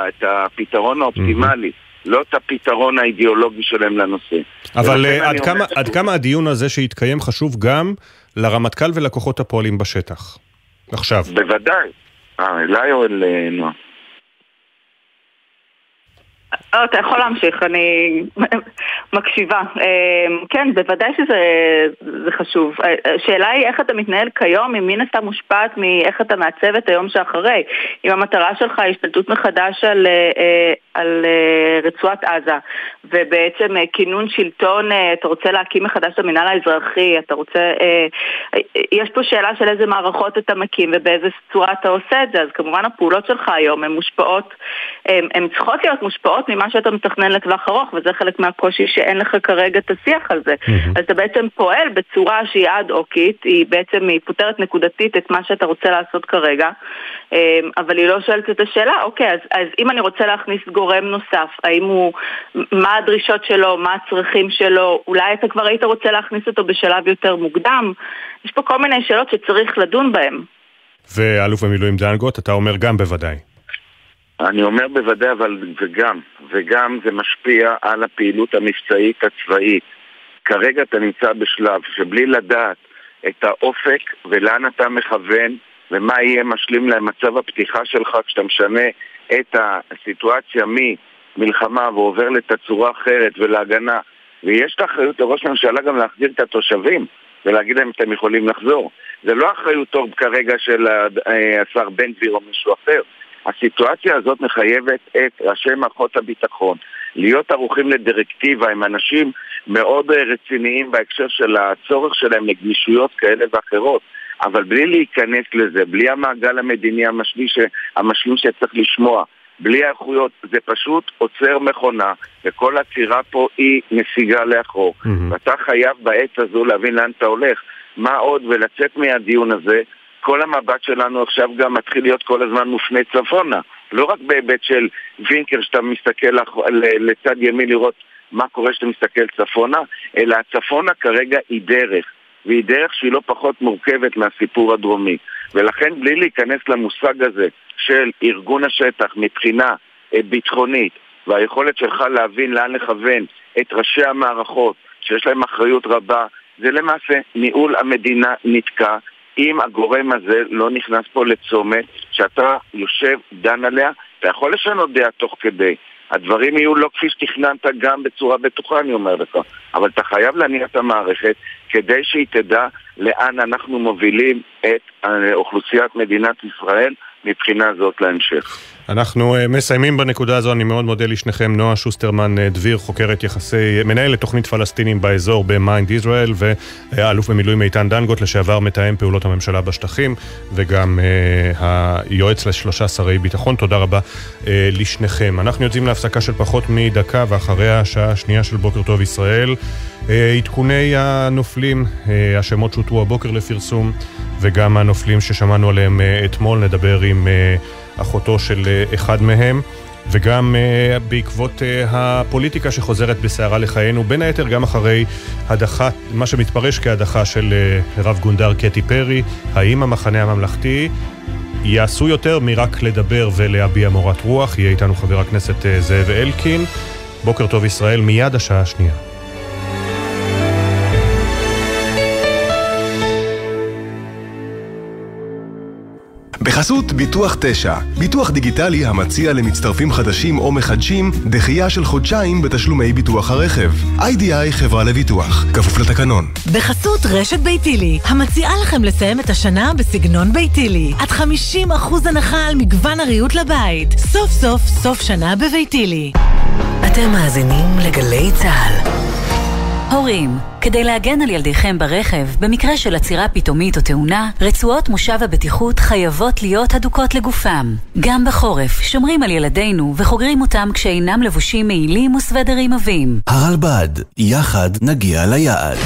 את הפתרון האופטימלי. ממ-הממ. לא את הפתרון האידיאולוגי שלהם לנושא. אבל אה, עד, כמה, עד כמה הדיון הזה שהתקיים חשוב גם לרמטכ"ל ולכוחות הפועלים בשטח? עכשיו. בוודאי. אה, אליי או אל נועה? לא, אתה יכול להמשיך, אני מקשיבה. אמ, כן, בוודאי שזה חשוב. השאלה היא איך אתה מתנהל כיום, אם מן הסתם מושפעת מאיך אתה מעצב את היום שאחרי. אם המטרה שלך היא השתלטות מחדש על, אה, על אה, רצועת עזה, ובעצם אה, כינון שלטון, אתה רוצה להקים מחדש את המינהל האזרחי, אתה רוצה... יש פה שאלה של איזה מערכות אתה מקים ובאיזה צורה אתה עושה את זה, אז כמובן הפעולות שלך היום הן מושפעות, הן צריכות להיות מושפעות ממה שאתה מתכנן לטווח ארוך, וזה חלק מהקושי שאין לך כרגע את השיח על זה. Mm-hmm. אז אתה בעצם פועל בצורה שהיא אד-הוקית, היא בעצם, היא פותרת נקודתית את מה שאתה רוצה לעשות כרגע, אמ, אבל היא לא שואלת את השאלה, אוקיי, אז, אז אם אני רוצה להכניס גורם נוסף, האם הוא, מה הדרישות שלו, מה הצרכים שלו, אולי אתה כבר היית רוצה להכניס אותו בשלב יותר מוקדם, יש פה כל מיני שאלות שצריך לדון בהן. ואלוף במילואים דנגוט, אתה אומר גם בוודאי. אני אומר בוודאי, אבל וגם, וגם זה משפיע על הפעילות המבצעית הצבאית. כרגע אתה נמצא בשלב שבלי לדעת את האופק ולאן אתה מכוון ומה יהיה משלים למצב הפתיחה שלך כשאתה משנה את הסיטואציה ממלחמה ועובר לתצורה אחרת ולהגנה ויש את האחריות לראש הממשלה גם להחזיר את התושבים ולהגיד להם אתם יכולים לחזור. זה לא אחריות טוב כרגע של אה, השר בן גביר או מישהו אחר, הסיטואציה הזאת מחייבת את ראשי מערכות הביטחון להיות ערוכים לדירקטיבה עם אנשים מאוד אה, רציניים בהקשר של הצורך שלהם לגמישויות כאלה ואחרות אבל בלי להיכנס לזה, בלי המעגל המדיני המשלים, ש... המשלים שצריך לשמוע, בלי האיכויות, זה פשוט עוצר מכונה, וכל עצירה פה היא נסיגה לאחור. Mm-hmm. ואתה חייב בעת הזו להבין לאן אתה הולך. מה עוד, ולצאת מהדיון הזה כל המבט שלנו עכשיו גם מתחיל להיות כל הזמן מופנה צפונה. לא רק בהיבט של וינקר שאתה מסתכל לצד ימין לראות מה קורה כשאתה מסתכל צפונה, אלא הצפונה כרגע היא דרך, והיא דרך שהיא לא פחות מורכבת מהסיפור הדרומי. ולכן בלי להיכנס למושג הזה של ארגון השטח מבחינה אה, ביטחונית והיכולת שלך להבין לאן לכוון את ראשי המערכות שיש להם אחריות רבה, זה למעשה ניהול המדינה נתקע אם הגורם הזה לא נכנס פה לצומת שאתה יושב, דן עליה, אתה יכול לשנות דעה תוך כדי. הדברים יהיו לא כפי שתכננת גם בצורה בטוחה, אני אומר לך. אבל אתה חייב להניע את המערכת כדי שהיא תדע לאן אנחנו מובילים את אוכלוסיית מדינת ישראל מבחינה זאת להמשך. אנחנו אה, מסיימים בנקודה הזו, אני מאוד מודה לשניכם, נועה שוסטרמן אה, דביר, חוקרת יחסי, מנהלת תוכנית פלסטינים באזור במיינד ישראל, ואלוף במילואים איתן דנגוט, לשעבר מתאם פעולות הממשלה בשטחים, וגם אה, היועץ לשלושה שרי ביטחון. תודה רבה אה, לשניכם. אנחנו יוצאים להפסקה של פחות מדקה, ואחריה השעה השנייה של בוקר טוב ישראל. Uh, עדכוני הנופלים, uh, השמות שהותרו הבוקר לפרסום, וגם הנופלים ששמענו עליהם uh, אתמול, נדבר עם... אחותו של אה, אחד מהם. וגם uh, בעקבות uh, הפוליטיקה שחוזרת בסערה לחיינו, בין היתר גם אחרי הדחת, מה שמתפרש כהדחה של uh, רב גונדר קטי פרי, האם המחנה הממלכתי יעשו יותר מרק לדבר ולהביע מורת רוח? יהיה איתנו חבר הכנסת uh, זאב אלקין. בוקר טוב ישראל, מיד השעה השנייה. בחסות ביטוח 9, ביטוח דיגיטלי המציע למצטרפים חדשים או מחדשים דחייה של חודשיים בתשלומי ביטוח הרכב. איי-די-איי חברה לביטוח, כפוף לתקנון. בחסות רשת ביתילי, המציעה לכם לסיים את השנה בסגנון ביתילי. עד 50% הנחה על מגוון הריהוט לבית. סוף סוף סוף שנה בביתילי. אתם מאזינים לגלי צה"ל. הורים, כדי להגן על ילדיכם ברכב, במקרה של עצירה פתאומית או תאונה, רצועות מושב הבטיחות חייבות להיות הדוקות לגופם. גם בחורף, שומרים על ילדינו וחוגרים אותם כשאינם לבושים מעילים וסוודרים עבים. הרלב"ד, יחד נגיע ליעד.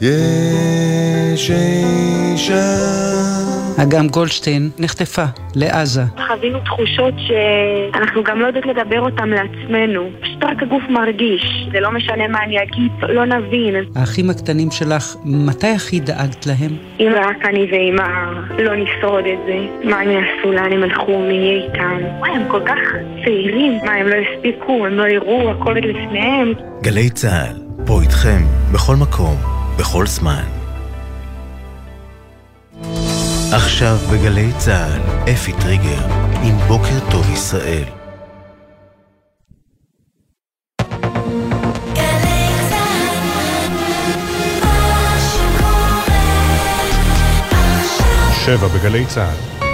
יש אישה אגם גולדשטיין נחטפה לעזה. חווינו תחושות שאנחנו גם לא יודעות לדבר אותן לעצמנו. פשוט רק הגוף מרגיש. זה לא משנה מה אני אגיד, לא נבין. האחים הקטנים שלך, מתי הכי דאגת להם? אם רק אני ואמא לא נשרוד את זה, מה הם יעשו, לאן הם הלכו, מי יהיה איתם? וואי, הם כל כך צעירים. מה, הם לא הספיקו, הם לא יראו, הכל לפניהם. גלי צה"ל, פה איתכם, בכל מקום, בכל זמן. עכשיו בגלי צה"ל, אפי טריגר, עם בוקר טוב ישראל. שבע בגלי צה"ל.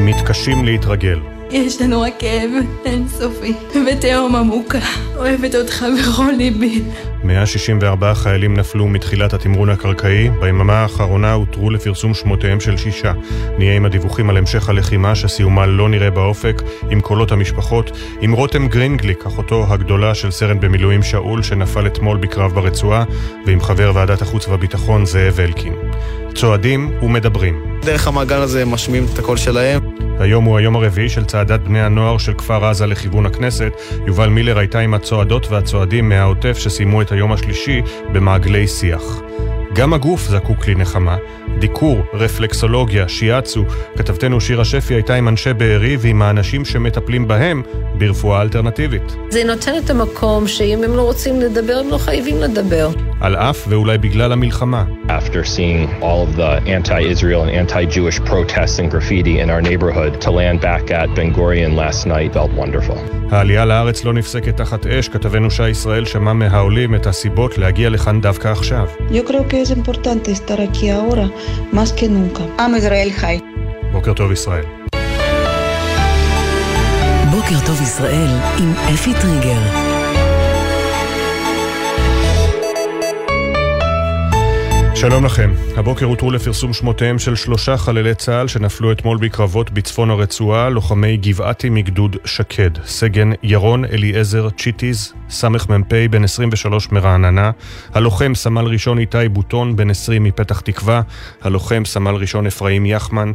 מתקשים להתרגל. יש לנו רק כאב אינסופי ותהום עמוקה. אוהבת אותך בכל ליבי. 164 חיילים נפלו מתחילת התמרון הקרקעי, ביממה האחרונה הותרו לפרסום שמותיהם של שישה. נהיה עם הדיווחים על המשך הלחימה שסיומה לא נראה באופק, עם קולות המשפחות, עם רותם גרינגליק, אחותו הגדולה של סרן במילואים שאול שנפל אתמול בקרב ברצועה, ועם חבר ועדת החוץ והביטחון זאב אלקין. צועדים ומדברים. דרך המעגל הזה משמיעים את הקול שלהם. היום הוא היום הרביעי של צעדת בני הנוער של כפר עזה לכיוון הכנסת. יובל מילר הייתה עם הצועדות והצועדים מהעוטף שסיימו את היום השלישי במעגלי שיח. גם הגוף זקוק לנחמה. דיקור, רפלקסולוגיה, שיאצו. כתבתנו שירה שפי הייתה עם אנשי בארי ועם האנשים שמטפלים בהם ברפואה אלטרנטיבית. זה נותן את המקום שאם הם לא רוצים לדבר, הם לא חייבים לדבר. על אף ואולי בגלל המלחמה. After seeing all of the anti-Israel and anti-Jewish protests and graffiti in our neighborhood, to land back at Ben Gurion last night felt wonderful. העלייה לארץ לא נפסקת תחת אש, כתבנו שי ישראל שמע מהעולים את הסיבות להגיע לכאן דווקא עכשיו. Yo creo que es importante estar aquí ahora, más que nunca. עם ישראל חי. בוקר טוב ישראל. בוקר טוב ישראל עם אפי טריגר. שלום לכם. הבוקר הותרו לפרסום שמותיהם של שלושה חללי צה"ל שנפלו אתמול בקרבות בצפון הרצועה, לוחמי גבעתי מגדוד שקד. סגן ירון אליעזר צ'יטיז, סמ"פ בן 23 מרעננה, הלוחם סמל ראשון איתי בוטון בן 20 מפתח תקווה, הלוחם סמל ראשון אפרים יחמן,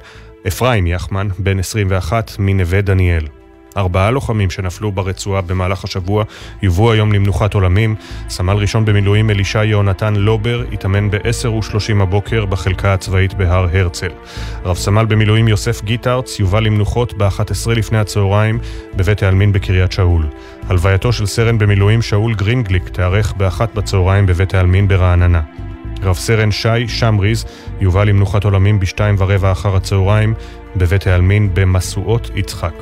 אפרים יחמן בן 21 מנווה דניאל. ארבעה לוחמים שנפלו ברצועה במהלך השבוע יובאו היום למנוחת עולמים. סמל ראשון במילואים אלישע יהונתן לובר התאמן ב-10:30 הבוקר בחלקה הצבאית בהר הרצל. רב סמל במילואים יוסף גיטארץ יובא למנוחות ב-11 לפני הצהריים בבית העלמין בקריית שאול. הלווייתו של סרן במילואים שאול גרינגליק תיארך באחת בצהריים בבית העלמין ברעננה. רב סרן שי שמריז יובא למנוחת עולמים בשתיים ורבע אחר הצהריים בבית העלמין במשואות יצחק.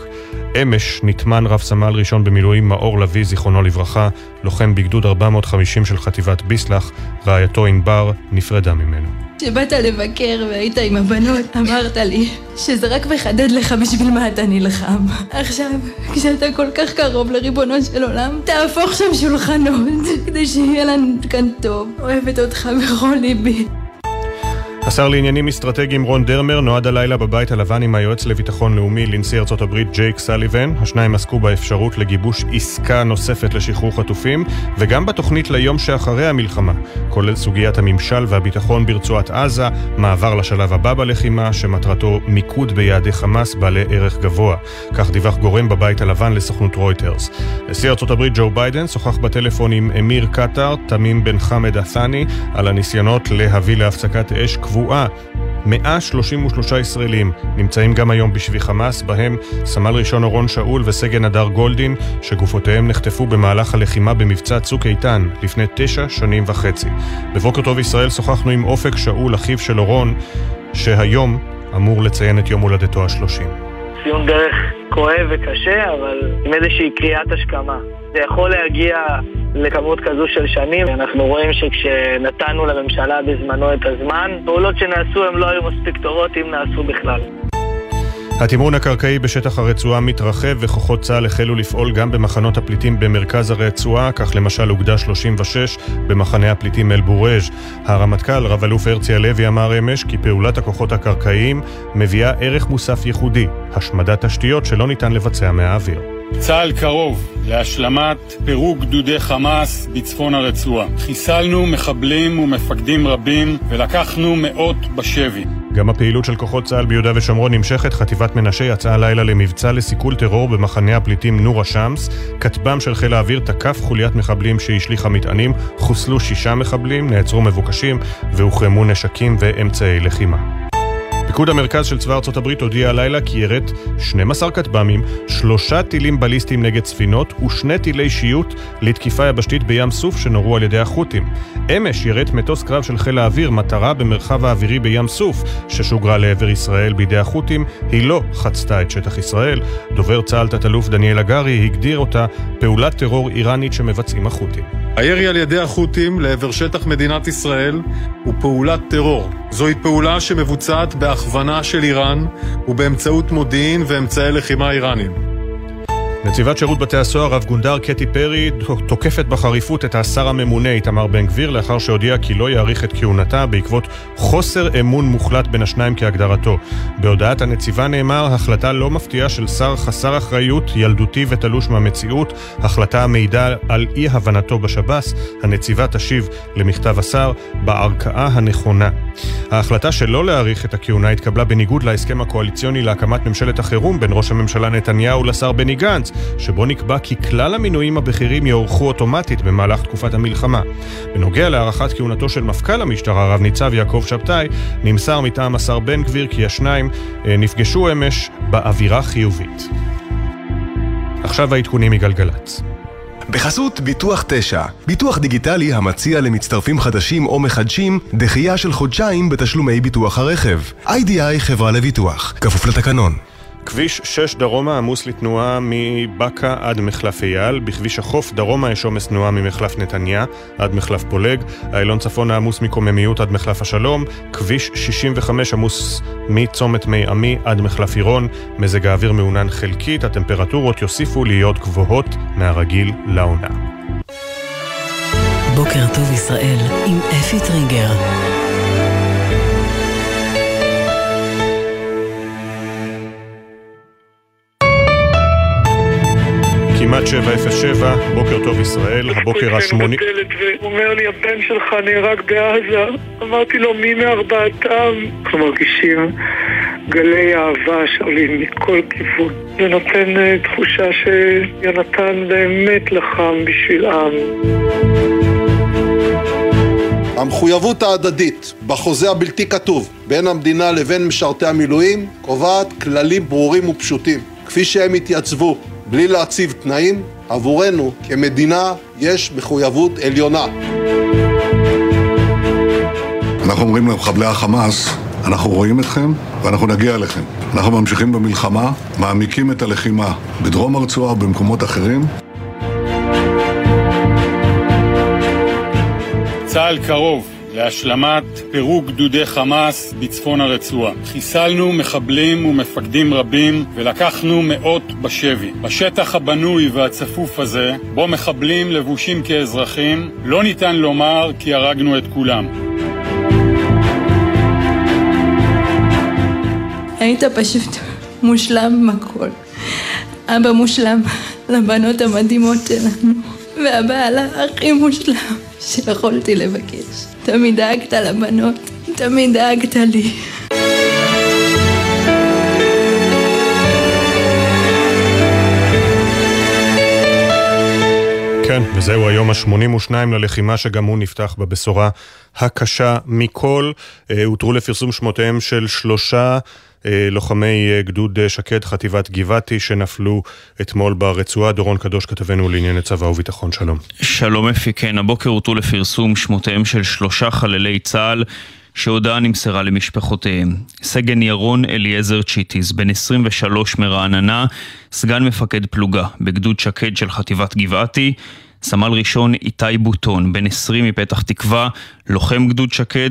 אמש נטמן רב סמל ראשון במילואים מאור לביא, זיכרונו לברכה, לוחם בגדוד 450 של חטיבת ביסלח, רעייתו ענבר נפרדה ממנו. כשבאת לבקר והיית עם הבנות, אמרת לי שזה רק מחדד לך בשביל מה אתה נלחם. עכשיו, כשאתה כל כך קרוב לריבונו של עולם, תהפוך שם שולחנות, כדי שיהיה לנו כאן טוב. אוהבת אותך בכל ליבי. השר לעניינים אסטרטגיים רון דרמר נועד הלילה בבית הלבן עם היועץ לביטחון לאומי לנשיא ארצות הברית ג'ייק סליבן. השניים עסקו באפשרות לגיבוש עסקה נוספת לשחרור חטופים, וגם בתוכנית ליום שאחרי המלחמה, כולל סוגיית הממשל והביטחון ברצועת עזה, מעבר לשלב הבא בלחימה, שמטרתו מיקוד ביעדי חמאס בעלי ערך גבוה. כך דיווח גורם בבית הלבן לסוכנות רויטרס. נשיא ארצות הברית ג'ו ביידן שוחח בטלפון עם אמיר קטאר, תמים בן חמד עת'אני, על הניסיונות להביא להפסקת אש קבועה. 133 ישראלים נמצאים גם היום בשבי חמאס, בהם סמל ראשון אורון שאול וסגן הדר גולדין, שגופותיהם נחטפו במהלך הלחימה במבצע צוק איתן לפני תשע שנים וחצי. בבוקר טוב ישראל שוחחנו עם אופק שאול, אחיו של אורון, שהיום אמור לציין את יום הולדתו השלושים. ציון דרך כואב וקשה, אבל עם איזושהי קריאת השכמה. זה יכול להגיע לכמות כזו של שנים. אנחנו רואים שכשנתנו לממשלה בזמנו את הזמן, פעולות שנעשו הן לא היו מספיק טובות, אם נעשו בכלל. התמרון הקרקעי בשטח הרצועה מתרחב וכוחות צה"ל החלו לפעול גם במחנות הפליטים במרכז הרצועה, כך למשל אוגדה 36 במחנה הפליטים אל-בורג'. הרמטכ"ל, רב-אלוף הרצי הלוי, אמר אמש כי פעולת הכוחות הקרקעיים מביאה ערך מוסף ייחודי, השמדת תשתיות שלא ניתן לבצע מהאוויר. צה"ל קרוב להשלמת פירוק גדודי חמאס בצפון הרצועה. חיסלנו מחבלים ומפקדים רבים ולקחנו מאות בשבי. גם הפעילות של כוחות צה"ל ביהודה ושומרון נמשכת. חטיבת מנשה יצאה לילה למבצע לסיכול טרור במחנה הפליטים נור א-שמס. כטב"ם של חיל האוויר תקף חוליית מחבלים שהשליכה מטענים. חוסלו שישה מחבלים, נעצרו מבוקשים והוחרמו נשקים ואמצעי לחימה. פיקוד המרכז של צבא ארצות הברית הודיע הלילה כי ירט 12 כטב"מים, שלושה טילים בליסטיים נגד ספינות ושני טילי שיוט לתקיפה יבשתית בים סוף שנורו על ידי החות'ים. אמש ירט מטוס קרב של חיל האוויר מטרה במרחב האווירי בים סוף, ששוגרה לעבר ישראל בידי החות'ים, היא לא חצתה את שטח ישראל. דובר צה"ל תת-אלוף דניאל הגרי הגדיר אותה פעולת טרור איראנית שמבצעים החות'ים. הירי על ידי החות'ים לעבר שטח מדינת ישראל הוא פעולת טרור. זוהי פעולה שמבוצעת בהכוונה של איראן ובאמצעות מודיעין ואמצעי לחימה איראנים. נציבת שירות בתי הסוהר, רב גונדר קטי פרי, תוקפת בחריפות את השר הממונה איתמר בן גביר לאחר שהודיע כי לא יאריך את כהונתה בעקבות חוסר אמון מוחלט בין השניים כהגדרתו. בהודעת הנציבה נאמר, החלטה לא מפתיעה של שר חסר אחריות, ילדותי ותלוש מהמציאות, החלטה המעידה על אי הבנתו בשב"ס, הנציבה תשיב למכתב השר בערכאה הנכונה. ההחלטה שלא להאריך את הכהונה התקבלה בניגוד להסכם הקואליציוני להקמת ממשלת החירום בין ראש הממשלה נתניהו לשר בני גנץ, שבו נקבע כי כלל המינויים הבכירים יוארכו אוטומטית במהלך תקופת המלחמה. בנוגע להארכת כהונתו של מפכ"ל המשטרה, רב ניצב יעקב שבתאי, נמסר מטעם השר בן גביר כי השניים אה, נפגשו אמש באווירה חיובית. עכשיו העדכונים מגלגלצ. בחסות ביטוח 9, ביטוח דיגיטלי המציע למצטרפים חדשים או מחדשים דחייה של חודשיים בתשלומי ביטוח הרכב. איי-די-איי חברה לביטוח, כפוף לתקנון. כביש 6 דרומה עמוס לתנועה מבאקה עד מחלף אייל, בכביש החוף דרומה יש עומס תנועה ממחלף נתניה עד מחלף פולג, איילון צפונה עמוס מקוממיות עד מחלף השלום, כביש 65 עמוס מצומת מי עמי עד מחלף עירון, מזג האוויר מעונן חלקית, הטמפרטורות יוסיפו להיות גבוהות מהרגיל לעונה. בוקר טוב ישראל עם אפי טריגר כמעט 707, בוקר טוב ישראל, הבוקר השמוני... הוא אומר לי, הבן שלך נהרג בעזה. אמרתי לו, מי מארבעתם? אנחנו מרגישים גלי אהבה שעולים מכל כיוון. זה נותן uh, תחושה שיונתן באמת לחם בשביל עם. המחויבות ההדדית בחוזה הבלתי כתוב בין המדינה לבין משרתי המילואים קובעת כללים ברורים ופשוטים. כפי שהם התייצבו בלי להציב תנאים, עבורנו כמדינה יש מחויבות עליונה. אנחנו אומרים למחבלי החמאס, אנחנו רואים אתכם ואנחנו נגיע אליכם. אנחנו ממשיכים במלחמה, מעמיקים את הלחימה בדרום הרצועה ובמקומות אחרים. צה"ל קרוב להשלמת פירוק גדודי חמאס בצפון הרצועה. חיסלנו מחבלים ומפקדים רבים ולקחנו מאות בשבי. בשטח הבנוי והצפוף הזה, בו מחבלים לבושים כאזרחים, לא ניתן לומר כי הרגנו את כולם. היית פשוט מושלם מכל. אבא מושלם לבנות המדהימות שלנו, והבעל הכי מושלם שיכולתי לבקש. תמיד דאגת לבנות, תמיד דאגת לי. כן, וזהו היום ה-82 ללחימה שגם הוא נפתח בבשורה הקשה מכל. אה, הותרו לפרסום שמותיהם של שלושה לוחמי אה, גדוד שקד, חטיבת גבעתי, שנפלו אתמול ברצועה. דורון קדוש, כתבנו לענייני צבא וביטחון, שלום. שלום אפי, כן, הבוקר הותרו לפרסום שמותיהם של שלושה חללי צה"ל שהודעה נמסרה למשפחותיהם. סגן ירון אליעזר צ'יטיס, בן 23 מרעננה, סגן מפקד פלוגה בגדוד שקד של חטיבת גבעתי, סמל ראשון איתי בוטון, בן 20 מפתח תקווה, לוחם גדוד שקד,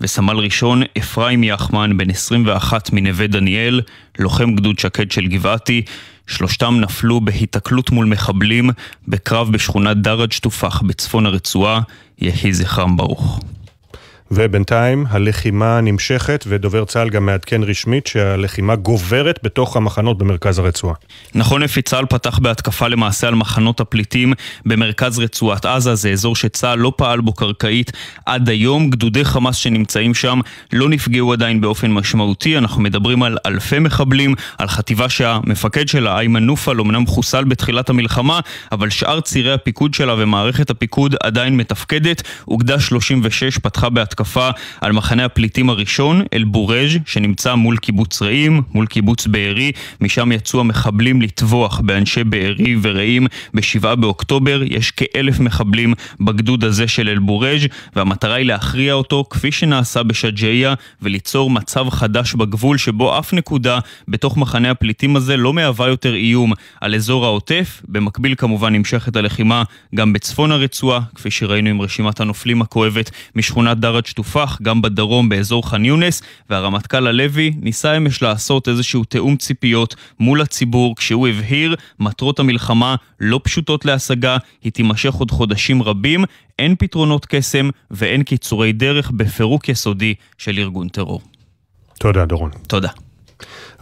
וסמל ראשון אפרים יחמן, בן 21 מנווה דניאל, לוחם גדוד שקד של גבעתי. שלושתם נפלו בהיתקלות מול מחבלים בקרב בשכונת דרג' טופח בצפון הרצועה, יהי זכרם ברוך. ובינתיים הלחימה נמשכת, ודובר צה"ל גם מעדכן רשמית שהלחימה גוברת בתוך המחנות במרכז הרצועה. נכון אפי צה"ל פתח בהתקפה למעשה על מחנות הפליטים במרכז רצועת עזה, זה אזור שצה"ל לא פעל בו קרקעית עד היום. גדודי חמאס שנמצאים שם לא נפגעו עדיין באופן משמעותי, אנחנו מדברים על אלפי מחבלים, על חטיבה שהמפקד שלה, איימן נופל, אמנם חוסל בתחילת המלחמה, אבל שאר צירי הפיקוד שלה ומערכת הפיקוד עדיין מתפקדת. אוגדה 36 פתחה בהתקפה התקפה על מחנה הפליטים הראשון, אל-בורג', שנמצא מול קיבוץ רעים, מול קיבוץ בארי, משם יצאו המחבלים לטבוח באנשי בארי ורעים ב-7 באוקטובר. יש כאלף מחבלים בגדוד הזה של אל-בורג', והמטרה היא להכריע אותו כפי שנעשה בשג'אעיה, וליצור מצב חדש בגבול שבו אף נקודה בתוך מחנה הפליטים הזה לא מהווה יותר איום על אזור העוטף. במקביל כמובן נמשכת הלחימה גם בצפון הרצועה, כפי שראינו עם רשימת הנופלים הכואבת משכונת דרת בארץ שטופח, גם בדרום באזור ח'אן יונס, והרמטכ"ל הלוי ניסה אמש לעשות איזשהו תיאום ציפיות מול הציבור, כשהוא הבהיר, מטרות המלחמה לא פשוטות להשגה, היא תימשך עוד חודשים רבים, אין פתרונות קסם ואין קיצורי דרך בפירוק יסודי של ארגון טרור. תודה, דורון. תודה.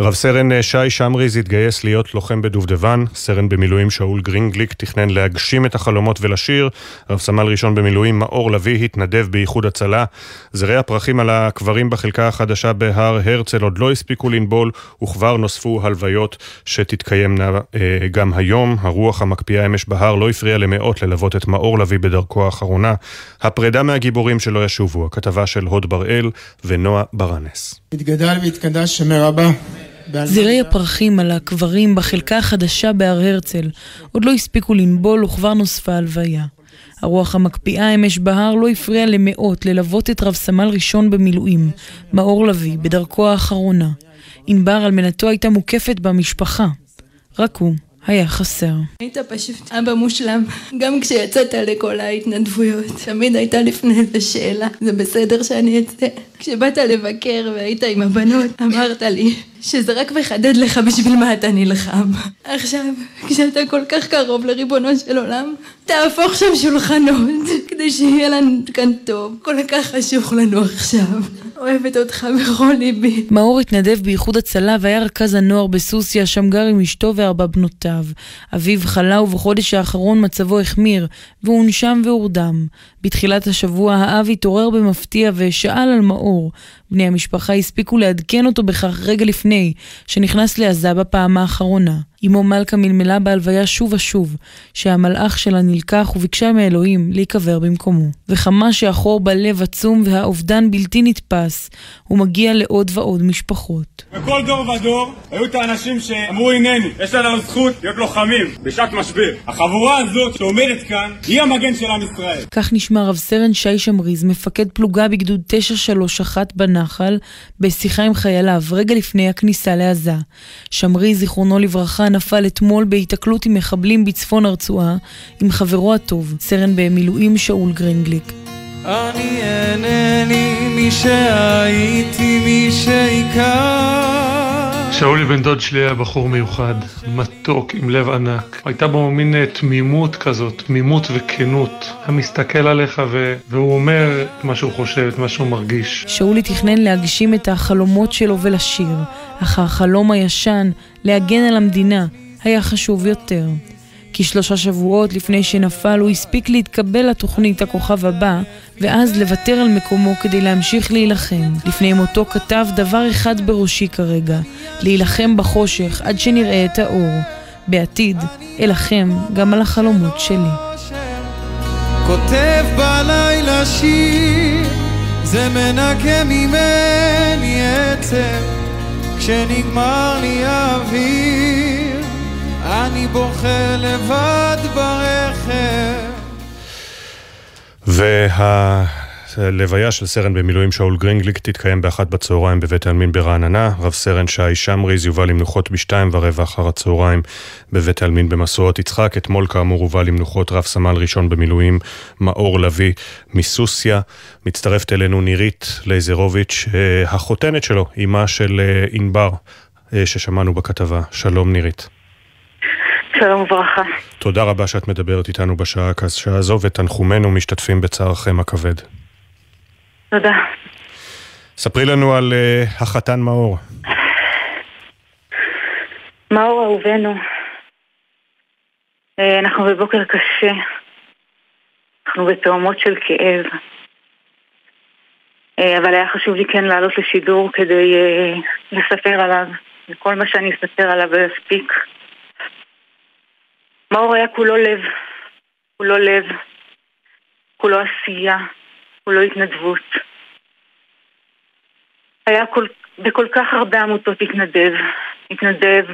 רב סרן אה, שי שמריז התגייס להיות לוחם בדובדבן, סרן במילואים שאול גרינגליק תכנן להגשים את החלומות ולשיר, רב סמל ראשון במילואים מאור לביא התנדב באיחוד הצלה. זרי הפרחים על הקברים בחלקה החדשה בהר הרצל עוד לא הספיקו לנבול, וכבר נוספו הלוויות שתתקיימנה אה, גם היום. הרוח המקפיאה אמש בהר לא הפריעה למאות ללוות את מאור לביא בדרכו האחרונה. הפרידה מהגיבורים שלא ישובו, הכתבה של הוד בראל ונועה ברנס. התגדל והתקדש שמר הבא. זירי הפרחים על הקברים בחלקה החדשה בהר הרצל עוד לא הספיקו לנבול וכבר נוספה הלוויה. הרוח המקפיאה אמש בהר לא הפריעה למאות ללוות את רב סמל ראשון במילואים, מאור לביא, בדרכו האחרונה. ענבר אלמנתו הייתה מוקפת במשפחה. רק הוא. היה חסר. היית פשוט אבא מושלם, גם כשיצאת לכל ההתנדבויות. תמיד הייתה לפני איזה שאלה, זה בסדר שאני אצא? כשבאת לבקר והיית עם הבנות, אמרת לי שזה רק מחדד לך בשביל מה אתה נלחם. עכשיו, כשאתה כל כך קרוב לריבונו של עולם, תהפוך שם שולחנות, כדי שיהיה לנו כאן טוב. כל כך חשוך לנו עכשיו. אוהבת אותך בכל ליבי. מאור התנדב באיחוד הצלה והיה רכז הנוער בסוסיה, שם גר עם אשתו וארבע בנותיו. אביו חלה ובחודש האחרון מצבו החמיר, והוא הונשם והורדם. בתחילת השבוע האב התעורר במפתיע ושאל על מאור. בני המשפחה הספיקו לעדכן אותו בכך רגע לפני, שנכנס לעזה בפעם האחרונה. אמו מלכה מלמלה בהלוויה שוב ושוב, שהמלאך שלה נלקח וביקשה מאלוהים להיקבר במקומו. וכמה שהחור בלב עצום והאובדן בלתי נתפס, הוא מגיע לעוד ועוד משפחות. בכל דור ודור היו את האנשים שאמרו הנני, יש לנו זכות להיות לוחמים בשעת משבר. החבורה הזאת שעומדת כאן, היא המגן של עם ישראל. כך נשמע רב סרן שי שמריז, מפקד פלוגה בגדוד 931 בנחל, בשיחה עם חייליו, רגע לפני הכניסה לעזה. שמריז, זיכרונו לברכה, נפל אתמול בהיתקלות עם מחבלים בצפון הרצועה, עם חברו הטוב, סרן במילואים שאול גרינגליק. אני אינני מי שהייתי, מי שהכר שאולי בן דוד שלי היה בחור מיוחד, מתוק, עם לב ענק. הייתה בו מין אה, תמימות כזאת, תמימות וכנות. היה מסתכל עליך ו... והוא אומר את מה שהוא חושב, את מה שהוא מרגיש. שאולי תכנן להגשים את החלומות שלו ולשיר, אך החלום הישן, להגן על המדינה, היה חשוב יותר. כשלושה שבועות לפני שנפל הוא הספיק להתקבל לתוכנית הכוכב הבא, ואז לוותר על מקומו כדי להמשיך להילחם. לפני מותו כתב דבר אחד בראשי כרגע, להילחם בחושך עד שנראה את האור. בעתיד, אלחם גם על החלומות שלי. כותב בלילה שיר, זה מנקה ממני עצם, כשנגמר לי האוויר, אני בוכה לבד ברכב. וה... של סרן במילואים שאול גרינגליק תתקיים באחת בצהריים בבית העלמין ברעננה. רב סרן שי שמריז יובא למנוחות בשתיים ורבע אחר הצהריים בבית העלמין במסורת יצחק. אתמול כאמור הובא למנוחות רב סמל ראשון במילואים מאור לביא מסוסיא. מצטרפת אלינו נירית לייזרוביץ', אה, החותנת שלו, אימה של אה, ענבר, אה, ששמענו בכתבה. שלום נירית. שלום וברכה. תודה רבה שאת מדברת איתנו בשעה הקשה הזו, ותנחומינו משתתפים בצערכם הכבד. תודה. ספרי לנו על uh, החתן מאור. מאור אהובנו, uh, אנחנו בבוקר קשה, אנחנו בתאומות של כאב, uh, אבל היה חשוב לי כן לעלות לשידור כדי לספר עליו, וכל מה שאני אספר עליו לא יספיק. מאור היה כולו לב, כולו לב, כולו עשייה, כולו התנדבות. היה כל, בכל כך הרבה עמותות התנדב, התנדב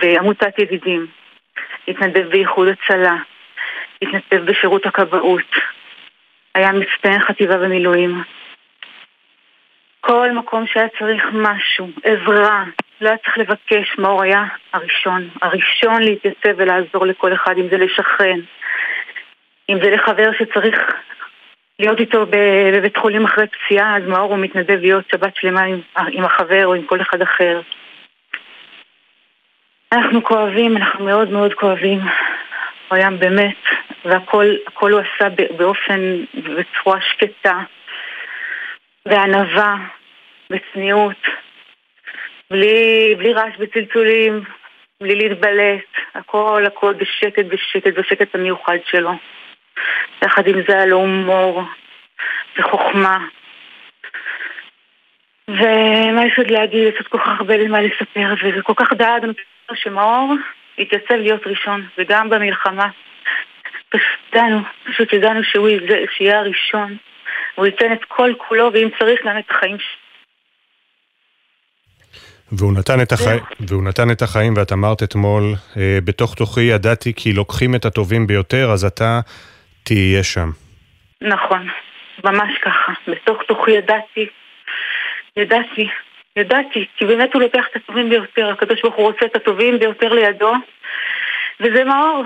בעמותת ידידים, התנדב באיחוד הצלה, התנדב בשירות הכבאות, היה מצטיין חטיבה במילואים. כל מקום שהיה צריך משהו, עזרה, לא היה צריך לבקש, מאור היה הראשון, הראשון להתייצב ולעזור לכל אחד, אם זה לשכן, אם זה לחבר שצריך להיות איתו בבית חולים אחרי פציעה, אז מאור הוא מתנדב להיות שבת שלמה עם, עם החבר או עם כל אחד אחר. אנחנו כואבים, אנחנו מאוד מאוד כואבים. הוא היה באמת, והכל הוא עשה באופן, בצורה שקטה, בענווה, בצניעות. בלי, בלי רעש וצלצולים, בלי להתבלט, הכל הכל בשקט בשקט, בשקט המיוחד שלו. יחד עם זה היה לו הומור וחוכמה. ומה יש עוד להגיד? יש עוד כל כך הרבה מה לספר, וזה כל כך דאגנו שמאור התייצב להיות ראשון, וגם במלחמה. פשוט ידענו, פשוט ידענו שהוא יהיה הראשון. הוא ייתן את כל כולו, ואם צריך, גם את החיים שלו. והוא נתן, את החיים, והוא נתן את החיים, ואת אמרת אתמול, אה, בתוך תוכי ידעתי כי לוקחים את הטובים ביותר, אז אתה תהיה שם. נכון, ממש ככה. בתוך תוכי ידעתי, ידעתי, ידעתי, כי באמת הוא לוקח את הטובים ביותר, הקדוש ברוך הוא רוצה את הטובים ביותר לידו, וזה מאור.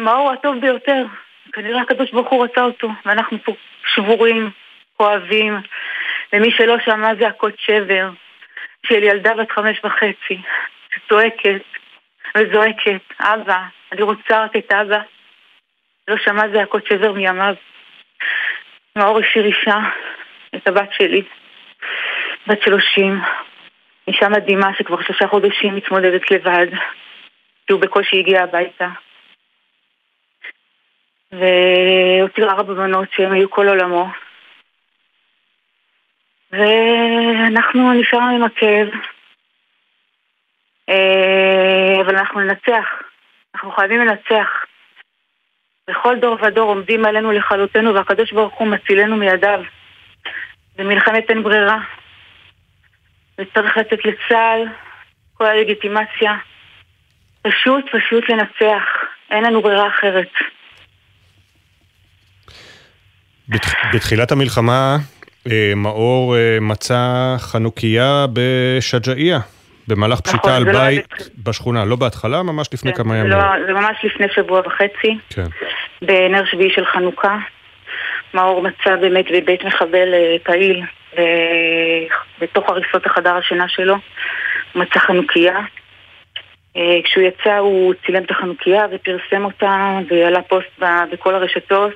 מאור הטוב ביותר. כנראה הקדוש ברוך הוא רצה אותו, ואנחנו פה שבורים, כואבים, ומי שלא שמע זה הכות שבר. של ילדה בת חמש וחצי, שצועקת וזועקת, אבא, אני רוצה רק את אבא. לא שמע זעקות שבר מימיו. מאור השאיר אישה, את הבת שלי, בת שלושים, אישה מדהימה שכבר שלושה חודשים מתמודדת לבד, שהוא בקושי הגיע הביתה. והותיר ארבע בנות שהן היו כל עולמו. ואנחנו נשארנו עם הכאב, אה, אבל אנחנו ננצח, אנחנו חייבים לנצח. בכל דור ודור עומדים עלינו לכלותנו והקדוש ברוך הוא מצילנו מידיו. במלחמת אין ברירה. וצריך לתת לצה"ל כל הלגיטימציה. פשוט פשוט לנצח. אין לנו ברירה אחרת. בתחילת המלחמה מאור אה, מצא חנוכיה בשג'אעיה, במהלך נכון, פשיטה על לא בית לא בשכונה, לא בהתחלה, ממש לפני כן, כמה ימים. לא, זה ממש לפני שבוע וחצי, כן. בנר שביעי של חנוכה. מאור מצא באמת בבית מחבל אה, פעיל, בתוך הריסות החדר השינה שלו, הוא מצא חנוכיה. כשהוא יצא הוא צילם את החנוכיה ופרסם אותה ועלה פוסט בכל הרשתות.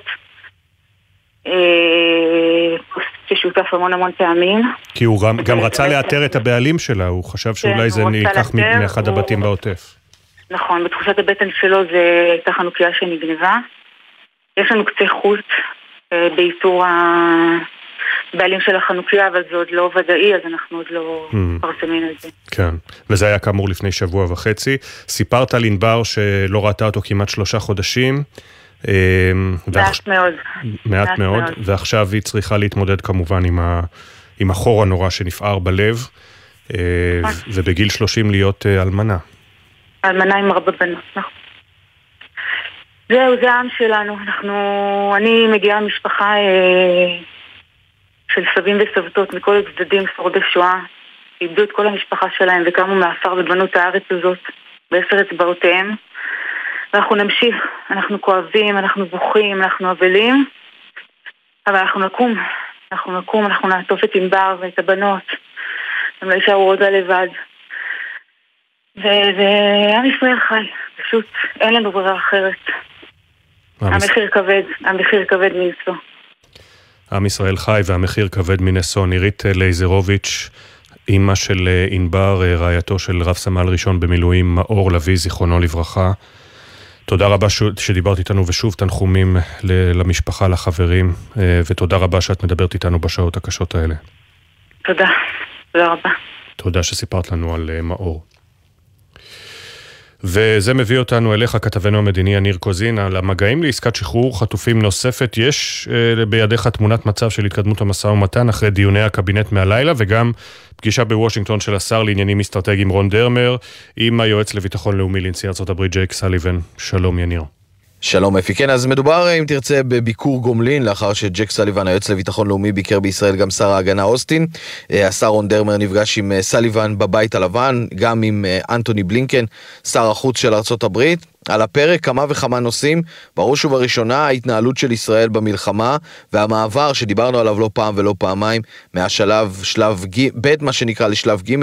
פוסט ששותף המון המון פעמים. כי הוא גם, גם רצה לאתר את הבעלים שלה, הוא חשב כן, שאולי זה נלקח מאחד הבתים בעוטף. נכון, בתחושת הבטן שלו זה הייתה חנוכיה שנגנבה. יש לנו קצה חוט אה, באיתור הבעלים של החנוכיה, אבל זה עוד לא ודאי, אז אנחנו עוד לא mm. מפרסמים את זה. כן, וזה היה כאמור לפני שבוע וחצי. סיפרת על ענבר שלא ראתה אותו כמעט שלושה חודשים. אמ, מעט מאוד. מעט מאוד, ועכשיו היא צריכה להתמודד כמובן עם, ה, עם החור הנורא שנפער בלב, אה, נכון. ובגיל 30 להיות אה, אלמנה. אלמנה עם ארבע בנות, נכון. זהו, זה העם שלנו. אנחנו... אני מגיעה ממשפחה אה, של סבים וסבתות מכל הצדדים, שורדי שואה. איבדו את כל המשפחה שלהם וקמו מעפר ובנו את הארץ הזאת בעשר אצבעותיהם. ואנחנו נמשיך, אנחנו כואבים, אנחנו בוכים, אנחנו אבלים, אבל אנחנו נקום, אנחנו נקום, אנחנו נעטוף את ענבר ואת הבנות, הם לא יישארו עוד לבד. ועם ישראל חי, פשוט אין לנו ברירה אחרת. המחיר כבד, המחיר כבד מנשוא. עם ישראל חי והמחיר כבד מנשוא. נירית לייזרוביץ', אימא של אה, ענבר, אה, רעייתו של רב סמל ראשון במילואים, מאור לביא, זיכרונו לברכה. תודה רבה שדיברת איתנו, ושוב תנחומים למשפחה, לחברים, אה, ותודה רבה שאת מדברת איתנו בשעות הקשות האלה. תודה, תודה רבה. תודה שסיפרת לנו על מאור. וזה מביא אותנו אליך, כתבנו המדיני יניר קוזין, על המגעים לעסקת שחרור חטופים נוספת. יש אה, בידיך תמונת מצב של התקדמות המשא ומתן אחרי דיוני הקבינט מהלילה, וגם פגישה בוושינגטון של השר לעניינים אסטרטגיים רון דרמר, עם היועץ לביטחון לאומי לנשיא ארה"ב ג'ייק סליבן. שלום יניר. שלום אפי. כן, אז מדובר, אם תרצה, בביקור גומלין, לאחר שג'ק סליבן, היועץ לביטחון לאומי, ביקר בישראל גם שר ההגנה אוסטין. אה, השר רון דרמר נפגש עם אה, סליבן בבית הלבן, גם עם אה, אנטוני בלינקן, שר החוץ של ארצות הברית. על הפרק כמה וכמה נושאים, בראש ובראשונה ההתנהלות של ישראל במלחמה והמעבר שדיברנו עליו לא פעם ולא פעמיים מהשלב, שלב ג, ב' מה שנקרא לשלב ג',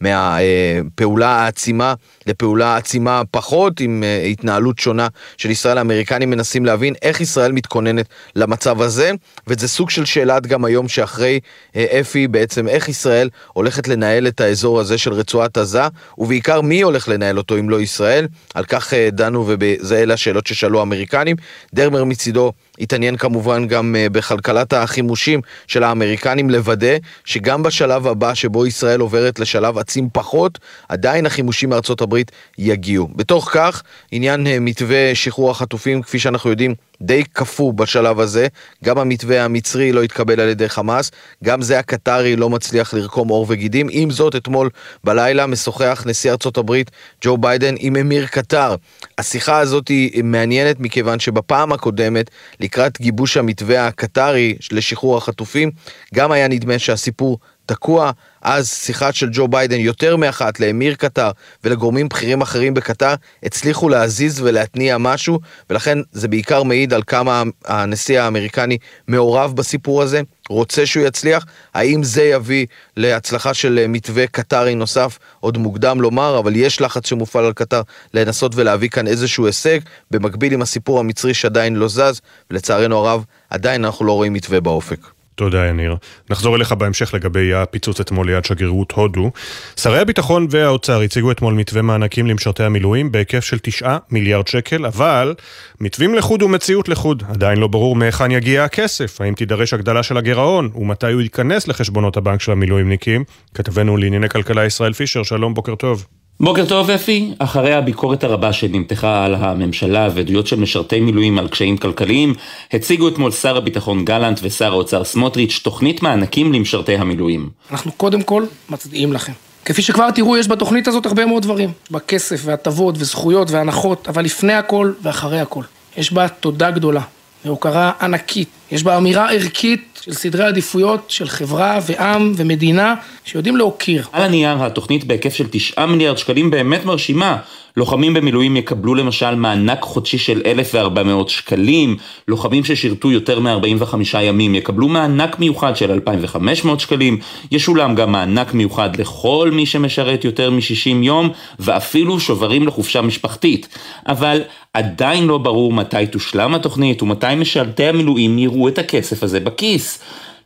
מהפעולה העצימה לפעולה עצימה פחות עם אה, התנהלות שונה של ישראל. האמריקנים מנסים להבין איך ישראל מתכוננת למצב הזה, וזה סוג של שאלת גם היום שאחרי אה, אפי בעצם איך ישראל הולכת לנהל את האזור הזה של רצועת עזה, ובעיקר מי הולך לנהל אותו אם לא ישראל. על כך אה, וזה אלה השאלות ששאלו האמריקנים. דרמר מצידו התעניין כמובן גם אה, בכלכלת החימושים של האמריקנים לוודא שגם בשלב הבא שבו ישראל עוברת לשלב עצים פחות, עדיין החימושים מארצות הברית יגיעו. בתוך כך, עניין אה, מתווה שחרור החטופים, כפי שאנחנו יודעים, די קפוא בשלב הזה, גם המתווה המצרי לא התקבל על ידי חמאס, גם זה הקטרי לא מצליח לרקום עור וגידים. עם זאת, אתמול בלילה משוחח נשיא ארצות הברית ג'ו ביידן עם אמיר קטר. השיחה הזאת היא מעניינת מכיוון שבפעם הקודמת, לקראת גיבוש המתווה הקטרי לשחרור החטופים, גם היה נדמה שהסיפור תקוע. אז שיחה של ג'ו ביידן יותר מאחת לאמיר קטר ולגורמים בכירים אחרים בקטר הצליחו להזיז ולהתניע משהו ולכן זה בעיקר מעיד על כמה הנשיא האמריקני מעורב בסיפור הזה, רוצה שהוא יצליח, האם זה יביא להצלחה של מתווה קטרי נוסף עוד מוקדם לומר, אבל יש לחץ שמופעל על קטר לנסות ולהביא כאן איזשהו הישג, במקביל עם הסיפור המצרי שעדיין לא זז ולצערנו הרב עדיין אנחנו לא רואים מתווה באופק. תודה, יניר. נחזור אליך בהמשך לגבי הפיצוץ אתמול ליד שגרירות הודו. שרי הביטחון והאוצר הציגו אתמול מתווה מענקים למשרתי המילואים בהיקף של 9 מיליארד שקל, אבל מתווים לחוד ומציאות לחוד. עדיין לא ברור מהיכן יגיע הכסף, האם תידרש הגדלה של הגירעון, ומתי הוא ייכנס לחשבונות הבנק של המילואימניקים. כתבנו לענייני כלכלה ישראל פישר, שלום, בוקר טוב. בוקר טוב אפי, אחרי הביקורת הרבה שנמתחה על הממשלה ועדויות של משרתי מילואים על קשיים כלכליים, הציגו אתמול שר הביטחון גלנט ושר האוצר סמוטריץ' תוכנית מענקים למשרתי המילואים. אנחנו קודם כל מצדיעים לכם. כפי שכבר תראו, יש בתוכנית הזאת הרבה מאוד דברים. בכסף והטבות וזכויות והנחות, אבל לפני הכל ואחרי הכל. יש בה תודה גדולה והוקרה ענקית. יש בה אמירה ערכית של סדרי עדיפויות של חברה ועם ומדינה שיודעים להוקיר. על הנייר התוכנית בהיקף של 9 מיליארד שקלים באמת מרשימה. לוחמים במילואים יקבלו למשל מענק חודשי של 1,400 שקלים, לוחמים ששירתו יותר מ-45 ימים יקבלו מענק מיוחד של 2,500 שקלים, ישולם גם מענק מיוחד לכל מי שמשרת יותר מ-60 יום, ואפילו שוברים לחופשה משפחתית. אבל עדיין לא ברור מתי תושלם התוכנית ומתי משרתי המילואים יראו את הכסף הזה בכיס.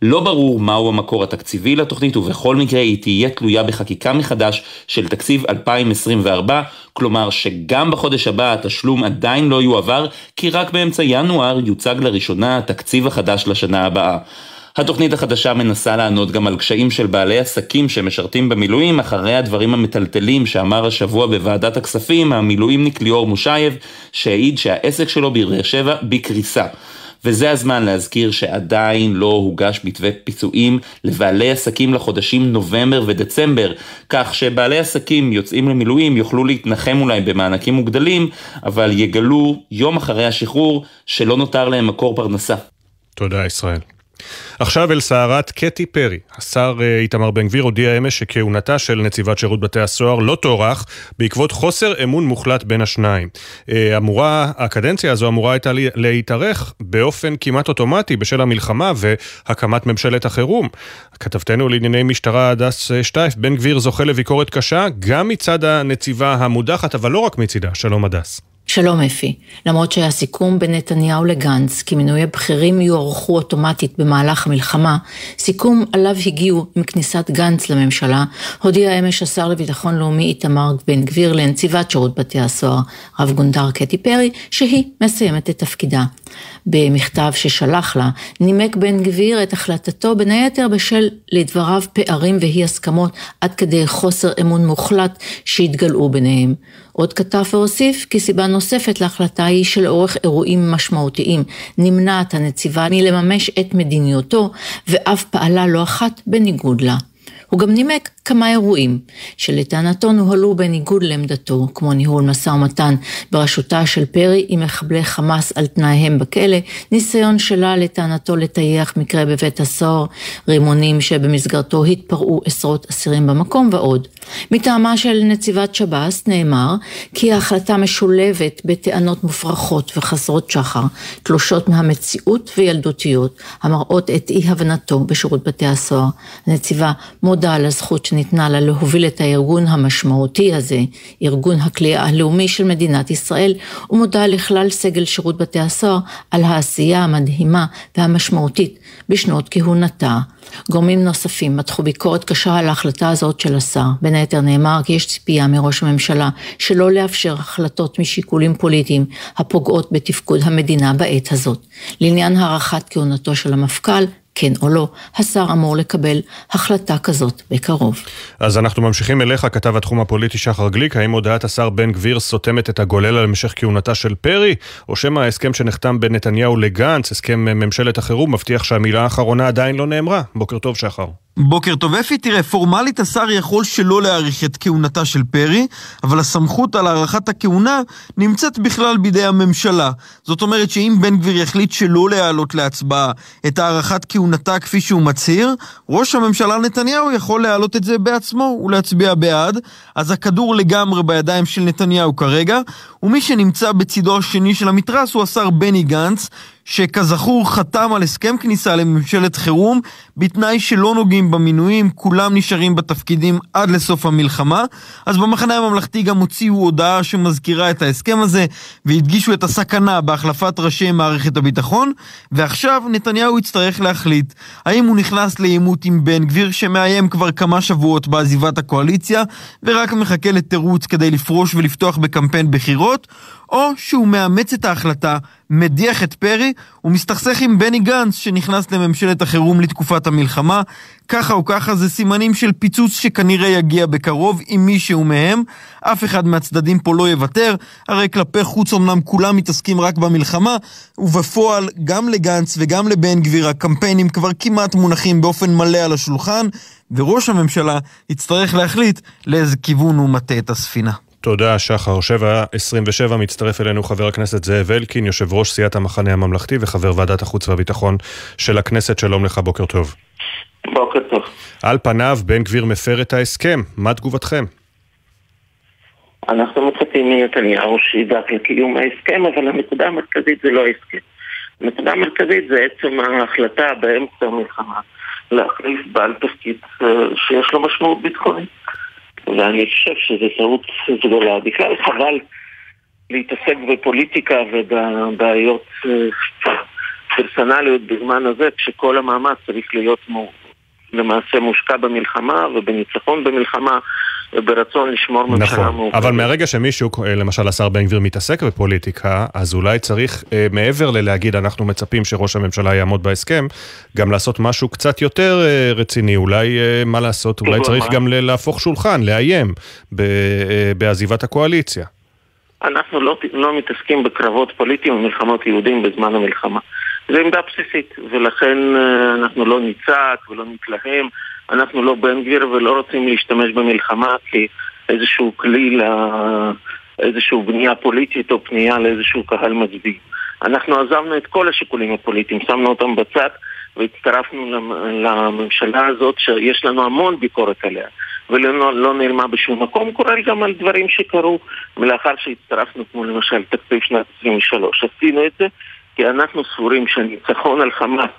לא ברור מהו המקור התקציבי לתוכנית ובכל מקרה היא תהיה תלויה בחקיקה מחדש של תקציב 2024, כלומר שגם בחודש הבא התשלום עדיין לא יועבר, כי רק באמצע ינואר יוצג לראשונה התקציב החדש לשנה הבאה. התוכנית החדשה מנסה לענות גם על קשיים של בעלי עסקים שמשרתים במילואים אחרי הדברים המטלטלים שאמר השבוע בוועדת הכספים המילואימניק ליאור מושייב שהעיד שהעסק שלו בבאר שבע בקריסה. וזה הזמן להזכיר שעדיין לא הוגש מתווה פיצויים לבעלי עסקים לחודשים נובמבר ודצמבר, כך שבעלי עסקים יוצאים למילואים יוכלו להתנחם אולי במענקים מוגדלים, אבל יגלו יום אחרי השחרור שלא נותר להם מקור פרנסה. תודה ישראל. עכשיו אל סערת קטי פרי. השר אה, איתמר בן גביר הודיע אמש שכהונתה של נציבת שירות בתי הסוהר לא תוארך בעקבות חוסר אמון מוחלט בין השניים. אה, אמורה, הקדנציה הזו אמורה הייתה להתארך באופן כמעט אוטומטי בשל המלחמה והקמת ממשלת החירום. כתבתנו לענייני משטרה הדס שטייף, בן גביר זוכה לביקורת קשה גם מצד הנציבה המודחת, אבל לא רק מצידה. שלום הדס. שלום אפי, למרות שהיה סיכום בין נתניהו לגנץ כי מינוי הבכירים יוארכו אוטומטית במהלך המלחמה, סיכום עליו הגיעו עם כניסת גנץ לממשלה, הודיע אמש השר לביטחון לאומי איתמר בן גביר לנציבת שירות בתי הסוהר, רב גונדר קטי פרי, שהיא מסיימת את תפקידה. במכתב ששלח לה, נימק בן גביר את החלטתו בין היתר בשל לדבריו פערים ואי הסכמות עד כדי חוסר אמון מוחלט שהתגלעו ביניהם. עוד כתב והוסיף כי סיבה נוספת להחלטה היא שלאורך אירועים משמעותיים נמנעת הנציבה מלממש את מדיניותו ואף פעלה לא אחת בניגוד לה. הוא גם נימק כמה אירועים שלטענתו נוהלו בניגוד לעמדתו, כמו ניהול משא ומתן בראשותה של פרי עם מחבלי חמאס על תנאיהם בכלא, ניסיון שלה לטענתו לטייח מקרה בבית הסוהר, רימונים שבמסגרתו התפרעו עשרות אסירים במקום ועוד. מטעמה של נציבת שב"ס נאמר כי ההחלטה משולבת בטענות מופרכות וחסרות שחר, תלושות מהמציאות וילדותיות, המראות את אי הבנתו בשירות בתי הסוהר. הנציבה מודה על הזכות שניתנה לה להוביל את הארגון המשמעותי הזה, ארגון הכליאה הלאומי של מדינת ישראל, ומודה לכלל סגל שירות בתי הסוהר על העשייה המדהימה והמשמעותית בשנות כהונתה. גורמים נוספים מתחו ביקורת קשה על ההחלטה הזאת של השר. בין היתר נאמר כי יש ציפייה מראש הממשלה שלא לאפשר החלטות משיקולים פוליטיים הפוגעות בתפקוד המדינה בעת הזאת. לעניין הארכת כהונתו של המפכ"ל, כן או לא, השר אמור לקבל החלטה כזאת בקרוב. אז אנחנו ממשיכים אליך, כתב התחום הפוליטי שחר גליק, האם הודעת השר בן גביר סותמת את הגולל על המשך כהונתה של פרי, או שמא ההסכם שנחתם בין נתניהו לגנץ, הסכם ממשלת החירום, מבטיח שהמילה האחרונה עדיין לא נאמרה? בוקר טוב שחר. בוקר טוב אפי, תראה, פורמלית השר יכול שלא להאריך את כהונתה של פרי, אבל הסמכות על הארכת הכהונה נמצאת בכלל בידי הממשלה. זאת אומרת שאם בן גביר יחליט שלא להעלות להצבעה את הארכת כהונתה כפי שהוא מצהיר, ראש הממשלה נתניהו יכול להעלות את זה בעצמו ולהצביע בעד, אז הכדור לגמרי בידיים של נתניהו כרגע, ומי שנמצא בצידו השני של המתרס הוא השר בני גנץ, שכזכור חתם על הסכם כניסה לממשלת חירום בתנאי שלא נוגעים במינויים, כולם נשארים בתפקידים עד לסוף המלחמה. אז במחנה הממלכתי גם הוציאו הודעה שמזכירה את ההסכם הזה והדגישו את הסכנה בהחלפת ראשי מערכת הביטחון ועכשיו נתניהו יצטרך להחליט האם הוא נכנס לעימות עם בן גביר שמאיים כבר כמה שבועות בעזיבת הקואליציה ורק מחכה לתירוץ כדי לפרוש ולפתוח בקמפיין בחירות או שהוא מאמץ את ההחלטה, מדיח את פרי ומסתכסך עם בני גנץ שנכנס לממשלת החירום לתקופת המלחמה. ככה או ככה זה סימנים של פיצוץ שכנראה יגיע בקרוב עם מישהו מהם. אף אחד מהצדדים פה לא יוותר, הרי כלפי חוץ אמנם כולם מתעסקים רק במלחמה, ובפועל גם לגנץ וגם לבן גביר הקמפיינים כבר כמעט מונחים באופן מלא על השולחן, וראש הממשלה יצטרך להחליט לאיזה כיוון הוא מטה את הספינה. תודה, שחר. 7.27 מצטרף אלינו חבר הכנסת זאב אלקין, יושב ראש סיעת המחנה הממלכתי וחבר ועדת החוץ והביטחון של הכנסת. שלום לך, בוקר טוב. בוקר טוב. על פניו, בן גביר מפר את ההסכם. מה תגובתכם? אנחנו מצפים מנתניהו שידאג לקיום ההסכם, אבל הנקודה המרכזית זה לא ההסכם. הנקודה המרכזית זה עצם ההחלטה באמצע המלחמה להחליף בעל תפקיד אה, שיש לו משמעות ביטחונית. ואני חושב שזו טעות גדולה. בכלל חבל להתעסק בפוליטיקה ובבעיות אה, פרסונליות בזמן הזה, כשכל המאמץ צריך להיות למעשה מושקע במלחמה ובניצחון במלחמה וברצון לשמור ממשלה נכון, מאוחדת. אבל מהרגע שמישהו, אה, למשל השר בן גביר, מתעסק בפוליטיקה, אז אולי צריך, אה, מעבר ללהגיד אנחנו מצפים שראש הממשלה יעמוד בהסכם, גם לעשות משהו קצת יותר אה, רציני, אולי מה לעשות, אולי צריך מה? גם להפוך שולחן, לאיים בעזיבת הקואליציה. אנחנו לא, לא מתעסקים בקרבות פוליטיים ומלחמות יהודים בזמן המלחמה. זו עמדה בסיסית, ולכן אנחנו לא נצעק ולא נתלהם, אנחנו לא בן גביר ולא רוצים להשתמש במלחמה כאיזשהו כלי לאיזשהו בנייה פוליטית או פנייה לאיזשהו קהל מצביע. אנחנו עזבנו את כל השיקולים הפוליטיים, שמנו אותם בצד והצטרפנו לממשלה הזאת שיש לנו המון ביקורת עליה ולא לא נעלמה בשום מקום, כולל גם על דברים שקרו לאחר שהצטרפנו, כמו למשל תקציב שנת 23. עשינו את זה כי אנחנו סבורים שהניצחון על חמאס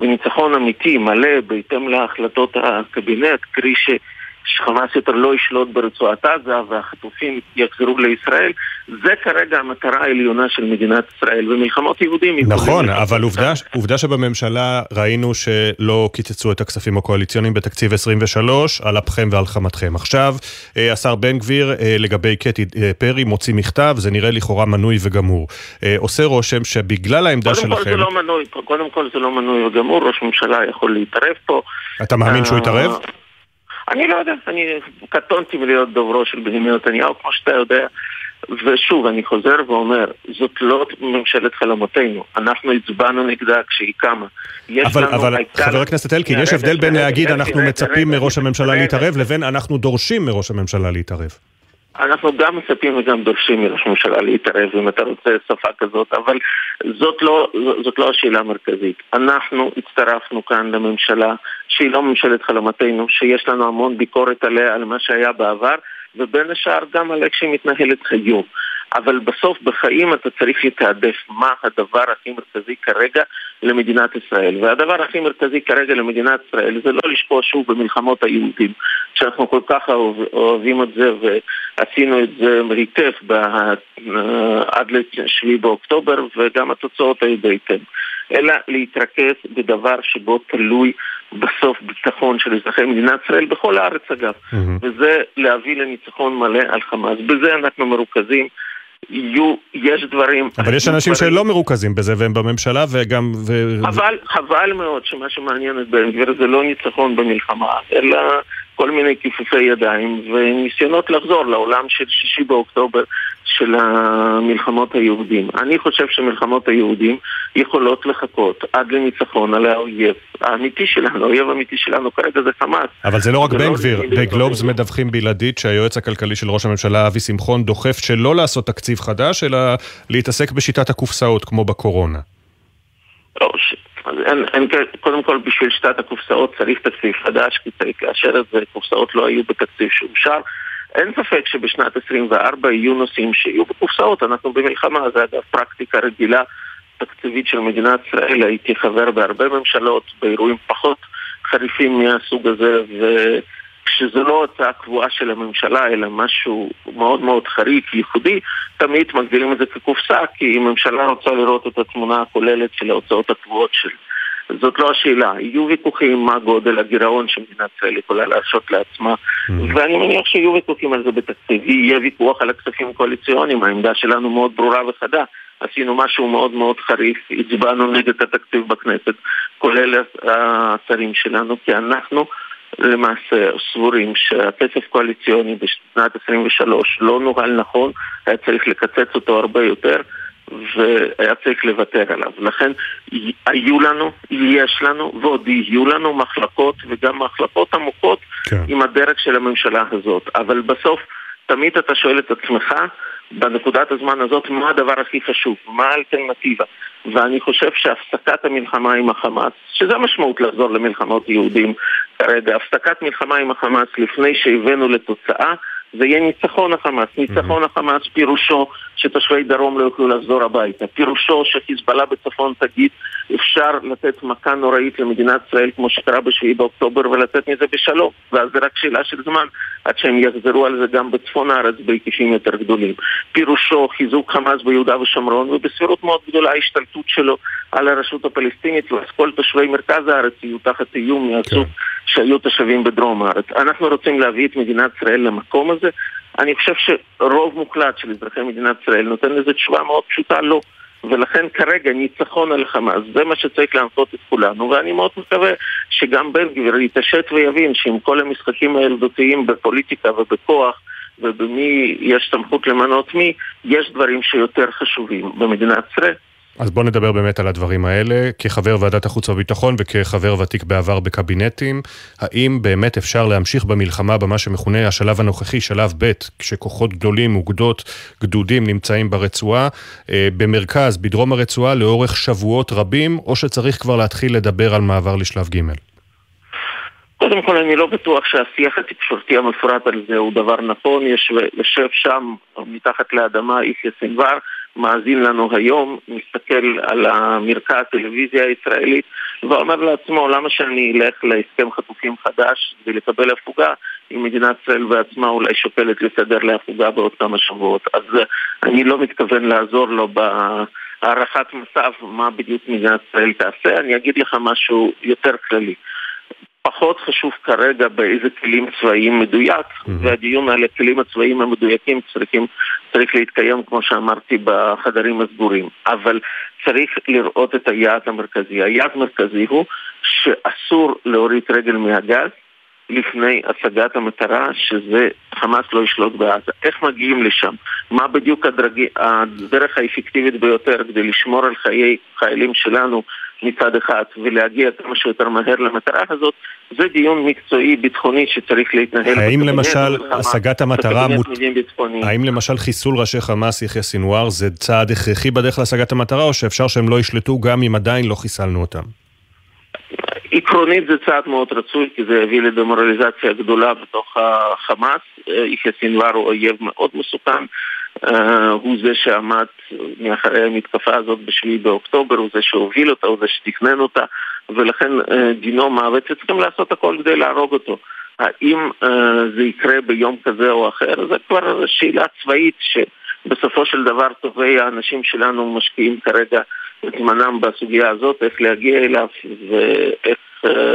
וניצחון אמיתי, מלא, בהתאם להחלטות הקבינט, קרי ש... שחמאס יותר לא ישלוט ברצועת עזה והחטופים יחזרו לישראל, זה כרגע המטרה העליונה של מדינת ישראל, ומלחמות יהודים... נכון, אבל עובדה, עובדה שבממשלה ראינו שלא קיצצו את הכספים הקואליציוניים בתקציב 23, על אפכם ועל חמתכם. עכשיו, אה, השר בן גביר אה, לגבי קטי אה, פרי מוציא מכתב, זה נראה לכאורה מנוי וגמור. עושה רושם שבגלל העמדה קודם שלכם... כל זה לא מנוי, קודם כל זה לא מנוי וגמור, ראש ממשלה יכול להתערב פה. אתה מאמין שהוא יתערב? אני לא יודע, אני קטונתי מלהיות דוברו של בנימין נתניהו, כמו שאתה יודע. ושוב, אני חוזר ואומר, זאת לא ממשלת חלומותינו. אנחנו הצבענו נגדה כשהיא קמה. אבל, אבל חבר הכנסת אלקין, יש הבדל בין להגיד אנחנו מצפים מראש הממשלה להתערב, לבין אנחנו דורשים מראש הממשלה להתערב. אנחנו גם מצפים וגם דורשים מראש הממשלה להתערב, אם אתה רוצה שפה כזאת, אבל זאת לא, זאת לא השאלה המרכזית. אנחנו הצטרפנו כאן לממשלה שהיא לא ממשלת חלומתנו, שיש לנו המון ביקורת עליה, על מה שהיה בעבר, ובין השאר גם על איך שהיא מתנהלת היום. אבל בסוף בחיים אתה צריך לתעדף מה הדבר הכי מרכזי כרגע למדינת ישראל. והדבר הכי מרכזי כרגע למדינת ישראל זה לא לשקוע שוב במלחמות היהודים, שאנחנו כל כך אוהב, אוהבים את זה ועשינו את זה היטב עד ל-7 באוקטובר וגם התוצאות היו בהתאם. אלא להתרכז בדבר שבו תלוי בסוף ביטחון של אזרחי מדינת ישראל בכל הארץ אגב, mm-hmm. וזה להביא לניצחון מלא על חמאס. בזה אנחנו מרוכזים. יהיו, יש דברים... אבל יש אנשים דברים. שלא מרוכזים בזה והם בממשלה וגם... ו... חבל, חבל מאוד שמה שמעניין את בן גביר זה לא ניצחון במלחמה, אלא כל מיני כיפופי ידיים וניסיונות לחזור לעולם של שישי באוקטובר של המלחמות היהודים. אני חושב שמלחמות היהודים יכולות לחכות עד לניצחון על האויב האמיתי שלנו, האויב האמיתי שלנו כרגע זה חמאס. אבל זה לא רק בן לא גביר, בגלובס מדווחים בלעדית שהיועץ הכלכלי של ראש הממשלה אבי שמחון דוחף שלא לעשות תקציב חדש, אלא להתעסק בשיטת הקופסאות כמו בקורונה. לא, ש... אין, אין, קודם כל בשביל שיטת הקופסאות צריך תקציב חדש, כי צריך לאשר את זה, קופסאות לא היו בתקציב שאושר. אין ספק שבשנת 24 יהיו נושאים שיהיו בקופסאות, אנחנו במלחמה, זה אגב פרקטיקה רגילה תקציבית של מדינת ישראל, הייתי חבר בהרבה ממשלות, באירועים פחות חריפים מהסוג הזה, וכשזה לא הצעה קבועה של הממשלה, אלא משהו מאוד מאוד חריג, ייחודי, תמיד מגדירים את זה כקופסה, כי הממשלה רוצה לראות את התמונה הכוללת של ההוצאות הקבועות שלה. זאת לא השאלה. יהיו ויכוחים מה גודל הגירעון שמדינת ישראל יכולה להרשות לעצמה, mm. ואני מניח שיהיו ויכוחים על זה בתקציב. יהיה ויכוח על הכספים הקואליציוניים, העמדה שלנו מאוד ברורה וחדה. עשינו משהו מאוד מאוד חריף, הצבענו נגד התקציב בכנסת, כולל השרים שלנו, כי אנחנו למעשה סבורים שהכסף קואליציוני בשנת 23 לא נוהל נכון, היה צריך לקצץ אותו הרבה יותר. והיה צריך לוותר עליו. לכן היו לנו, יש לנו ועוד יהיו לנו מחלקות וגם מחלקות עמוקות כן. עם הדרך של הממשלה הזאת. אבל בסוף תמיד אתה שואל את עצמך בנקודת הזמן הזאת מה הדבר הכי חשוב, מה האלטרנטיבה. ואני חושב שהפסקת המלחמה עם החמאס, שזה המשמעות לחזור למלחמות יהודים כרגע, הפסקת מלחמה עם החמאס לפני שהבאנו לתוצאה זה יהיה ניצחון החמאס. ניצחון החמאס פירושו שתושבי דרום לא יוכלו לחזור הביתה. פירושו שחיזבאללה בצפון תגיד אפשר לתת מכה נוראית למדינת ישראל כמו שקרה בשביעי באוקטובר ולצאת מזה בשלום. ואז זה רק שאלה של זמן עד שהם יחזרו על זה גם בצפון הארץ בהיקפים יותר גדולים. פירושו חיזוק חמאס ביהודה ושומרון ובסבירות מאוד גדולה ההשתלטות שלו על הרשות הפלסטינית ואז כל תושבי מרכז הארץ יהיו תחת איום מהסוג כן. שהיו תושבים בדרום הארץ. אנחנו רוצים להביא את מדינת ישראל למקום הזה. אני חושב שרוב מוחלט של אזרחי מדינת ישראל נותן לזה תשובה מאוד פשוטה, לא. ולכן כרגע ניצחון על חמאס, זה מה שצריך להנחות את כולנו, ואני מאוד מקווה שגם בן גביר יתעשת ויבין שעם כל המשחקים הילדותיים בפוליטיקה ובכוח ובמי יש סמכות למנות מי, יש דברים שיותר חשובים במדינת ישראל. אז בואו נדבר באמת על הדברים האלה. כחבר ועדת החוץ והביטחון וכחבר ותיק בעבר בקבינטים, האם באמת אפשר להמשיך במלחמה במה שמכונה השלב הנוכחי, שלב ב', כשכוחות גדולים, אוגדות, גדודים נמצאים ברצועה, אה, במרכז, בדרום הרצועה, לאורך שבועות רבים, או שצריך כבר להתחיל לדבר על מעבר לשלב ג'? קודם כל אני לא בטוח שהשיח התקשורתי המפורט על זה הוא דבר נכון, יש, יושב שם מתחת לאדמה יחיא סנוואר, מאזין לנו היום, מסתכל על המרקע הטלוויזיה הישראלית ואומר לעצמו למה שאני אלך להסכם חטופים חדש ולקבל הפוגה אם מדינת ישראל בעצמה אולי שוקלת לסדר להפוגה בעוד כמה שבועות? אז אני לא מתכוון לעזור לו בהערכת מצב מה בדיוק מדינת ישראל תעשה, אני אגיד לך משהו יותר כללי. פחות חשוב כרגע באיזה כלים צבאיים מדויק, mm-hmm. והדיון על הכלים הצבאיים המדויקים צריכים, צריך להתקיים, כמו שאמרתי, בחדרים הסגורים. אבל צריך לראות את היעד המרכזי. היעד המרכזי הוא שאסור להוריד רגל מהגז לפני השגת המטרה שזה חמאס לא ישלוט בעזה. איך מגיעים לשם? מה בדיוק הדרג... הדרך האפקטיבית ביותר כדי לשמור על חיי חיילים שלנו מצד אחד ולהגיע כמה שיותר מהר למטרה הזאת, זה דיון מקצועי ביטחוני שצריך להתנהל. האם למשל השגת המטרה, מות... האם למשל חיסול ראשי חמאס יחיא סינואר זה צעד הכרחי בדרך להשגת המטרה או שאפשר שהם לא ישלטו גם אם עדיין לא חיסלנו אותם? עקרונית זה צעד מאוד רצוי כי זה יביא לדמורליזציה גדולה בתוך החמאס. יחיא סינואר הוא אויב מאוד מסוכן. Uh, הוא זה שעמד מאחורי המתקפה הזאת בשביעי באוקטובר, הוא זה שהוביל אותה, הוא זה שתכנן אותה, ולכן uh, דינו מוות, וצריכים לעשות הכל כדי להרוג אותו. האם uh, זה יקרה ביום כזה או אחר, זה כבר שאלה צבאית שבסופו של דבר טובי האנשים שלנו משקיעים כרגע את זמנם בסוגיה הזאת, איך להגיע אליו ואיך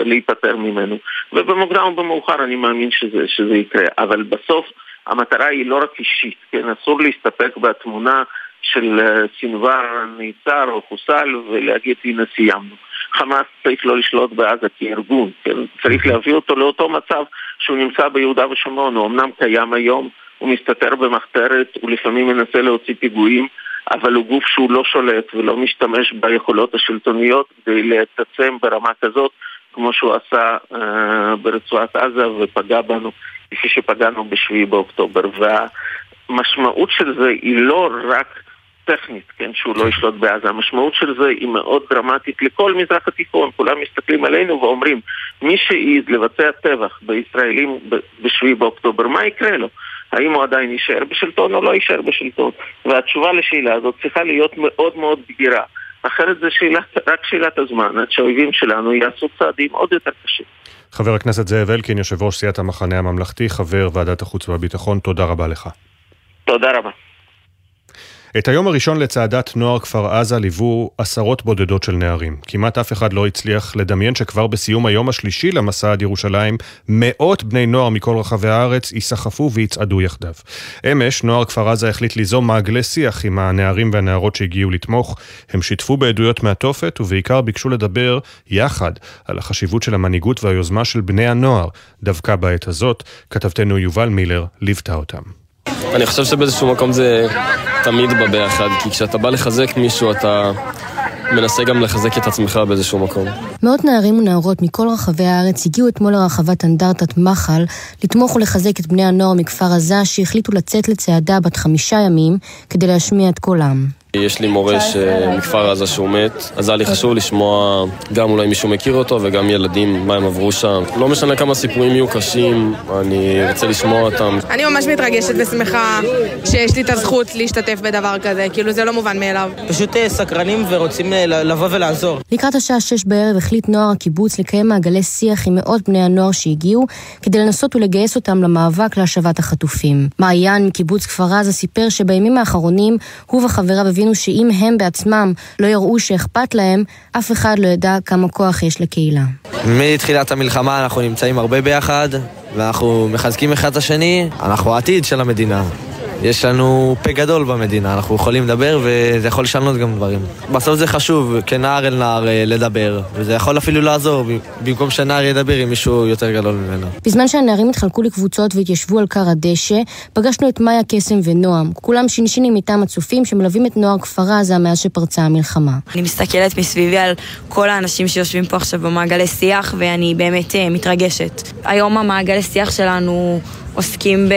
להיפטר ממנו. ובמוקדם או במאוחר אני מאמין שזה, שזה יקרה, אבל בסוף המטרה היא לא רק אישית, כן? אסור להסתפק בתמונה של אה, סנוואר נעצר או חוסל ולהגיד הנה סיימנו. חמאס צריך לא לשלוט בעזה כארגון, כן? צריך להביא אותו לאותו מצב שהוא נמצא ביהודה ושומרון, הוא אמנם קיים היום, הוא מסתתר במחתרת, הוא לפעמים מנסה להוציא פיגועים, אבל הוא גוף שהוא לא שולט ולא משתמש ביכולות השלטוניות כדי להתעצם ברמה כזאת כמו שהוא עשה uh, ברצועת עזה ופגע בנו כפי שפגענו בשביעי באוקטובר. והמשמעות של זה היא לא רק טכנית, כן, שהוא לא ישלוט בעזה. המשמעות של זה היא מאוד דרמטית לכל מזרח התיכון. כולם מסתכלים עלינו ואומרים, מי שהעיד לבצע טבח בישראלים בשביעי באוקטובר, מה יקרה לו? האם הוא עדיין יישאר בשלטון או לא יישאר בשלטון? והתשובה לשאלה הזאת צריכה להיות מאוד מאוד בגירה. אחרת זה שאלה, רק שאלת הזמן, עד שהאויבים שלנו יעשו צעדים עוד יותר קשים. חבר הכנסת זאב אלקין, יושב ראש סיעת המחנה הממלכתי, חבר ועדת החוץ והביטחון, תודה רבה לך. תודה רבה. את היום הראשון לצעדת נוער כפר עזה ליוו עשרות בודדות של נערים. כמעט אף אחד לא הצליח לדמיין שכבר בסיום היום השלישי למסע עד ירושלים, מאות בני נוער מכל רחבי הארץ ייסחפו ויצעדו יחדיו. אמש, נוער כפר עזה החליט ליזום מעגלי שיח עם הנערים והנערות שהגיעו לתמוך. הם שיתפו בעדויות מהתופת, ובעיקר ביקשו לדבר יחד על החשיבות של המנהיגות והיוזמה של בני הנוער. דווקא בעת הזאת, כתבתנו יובל מילר ליוותה אותם. אני חושב שבאיזשהו מקום זה תמיד בא ביחד, כי כשאתה בא לחזק מישהו אתה מנסה גם לחזק את עצמך באיזשהו מקום. מאות נערים ונערות מכל רחבי הארץ הגיעו אתמול לרחבת אנדרטת מחל לתמוך ולחזק את בני הנוער מכפר עזה שהחליטו לצאת לצעדה בת חמישה ימים כדי להשמיע את קולם. יש לי מורה מכפר עזה שהוא מת, אז היה לי חשוב לשמוע גם אולי מישהו מכיר אותו וגם ילדים, מה הם עברו שם. לא משנה כמה סיפורים יהיו קשים, אני רוצה לשמוע אותם. אני ממש מתרגשת ושמחה שיש לי את הזכות להשתתף בדבר כזה, כאילו זה לא מובן מאליו. פשוט אה, סקרנים ורוצים אה, לבוא ולעזור. לקראת השעה שש בערב החליט נוער הקיבוץ לקיים מעגלי שיח עם מאות בני הנוער שהגיעו, כדי לנסות ולגייס אותם למאבק להשבת החטופים. מעיין מקיבוץ כפר עזה סיפר שבימים האחרונים הוא וחבריו הבינו שאם הם בעצמם לא יראו שאכפת להם, אף אחד לא ידע כמה כוח יש לקהילה. מתחילת המלחמה אנחנו נמצאים הרבה ביחד, ואנחנו מחזקים אחד את השני, אנחנו העתיד של המדינה. יש לנו פה גדול במדינה, אנחנו יכולים לדבר וזה יכול לשנות גם דברים. בסוף זה חשוב, כנער אל נער אה, לדבר, וזה יכול אפילו לעזור, במקום שנער ידבר עם מישהו יותר גדול ממנו. בזמן שהנערים התחלקו לקבוצות והתיישבו על כר הדשא, פגשנו את מאיה קסם ונועם, כולם שינשינים מטעם הצופים שמלווים את נוער כפר עזה מאז שפרצה המלחמה. אני מסתכלת מסביבי על כל האנשים שיושבים פה עכשיו במעגלי שיח, ואני באמת אה, מתרגשת. היום המעגלי שיח שלנו עוסקים ב...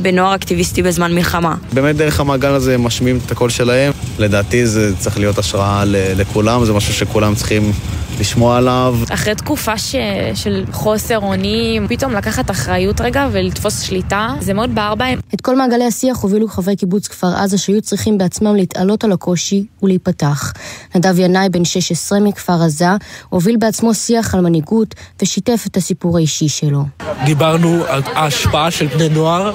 בנוער אקטיביסטי בזמן מלחמה. באמת דרך המעגל הזה משמיעים את הקול שלהם. לדעתי זה צריך להיות השראה לכולם, זה משהו שכולם צריכים לשמוע עליו. אחרי תקופה ש... של חוסר אונים, פתאום לקחת אחריות רגע ולתפוס שליטה, זה מאוד בער בהם. את כל מעגלי השיח הובילו חברי קיבוץ כפר עזה שהיו צריכים בעצמם להתעלות על הקושי ולהיפתח. נדב ינאי, בן 16 מכפר עזה, הוביל בעצמו שיח על מנהיגות ושיתף את הסיפור האישי שלו. דיברנו על ההשפעה של בני נוער,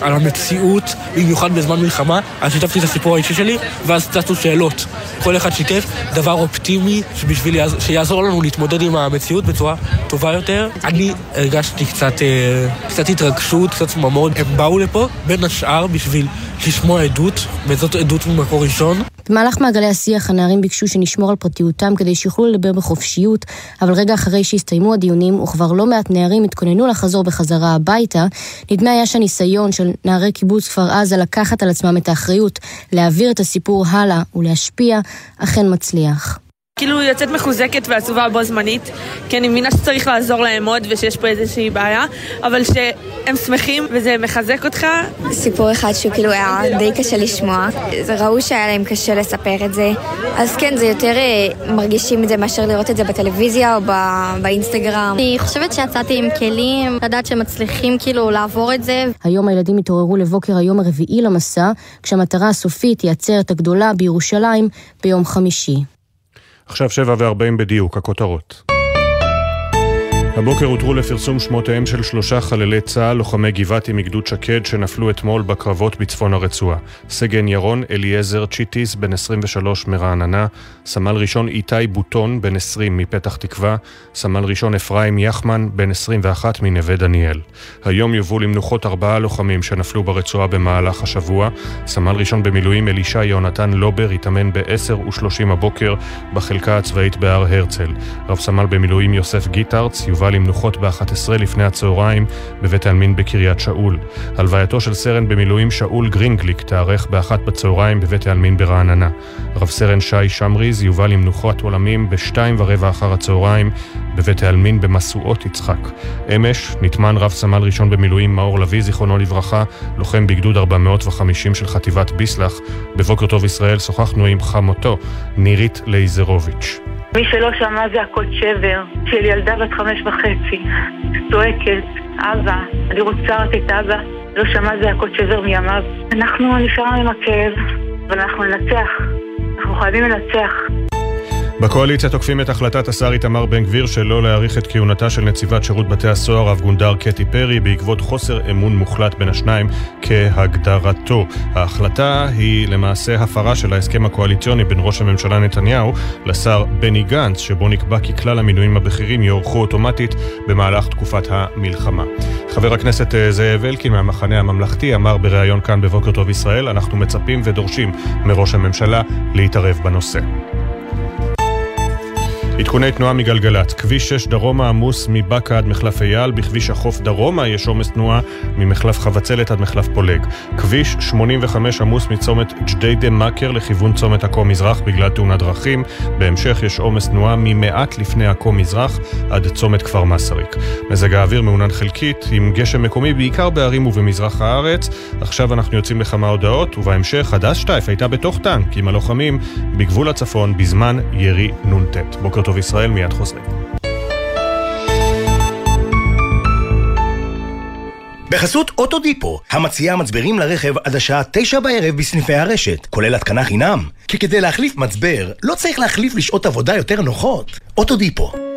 על המציאות, במיוחד בזמן מלחמה, אז שיתפתי את הסיפור האישי שלי, ואז צצו שאלות. כל אחד שיתף דבר אופטימי שבשביל שיעזור לנו להתמודד עם המציאות בצורה טובה יותר. אני הרגשתי קצת, אה, קצת התרגשות, קצת צמרמורת. הם באו לפה, בין השאר, בשביל לשמוע עדות, וזאת עדות ממקור ראשון. במהלך מעגלי השיח הנערים ביקשו שנשמור על פרטיותם כדי שיוכלו לדבר בחופשיות, אבל רגע אחרי שהסתיימו הדיונים וכבר לא מעט נערים התכוננו לחזור בחזרה הביתה, נדמה היה שהניסיון של נערי קיבוץ כפר עזה לקחת על עצמם את האחריות, להעביר את הסיפור הלאה ולהשפיע, אכן מצליח. כאילו יוצאת מחוזקת ועצובה בו זמנית, כי אני מבינה שצריך לעזור להם עוד ושיש פה איזושהי בעיה, אבל שהם שמחים וזה מחזק אותך. סיפור אחד שהוא כאילו היה די קשה לשמוע, זה ראו שהיה להם קשה לספר את זה, אז כן, זה יותר אה, מרגישים את זה מאשר לראות את זה בטלוויזיה או בא, באינסטגרם. אני חושבת שיצאתי עם כלים, לדעת שמצליחים כאילו לעבור את זה. היום הילדים התעוררו לבוקר היום הרביעי למסע, כשהמטרה הסופית היא עצרת הגדולה בירושלים ביום חמישי. עכשיו שבע וארבעים בדיוק, הכותרות. הבוקר הותרו לפרסום שמותיהם של שלושה חללי צה"ל, לוחמי גבעתי מגדוד שקד, שנפלו אתמול בקרבות בצפון הרצועה. סגן ירון אליעזר צ'יטיס, בן 23 מרעננה, סמל ראשון איתי בוטון, בן 20 מפתח תקווה, סמל ראשון אפרים יחמן, בן 21 מנווה דניאל. היום יובאו למנוחות ארבעה לוחמים שנפלו ברצועה במהלך השבוע. סמל ראשון במילואים אלישע יהונתן לובר ייטמן ב-10 ו-30 הבוקר בחלקה הצבאית בהר הרצל. רב סמל במילואים יוסף גיטרץ יובא למנוחות ב-11 לפני הצהריים בבית העלמין בקריית שאול. הלווייתו של סרן במילואים שאול גרינגליק תיערך באחת בצהריים בבית העלמין ברעננה. רב סרן שי שמריז יובא למנוחות עולמים בשתיים ורבע אחר הצהריים בבית העלמין במשואות יצחק. אמש נטמן רב סמל ראשון במילואים מאור לביא, זיכרונו לברכה, לוחם בגדוד 450 של חטיבת ביסלח. בבוקר טוב ישראל שוחחנו עם חמותו, נירית לייזרוביץ'. מי שלא שמע זעקות שבר של ילדה בת חמש וחצי, צועקת, אבא, אני רוצה רק את אבא, לא שמע זעקות שבר מימיו. אנחנו נשארנו עם הכאב, אבל אנחנו ננצח. אנחנו חייבים לנצח. בקואליציה תוקפים את החלטת השר איתמר בן גביר שלא להאריך את כהונתה של נציבת שירות בתי הסוהר רב גונדר קטי פרי בעקבות חוסר אמון מוחלט בין השניים כהגדרתו. ההחלטה היא למעשה הפרה של ההסכם הקואליציוני בין ראש הממשלה נתניהו לשר בני גנץ שבו נקבע כי כלל המינויים הבכירים יוארכו אוטומטית במהלך תקופת המלחמה. חבר הכנסת אה, זאב אלקין מהמחנה הממלכתי אמר בריאיון כאן בבוקר טוב ישראל אנחנו מצפים ודורשים מראש הממשלה להתערב בנושא. עדכוני תנועה מגלגלת, כביש 6 דרומה עמוס מבאקה עד מחלף אייל, בכביש החוף דרומה יש עומס תנועה ממחלף חבצלת עד מחלף פולג. כביש 85 עמוס מצומת ג'דיידה מאקר לכיוון צומת עכו מזרח בגלל תאונת דרכים. בהמשך יש עומס תנועה ממעט לפני עכו מזרח עד צומת כפר מסריק. מזג האוויר מעונן חלקית עם גשם מקומי בעיקר בערים ובמזרח הארץ. עכשיו אנחנו יוצאים לכמה הודעות, ובהמשך הדס שטייף הייתה בתוך טנק עם הלוחמים בגבול הצפון בזמן ירי נ"ט. בוקר טוב ישראל, מיד חוזרים. בחסות אוטודיפו, המציעה מצברים לרכב עד השעה תשע בערב בסניפי הרשת, כולל התקנה חינם. כי כדי להחליף מצבר, לא צריך להחליף לשעות עבודה יותר נוחות. אוטודיפו.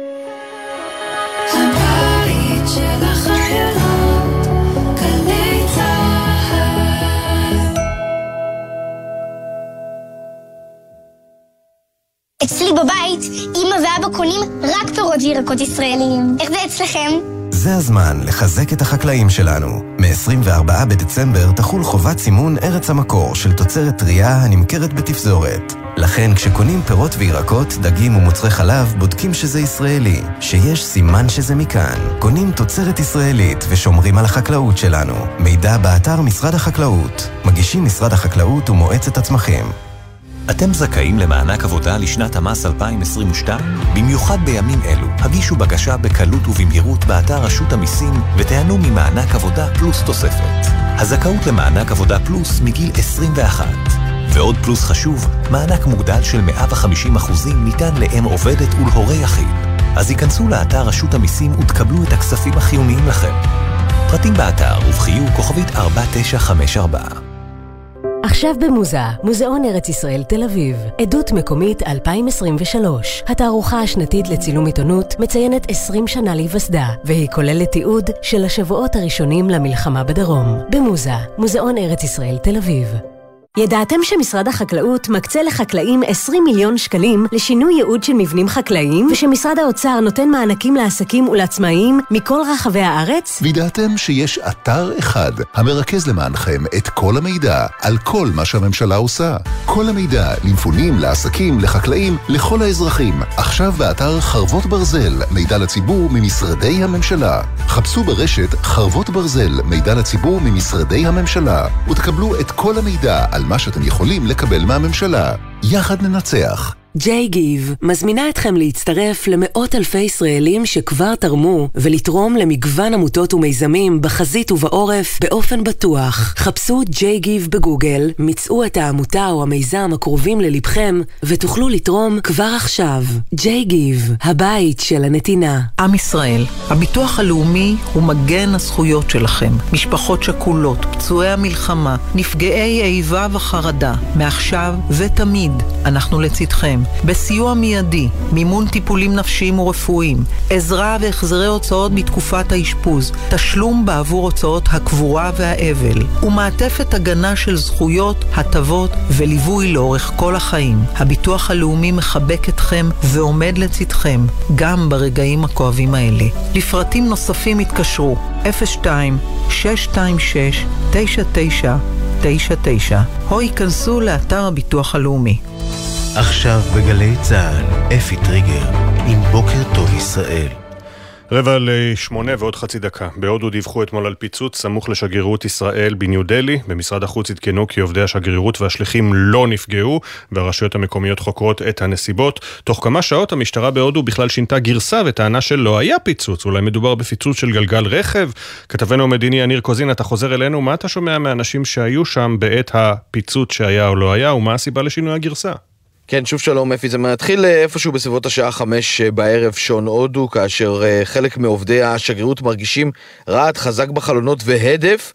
אצלי בבית, אמא ואבא קונים רק פירות וירקות ישראליים. איך זה אצלכם? זה הזמן לחזק את החקלאים שלנו. מ-24 בדצמבר תחול חובת סימון ארץ המקור של תוצרת טרייה הנמכרת בתפזורת. לכן כשקונים פירות וירקות, דגים ומוצרי חלב, בודקים שזה ישראלי, שיש סימן שזה מכאן. קונים תוצרת ישראלית ושומרים על החקלאות שלנו. מידע באתר משרד החקלאות. מגישים משרד החקלאות ומועצת הצמחים. אתם זכאים למענק עבודה לשנת המס 2022? במיוחד בימים אלו, הגישו בקשה בקלות ובמהירות באתר רשות המיסים ותיהנו ממענק עבודה פלוס תוספת. הזכאות למענק עבודה פלוס מגיל 21. ועוד פלוס חשוב, מענק מוגדל של 150% ניתן לאם עובדת ולהורה יחיד. אז היכנסו לאתר רשות המיסים ותקבלו את הכספים החיוניים לכם. פרטים באתר ובחיוג כוכבית 4954. עכשיו במוזה, מוזיאון ארץ ישראל תל אביב, עדות מקומית 2023. התערוכה השנתית לצילום עיתונות מציינת 20 שנה להיווסדה, והיא כוללת תיעוד של השבועות הראשונים למלחמה בדרום. במוזה, מוזיאון ארץ ישראל תל אביב. ידעתם שמשרד החקלאות מקצה לחקלאים 20 מיליון שקלים לשינוי ייעוד של מבנים חקלאיים, ושמשרד האוצר נותן מענקים לעסקים ולעצמאיים מכל רחבי הארץ? וידעתם שיש אתר אחד המרכז למענכם את כל המידע על כל מה שהממשלה עושה. כל המידע למפונים, לעסקים, לחקלאים, לכל האזרחים. עכשיו באתר חרבות ברזל, מידע לציבור ממשרדי הממשלה. חפשו ברשת חרבות ברזל, מידע לציבור ממשרדי הממשלה, ותקבלו את כל המידע על מה שאתם יכולים לקבל מהממשלה. יחד ננצח. ג'יי גיב מזמינה אתכם להצטרף למאות אלפי ישראלים שכבר תרמו ולתרום למגוון עמותות ומיזמים בחזית ובעורף באופן בטוח. חפשו ג'יי גיב בגוגל, מצאו את העמותה או המיזם הקרובים ללבכם ותוכלו לתרום כבר עכשיו. ג'יי גיב, הבית של הנתינה. עם ישראל, הביטוח הלאומי הוא מגן הזכויות שלכם. משפחות שכולות, פצועי המלחמה, נפגעי איבה וחרדה, מעכשיו ותמיד אנחנו לצדכם. בסיוע מיידי, מימון טיפולים נפשיים ורפואיים, עזרה והחזרי הוצאות בתקופת האשפוז, תשלום בעבור הוצאות הקבורה והאבל, ומעטפת הגנה של זכויות, הטבות וליווי לאורך כל החיים. הביטוח הלאומי מחבק אתכם ועומד לצדכם, גם ברגעים הכואבים האלה. לפרטים נוספים התקשרו 02 626 9999 או ייכנסו לאתר הביטוח הלאומי. עכשיו בגלי צה"ל, אפי טריגר, עם בוקר טוב ישראל. רבע לשמונה ועוד חצי דקה. בהודו דיווחו אתמול על פיצוץ סמוך לשגרירות ישראל בניו דלי. במשרד החוץ עדכנו כי עובדי השגרירות והשליחים לא נפגעו, והרשויות המקומיות חוקרות את הנסיבות. תוך כמה שעות המשטרה בהודו בכלל שינתה גרסה וטענה שלא היה פיצוץ. אולי מדובר בפיצוץ של גלגל רכב? כתבנו המדיני יניר קוזין, אתה חוזר אלינו, מה אתה שומע מאנשים שהיו שם בעת הפיצוץ שהיה או לא היה, ומה הסיבה לשינוי הגרסה? כן, שוב שלום אפי, זה מתחיל איפשהו בסביבות השעה חמש בערב שעון הודו, כאשר חלק מעובדי השגרירות מרגישים רעד חזק בחלונות והדף,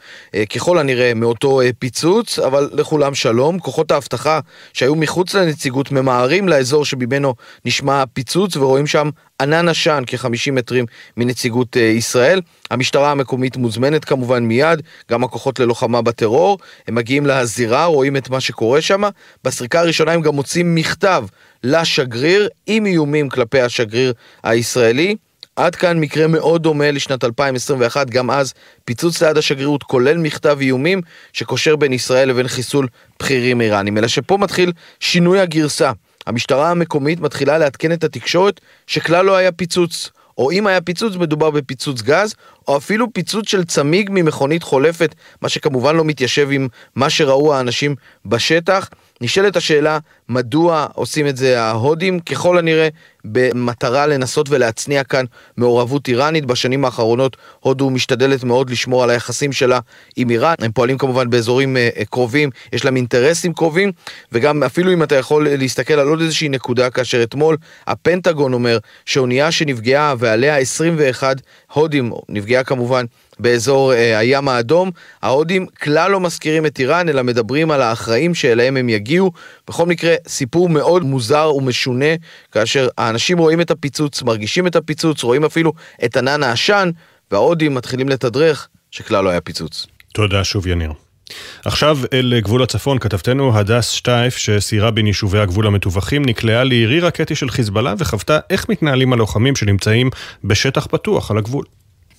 ככל הנראה מאותו פיצוץ, אבל לכולם שלום. כוחות האבטחה שהיו מחוץ לנציגות ממהרים לאזור שממנו נשמע הפיצוץ ורואים שם ענן עשן כ-50 מטרים מנציגות ישראל. המשטרה המקומית מוזמנת כמובן מיד, גם הכוחות ללוחמה בטרור, הם מגיעים לזירה, רואים את מה שקורה שם. בסריקה הראשונה הם גם מוצאים מכתב לשגריר עם איומים כלפי השגריר הישראלי. עד כאן מקרה מאוד דומה לשנת 2021, גם אז פיצוץ ליד השגרירות כולל מכתב איומים שקושר בין ישראל לבין חיסול בכירים איראנים. אלא שפה מתחיל שינוי הגרסה. המשטרה המקומית מתחילה לעדכן את התקשורת שכלל לא היה פיצוץ. או אם היה פיצוץ, מדובר בפיצוץ גז, או אפילו פיצוץ של צמיג ממכונית חולפת, מה שכמובן לא מתיישב עם מה שראו האנשים בשטח. נשאלת השאלה, מדוע עושים את זה ההודים? ככל הנראה במטרה לנסות ולהצניע כאן מעורבות איראנית. בשנים האחרונות הודו משתדלת מאוד לשמור על היחסים שלה עם איראן. הם פועלים כמובן באזורים uh, קרובים, יש להם אינטרסים קרובים, וגם אפילו אם אתה יכול להסתכל על עוד איזושהי נקודה, כאשר אתמול הפנטגון אומר שאונייה שנפגעה ועליה 21 הודים, נפגעה כמובן באזור אה, הים האדום. ההודים כלל לא מזכירים את איראן, אלא מדברים על האחראים שאליהם הם יגיעו. בכל מקרה, סיפור מאוד מוזר ומשונה, כאשר האנשים רואים את הפיצוץ, מרגישים את הפיצוץ, רואים אפילו את ענן העשן, וההודים מתחילים לתדרך שכלל לא היה פיצוץ. תודה שוב יניר. עכשיו אל גבול הצפון, כתבתנו הדס שטייף, שסיירה בין יישובי הגבול המטווחים, נקלעה לירי רקטי של חיזבאללה וחוותה איך מתנהלים הלוחמים שנמצאים בשטח פתוח על הגבול.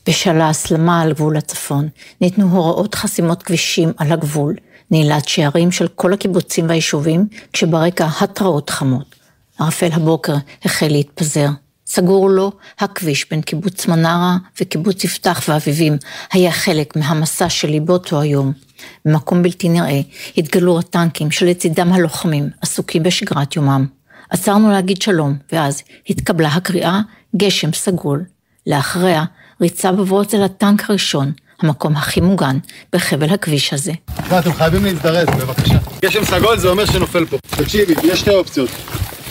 בשל ההסלמה על גבול הצפון, ניתנו הוראות חסימות כבישים על הגבול, נעילת שערים של כל הקיבוצים והיישובים, כשברקע התרעות חמות. ערפל הבוקר החל להתפזר. סגור לו הכביש בין קיבוץ מנרה וקיבוץ יפתח ואביבים, היה חלק מהמסע שלי באותו היום. במקום בלתי נראה התגלו הטנקים שלצידם הלוחמים עסוקים בשגרת יומם. עצרנו להגיד שלום, ואז התקבלה הקריאה גשם סגול. לאחריה ריצה בבוץ אל הטנק הראשון, המקום הכי מוגן בחבל הכביש הזה. אתם חייבים להזדרז, בבקשה. גשם סגול זה אומר שנופל פה. תקשיבי, יש שתי אופציות.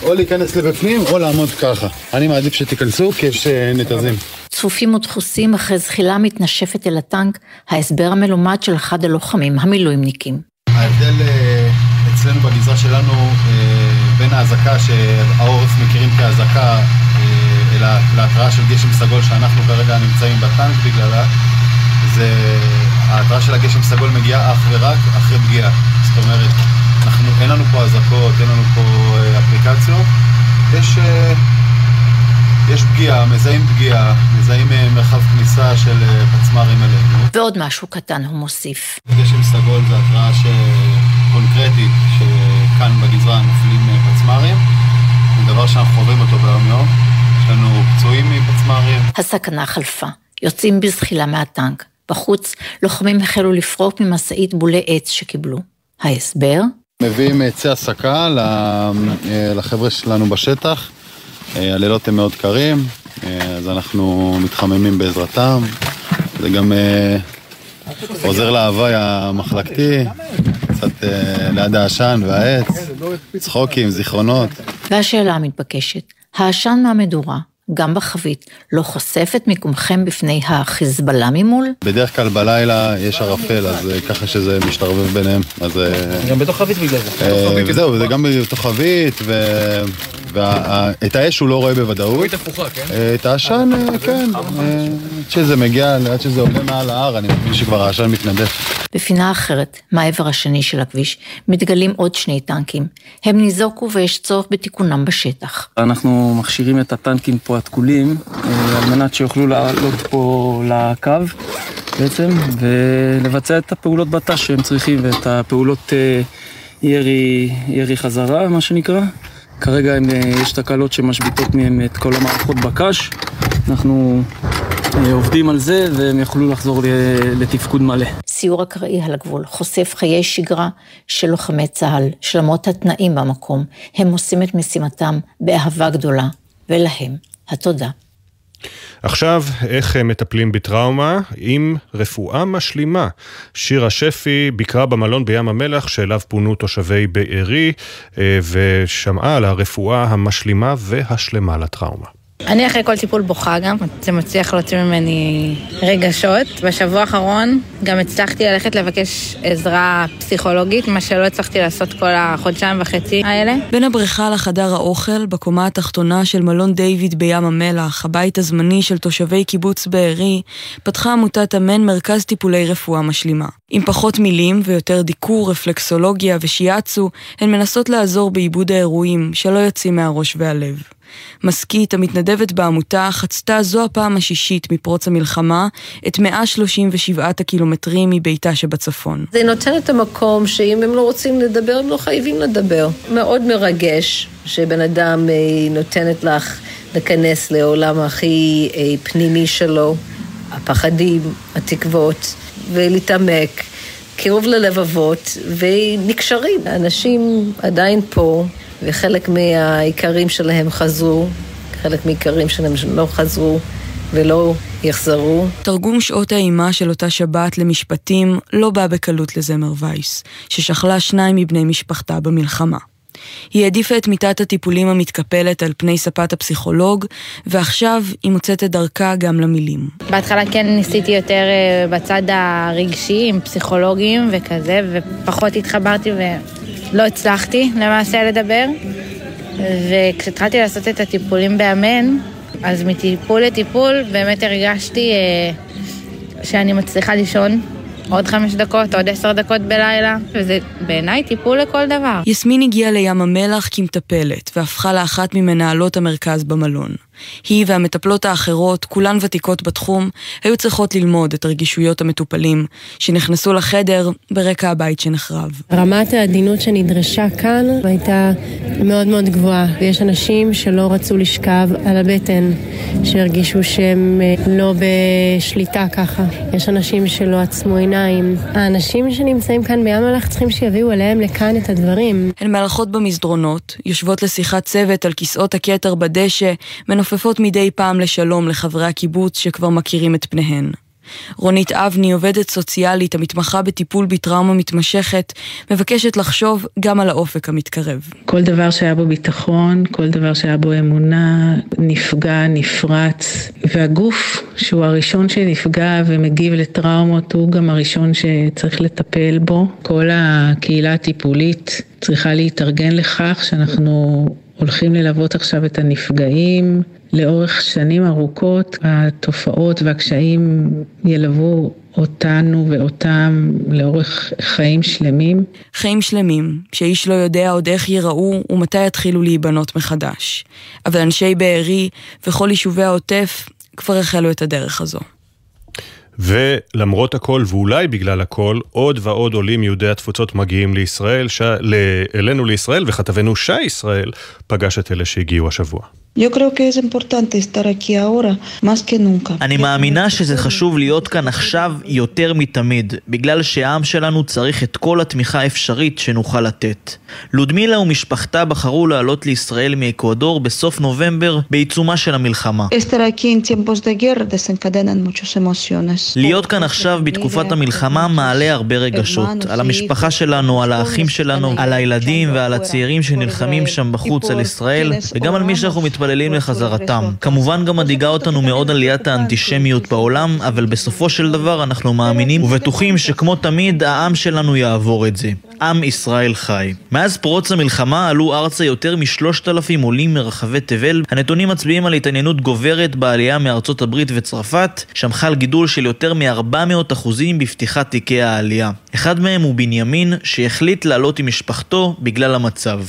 או להיכנס לבפנים או לעמוד ככה. אני מעדיף שתיכנסו כי יש נתזים. צפופים ודחוסים אחרי זחילה מתנשפת אל הטנק, ההסבר המלומד של אחד הלוחמים המילואימניקים. ההבדל אה, אצלנו בגזרה שלנו אה, בין האזעקה שהעורף מכירים כאזעקה להתראה של גשם סגול שאנחנו כרגע נמצאים בטנק בגללה, זה ההתראה של הגשם סגול מגיעה אך ורק אחרי פגיעה. זאת אומרת, אנחנו, אין לנו פה אזעקות, אין לנו פה אה, אפליקציות, יש, אה, יש פגיעה, מזהים פגיעה, מזהים אה, מרחב כניסה של פצמ"רים אלינו. ועוד משהו קטן הוא מוסיף. גשם סגול זה התראה ש... קונקרטית שכאן בגזרה נופלים פצמ"רים, זה דבר שאנחנו חווים אותו ביום יום. לנו פצועים מפצמ"רים. הסכנה חלפה, יוצאים בזחילה מהטנק. בחוץ, לוחמים החלו לפרוק ממשאית בולי עץ שקיבלו. ההסבר? מביאים עצי הסקה ל- אה, לחבר'ה שלנו בשטח. אה, הלילות הם מאוד קרים, אה, אז אנחנו מתחממים בעזרתם. זה גם אה, עוזר להוואי המחלקתי, קצת אה, ליד העשן והעץ, צחוקים, זיכרונות. והשאלה המתבקשת, העשן מהמדורה, גם בחבית, לא חושף את מיקומכם בפני החיזבאללה ממול? בדרך כלל בלילה יש ערפל, אז אה, ככה שזה משתרבב ביניהם. אז... אה, גם בתוך חבית בגלל זה. אה, זהו, זה גם בתוך חבית, ואת האש הוא לא רואה בוודאות. חבית הפוכה, כן? את העשן, כן. עד שזה מגיע, עד שזה עולה מעל ההר, אני מבין שכבר העשן מתנדף. בפינה אחרת, מהעבר השני של הכביש, מתגלים עוד שני טנקים. הם ניזוקו ויש צורך בתיקונם בשטח. אנחנו מכשירים את הטנקים פה התקולים, אה, על מנת שיוכלו לעלות פה לקו בעצם, ולבצע את הפעולות בת"ש שהם צריכים, ואת הפעולות אה, ירי, ירי חזרה, מה שנקרא. כרגע הם, אה, יש תקלות שמשביתות מהם את כל המערכות בקש. אנחנו עובדים על זה, והם יוכלו לחזור לתפקוד מלא. סיור אקראי על הגבול חושף חיי שגרה של לוחמי צה"ל, שלמות התנאים במקום, הם עושים את משימתם באהבה גדולה, ולהם התודה. עכשיו, איך הם מטפלים בטראומה? עם רפואה משלימה. שירה שפי ביקרה במלון בים המלח שאליו פונו תושבי בארי אה, ושמעה על הרפואה המשלימה והשלמה לטראומה. אני אחרי כל טיפול בוכה גם, זה מצליח להוציא ממני רגשות. בשבוע האחרון גם הצלחתי ללכת לבקש עזרה פסיכולוגית, מה שלא הצלחתי לעשות כל החודשיים וחצי האלה. בין הבריכה לחדר האוכל, בקומה התחתונה של מלון דיוויד בים המלח, הבית הזמני של תושבי קיבוץ בארי, פתחה עמותת אמן מרכז טיפולי רפואה משלימה. עם פחות מילים ויותר דיקור, רפלקסולוגיה ושיאצו, הן מנסות לעזור בעיבוד האירועים שלא יוצאים מהראש והלב. משכית המתנדבת בעמותה חצתה זו הפעם השישית מפרוץ המלחמה את 137 הקילומטרים מביתה שבצפון. זה נותן את המקום שאם הם לא רוצים לדבר, הם לא חייבים לדבר. מאוד מרגש שבן אדם אה, נותנת לך להיכנס לעולם הכי אה, פנימי שלו, הפחדים, התקוות, ולהתעמק. קירוב ללבבות, ונקשרים. האנשים עדיין פה, וחלק מהעיקרים שלהם חזרו, חלק מהעיקרים שלהם לא חזרו ולא יחזרו. תרגום שעות האימה של אותה שבת למשפטים לא בא בקלות לזמר וייס, ששכלה שניים מבני משפחתה במלחמה. היא העדיפה את מיטת הטיפולים המתקפלת על פני ספת הפסיכולוג, ועכשיו היא מוצאת את דרכה גם למילים. בהתחלה כן ניסיתי יותר אה, בצד הרגשי, עם פסיכולוגים וכזה, ופחות התחברתי ולא הצלחתי למעשה לדבר. וכשהתחלתי לעשות את הטיפולים באמן, אז מטיפול לטיפול באמת הרגשתי אה, שאני מצליחה לישון עוד חמש דקות, עוד עשר דקות בלילה, וזה בעיניי טיפול לכל דבר. יסמין הגיעה לים המלח כמטפלת, והפכה לאחת ממנהלות המרכז במלון. היא והמטפלות האחרות, כולן ותיקות בתחום, היו צריכות ללמוד את רגישויות המטופלים, שנכנסו לחדר ברקע הבית שנחרב. רמת העדינות שנדרשה כאן הייתה מאוד מאוד גבוהה, ויש אנשים שלא רצו לשכב על הבטן, שהרגישו שהם אה, לא בשליטה ככה. יש אנשים שלא עצמו עיניים. האנשים שנמצאים כאן בים המלח צריכים שיביאו אליהם לכאן את הדברים. הן מהלכות במסדרונות, יושבות לשיחת צוות על כיסאות הכתר בדשא, מנופפות מדי פעם לשלום לחברי הקיבוץ שכבר מכירים את פניהן. רונית אבני, עובדת סוציאלית המתמחה בטיפול בטראומה מתמשכת, מבקשת לחשוב גם על האופק המתקרב. כל דבר שהיה בו ביטחון, כל דבר שהיה בו אמונה, נפגע, נפרץ, והגוף, שהוא הראשון שנפגע ומגיב לטראומות, הוא גם הראשון שצריך לטפל בו. כל הקהילה הטיפולית צריכה להתארגן לכך שאנחנו הולכים ללוות עכשיו את הנפגעים לאורך שנים ארוכות. התופעות והקשיים ילוו אותנו ואותם לאורך חיים שלמים. חיים שלמים, שאיש לא יודע עוד איך ייראו ומתי יתחילו להיבנות מחדש. אבל אנשי בארי וכל יישובי העוטף כבר החלו את הדרך הזו. ולמרות הכל, ואולי בגלל הכל, עוד ועוד עולים יהודי התפוצות מגיעים לישראל, ש... אלינו לישראל, וכתבנו שי ישראל פגש את אלה שהגיעו השבוע. אני מאמינה שזה חשוב להיות כאן עכשיו יותר מתמיד, בגלל שהעם שלנו צריך את כל התמיכה האפשרית שנוכל לתת. לודמילה ומשפחתה בחרו לעלות לישראל מאקוודור בסוף נובמבר בעיצומה של המלחמה. להיות כאן עכשיו בתקופת המלחמה מעלה הרבה רגשות. על המשפחה שלנו, על האחים שלנו, על הילדים ועל הצעירים שנלחמים שם בחוץ על ישראל, וגם על מי שאנחנו מתפללים לחזרתם. כמובן גם מדאיגה אותנו מאוד עליית האנטישמיות בעולם, אבל בסופו של דבר אנחנו מאמינים ובטוחים שכמו תמיד העם שלנו יעבור את זה. עם ישראל חי. מאז פרוץ המלחמה עלו ארצה יותר משלושת אלפים עולים מרחבי תבל. הנתונים מצביעים על התעניינות גוברת בעלייה מארצות הברית וצרפת, שם חל גידול של יותר מ-400 אחוזים בפתיחת תיקי העלייה. אחד מהם הוא בנימין, שהחליט לעלות עם משפחתו בגלל המצב.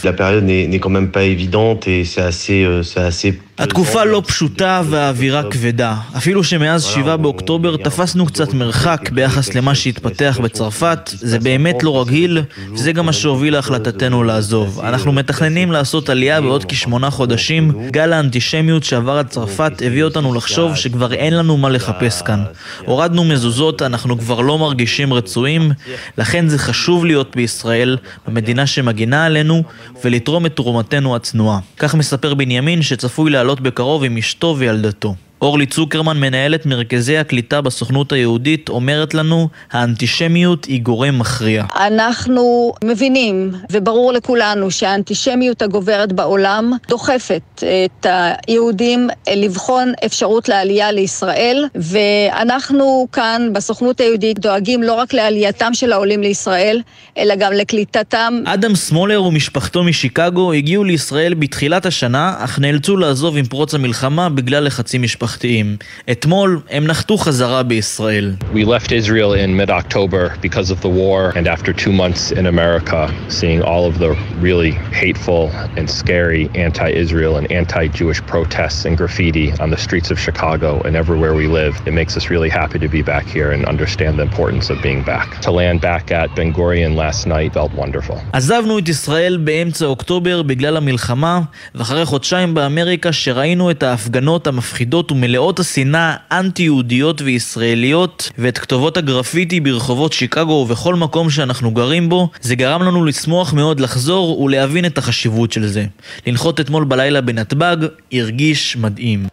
התקופה לא פשוטה והאווירה כבדה. אפילו שמאז 7 באוקטובר תפסנו קצת מרחק ביחס למה שהתפתח בצרפת, זה באמת לא רגיל, וזה גם מה שהוביל להחלטתנו לעזוב. אנחנו מתכננים לעשות עלייה בעוד כשמונה חודשים. גל האנטישמיות שעבר עד צרפת הביא אותנו לחשוב שכבר אין לנו מה לחפש כאן. הורדנו מזוזות, אנחנו כבר לא מרגישים רצויים, לכן זה חשוב להיות בישראל, במדינה שמגינה עלינו, ולתרום את תרומתנו הצנועה. כך מספר בנימין שצפוי לעלות בקרוב עם אשתו וילדתו. אורלי צוקרמן, מנהלת מרכזי הקליטה בסוכנות היהודית, אומרת לנו, האנטישמיות היא גורם מכריע. אנחנו מבינים, וברור לכולנו, שהאנטישמיות הגוברת בעולם דוחפת את היהודים לבחון אפשרות לעלייה לישראל, ואנחנו כאן בסוכנות היהודית דואגים לא רק לעלייתם של העולים לישראל, אלא גם לקליטתם. אדם סמולר ומשפחתו משיקגו הגיעו לישראל בתחילת השנה, אך נאלצו לעזוב עם פרוץ המלחמה בגלל לחצים משפחתיים. משפחתיים. אתמול הם נחתו חזרה בישראל. We left Israel in mid-October because of the war and after two months in America, seeing all of the really hateful and scary anti-Israel and anti-Jewish protests and graffiti on the streets of Chicago and everywhere we live, it makes us really happy to be back here and understand the importance of being back. To land back at Ben Gurion last night felt wonderful. עזבנו את ישראל באמצע אוקטובר בגלל המלחמה, ואחרי חודשיים באמריקה שראינו את ההפגנות המפחידות ומלאות השנאה האנטי-יהודיות וישראליות ואת כתובות הגרפיטי ברחובות שיקגו ובכל מקום שאנחנו גרים בו, זה גרם לנו לשמוח מאוד לחזור ולהבין את החשיבות של זה. לנחות אתמול בלילה בנתב"ג הרגיש מדהים.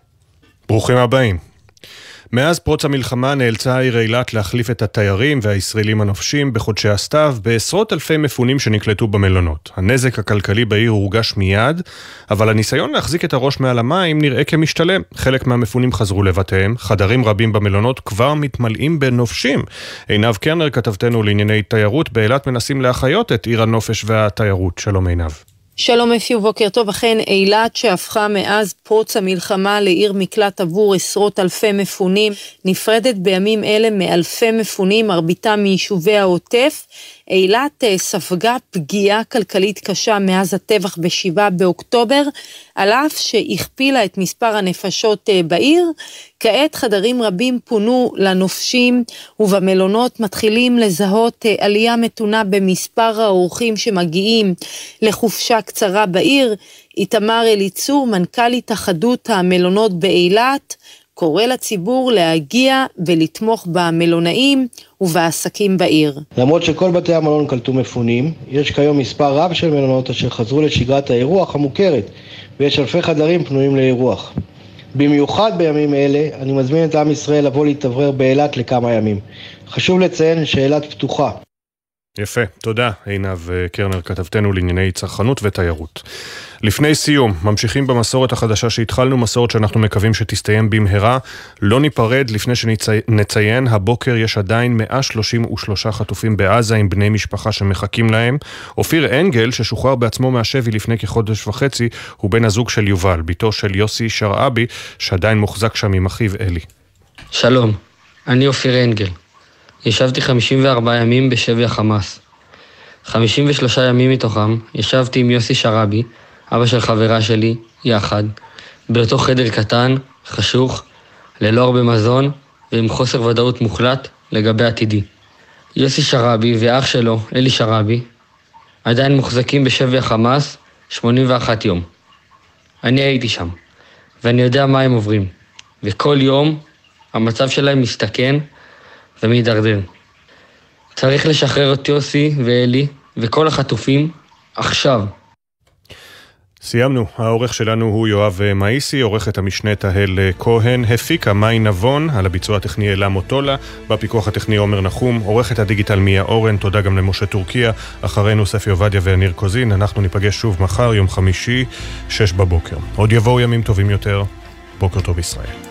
ברוכים הבאים. מאז פרוץ המלחמה נאלצה העיר אילת להחליף את התיירים והישראלים הנופשים בחודשי הסתיו בעשרות אלפי מפונים שנקלטו במלונות. הנזק הכלכלי בעיר הורגש מיד, אבל הניסיון להחזיק את הראש מעל המים נראה כמשתלם. חלק מהמפונים חזרו לבתיהם, חדרים רבים במלונות כבר מתמלאים בנופשים. עינב קרנר, כתבתנו לענייני תיירות, באילת מנסים להחיות את עיר הנופש והתיירות. שלום עינב. שלום אפי ובוקר טוב, אכן אילת שהפכה מאז פרוץ המלחמה לעיר מקלט עבור עשרות אלפי מפונים, נפרדת בימים אלה מאלפי מפונים, מרביתם מיישובי העוטף. אילת אה, ספגה פגיעה כלכלית קשה מאז הטבח ב-7 באוקטובר, על אף שהכפילה את מספר הנפשות אה, בעיר. כעת חדרים רבים פונו לנופשים, ובמלונות מתחילים לזהות אה, עלייה מתונה במספר האורחים שמגיעים לחופשה קצרה בעיר. איתמר אליצור, מנכ"ל התאחדות המלונות באילת, קורא לציבור להגיע ולתמוך במלונאים ובעסקים בעיר. למרות שכל בתי המלון קלטו מפונים, יש כיום מספר רב של מלונות אשר חזרו לשגרת האירוח המוכרת, ויש אלפי חדרים פנויים לאירוח. במיוחד בימים אלה, אני מזמין את עם ישראל לבוא להתאוורר באילת לכמה ימים. חשוב לציין שאילת פתוחה. יפה, תודה עינב קרנר, כתבתנו לענייני צרכנות ותיירות. לפני סיום, ממשיכים במסורת החדשה שהתחלנו, מסורת שאנחנו מקווים שתסתיים במהרה. לא ניפרד לפני שנציין, הבוקר יש עדיין 133 חטופים בעזה עם בני משפחה שמחכים להם. אופיר אנגל, ששוחרר בעצמו מהשבי לפני כחודש וחצי, הוא בן הזוג של יובל, בתו של יוסי שרעבי, שעדיין מוחזק שם עם אחיו אלי. שלום, אני אופיר אנגל. ישבתי 54 ימים בשבי החמאס. 53 ימים מתוכם ישבתי עם יוסי שרעבי, אבא של חברה שלי, יחד, באותו חדר קטן, חשוך, ללא הרבה מזון ועם חוסר ודאות מוחלט לגבי עתידי. יוסי שרעבי ואח שלו, אלי שרעבי, עדיין מוחזקים בשבי החמאס 81 יום. אני הייתי שם, ואני יודע מה הם עוברים, וכל יום המצב שלהם מסתכן ומידרדר. צריך לשחרר את יוסי ואלי וכל החטופים עכשיו. סיימנו. העורך שלנו הוא יואב מאיסי, עורכת המשנה תהל כהן, הפיקה מאי נבון, על הביצוע הטכני אלה מוטולה, בפיקוח הטכני עומר נחום, עורכת הדיגיטל מיה אורן, תודה גם למשה טורקיה, אחרינו ספי עובדיה וניר קוזין, אנחנו ניפגש שוב מחר, יום חמישי, שש בבוקר. עוד יבואו ימים טובים יותר, בוקר טוב ישראל.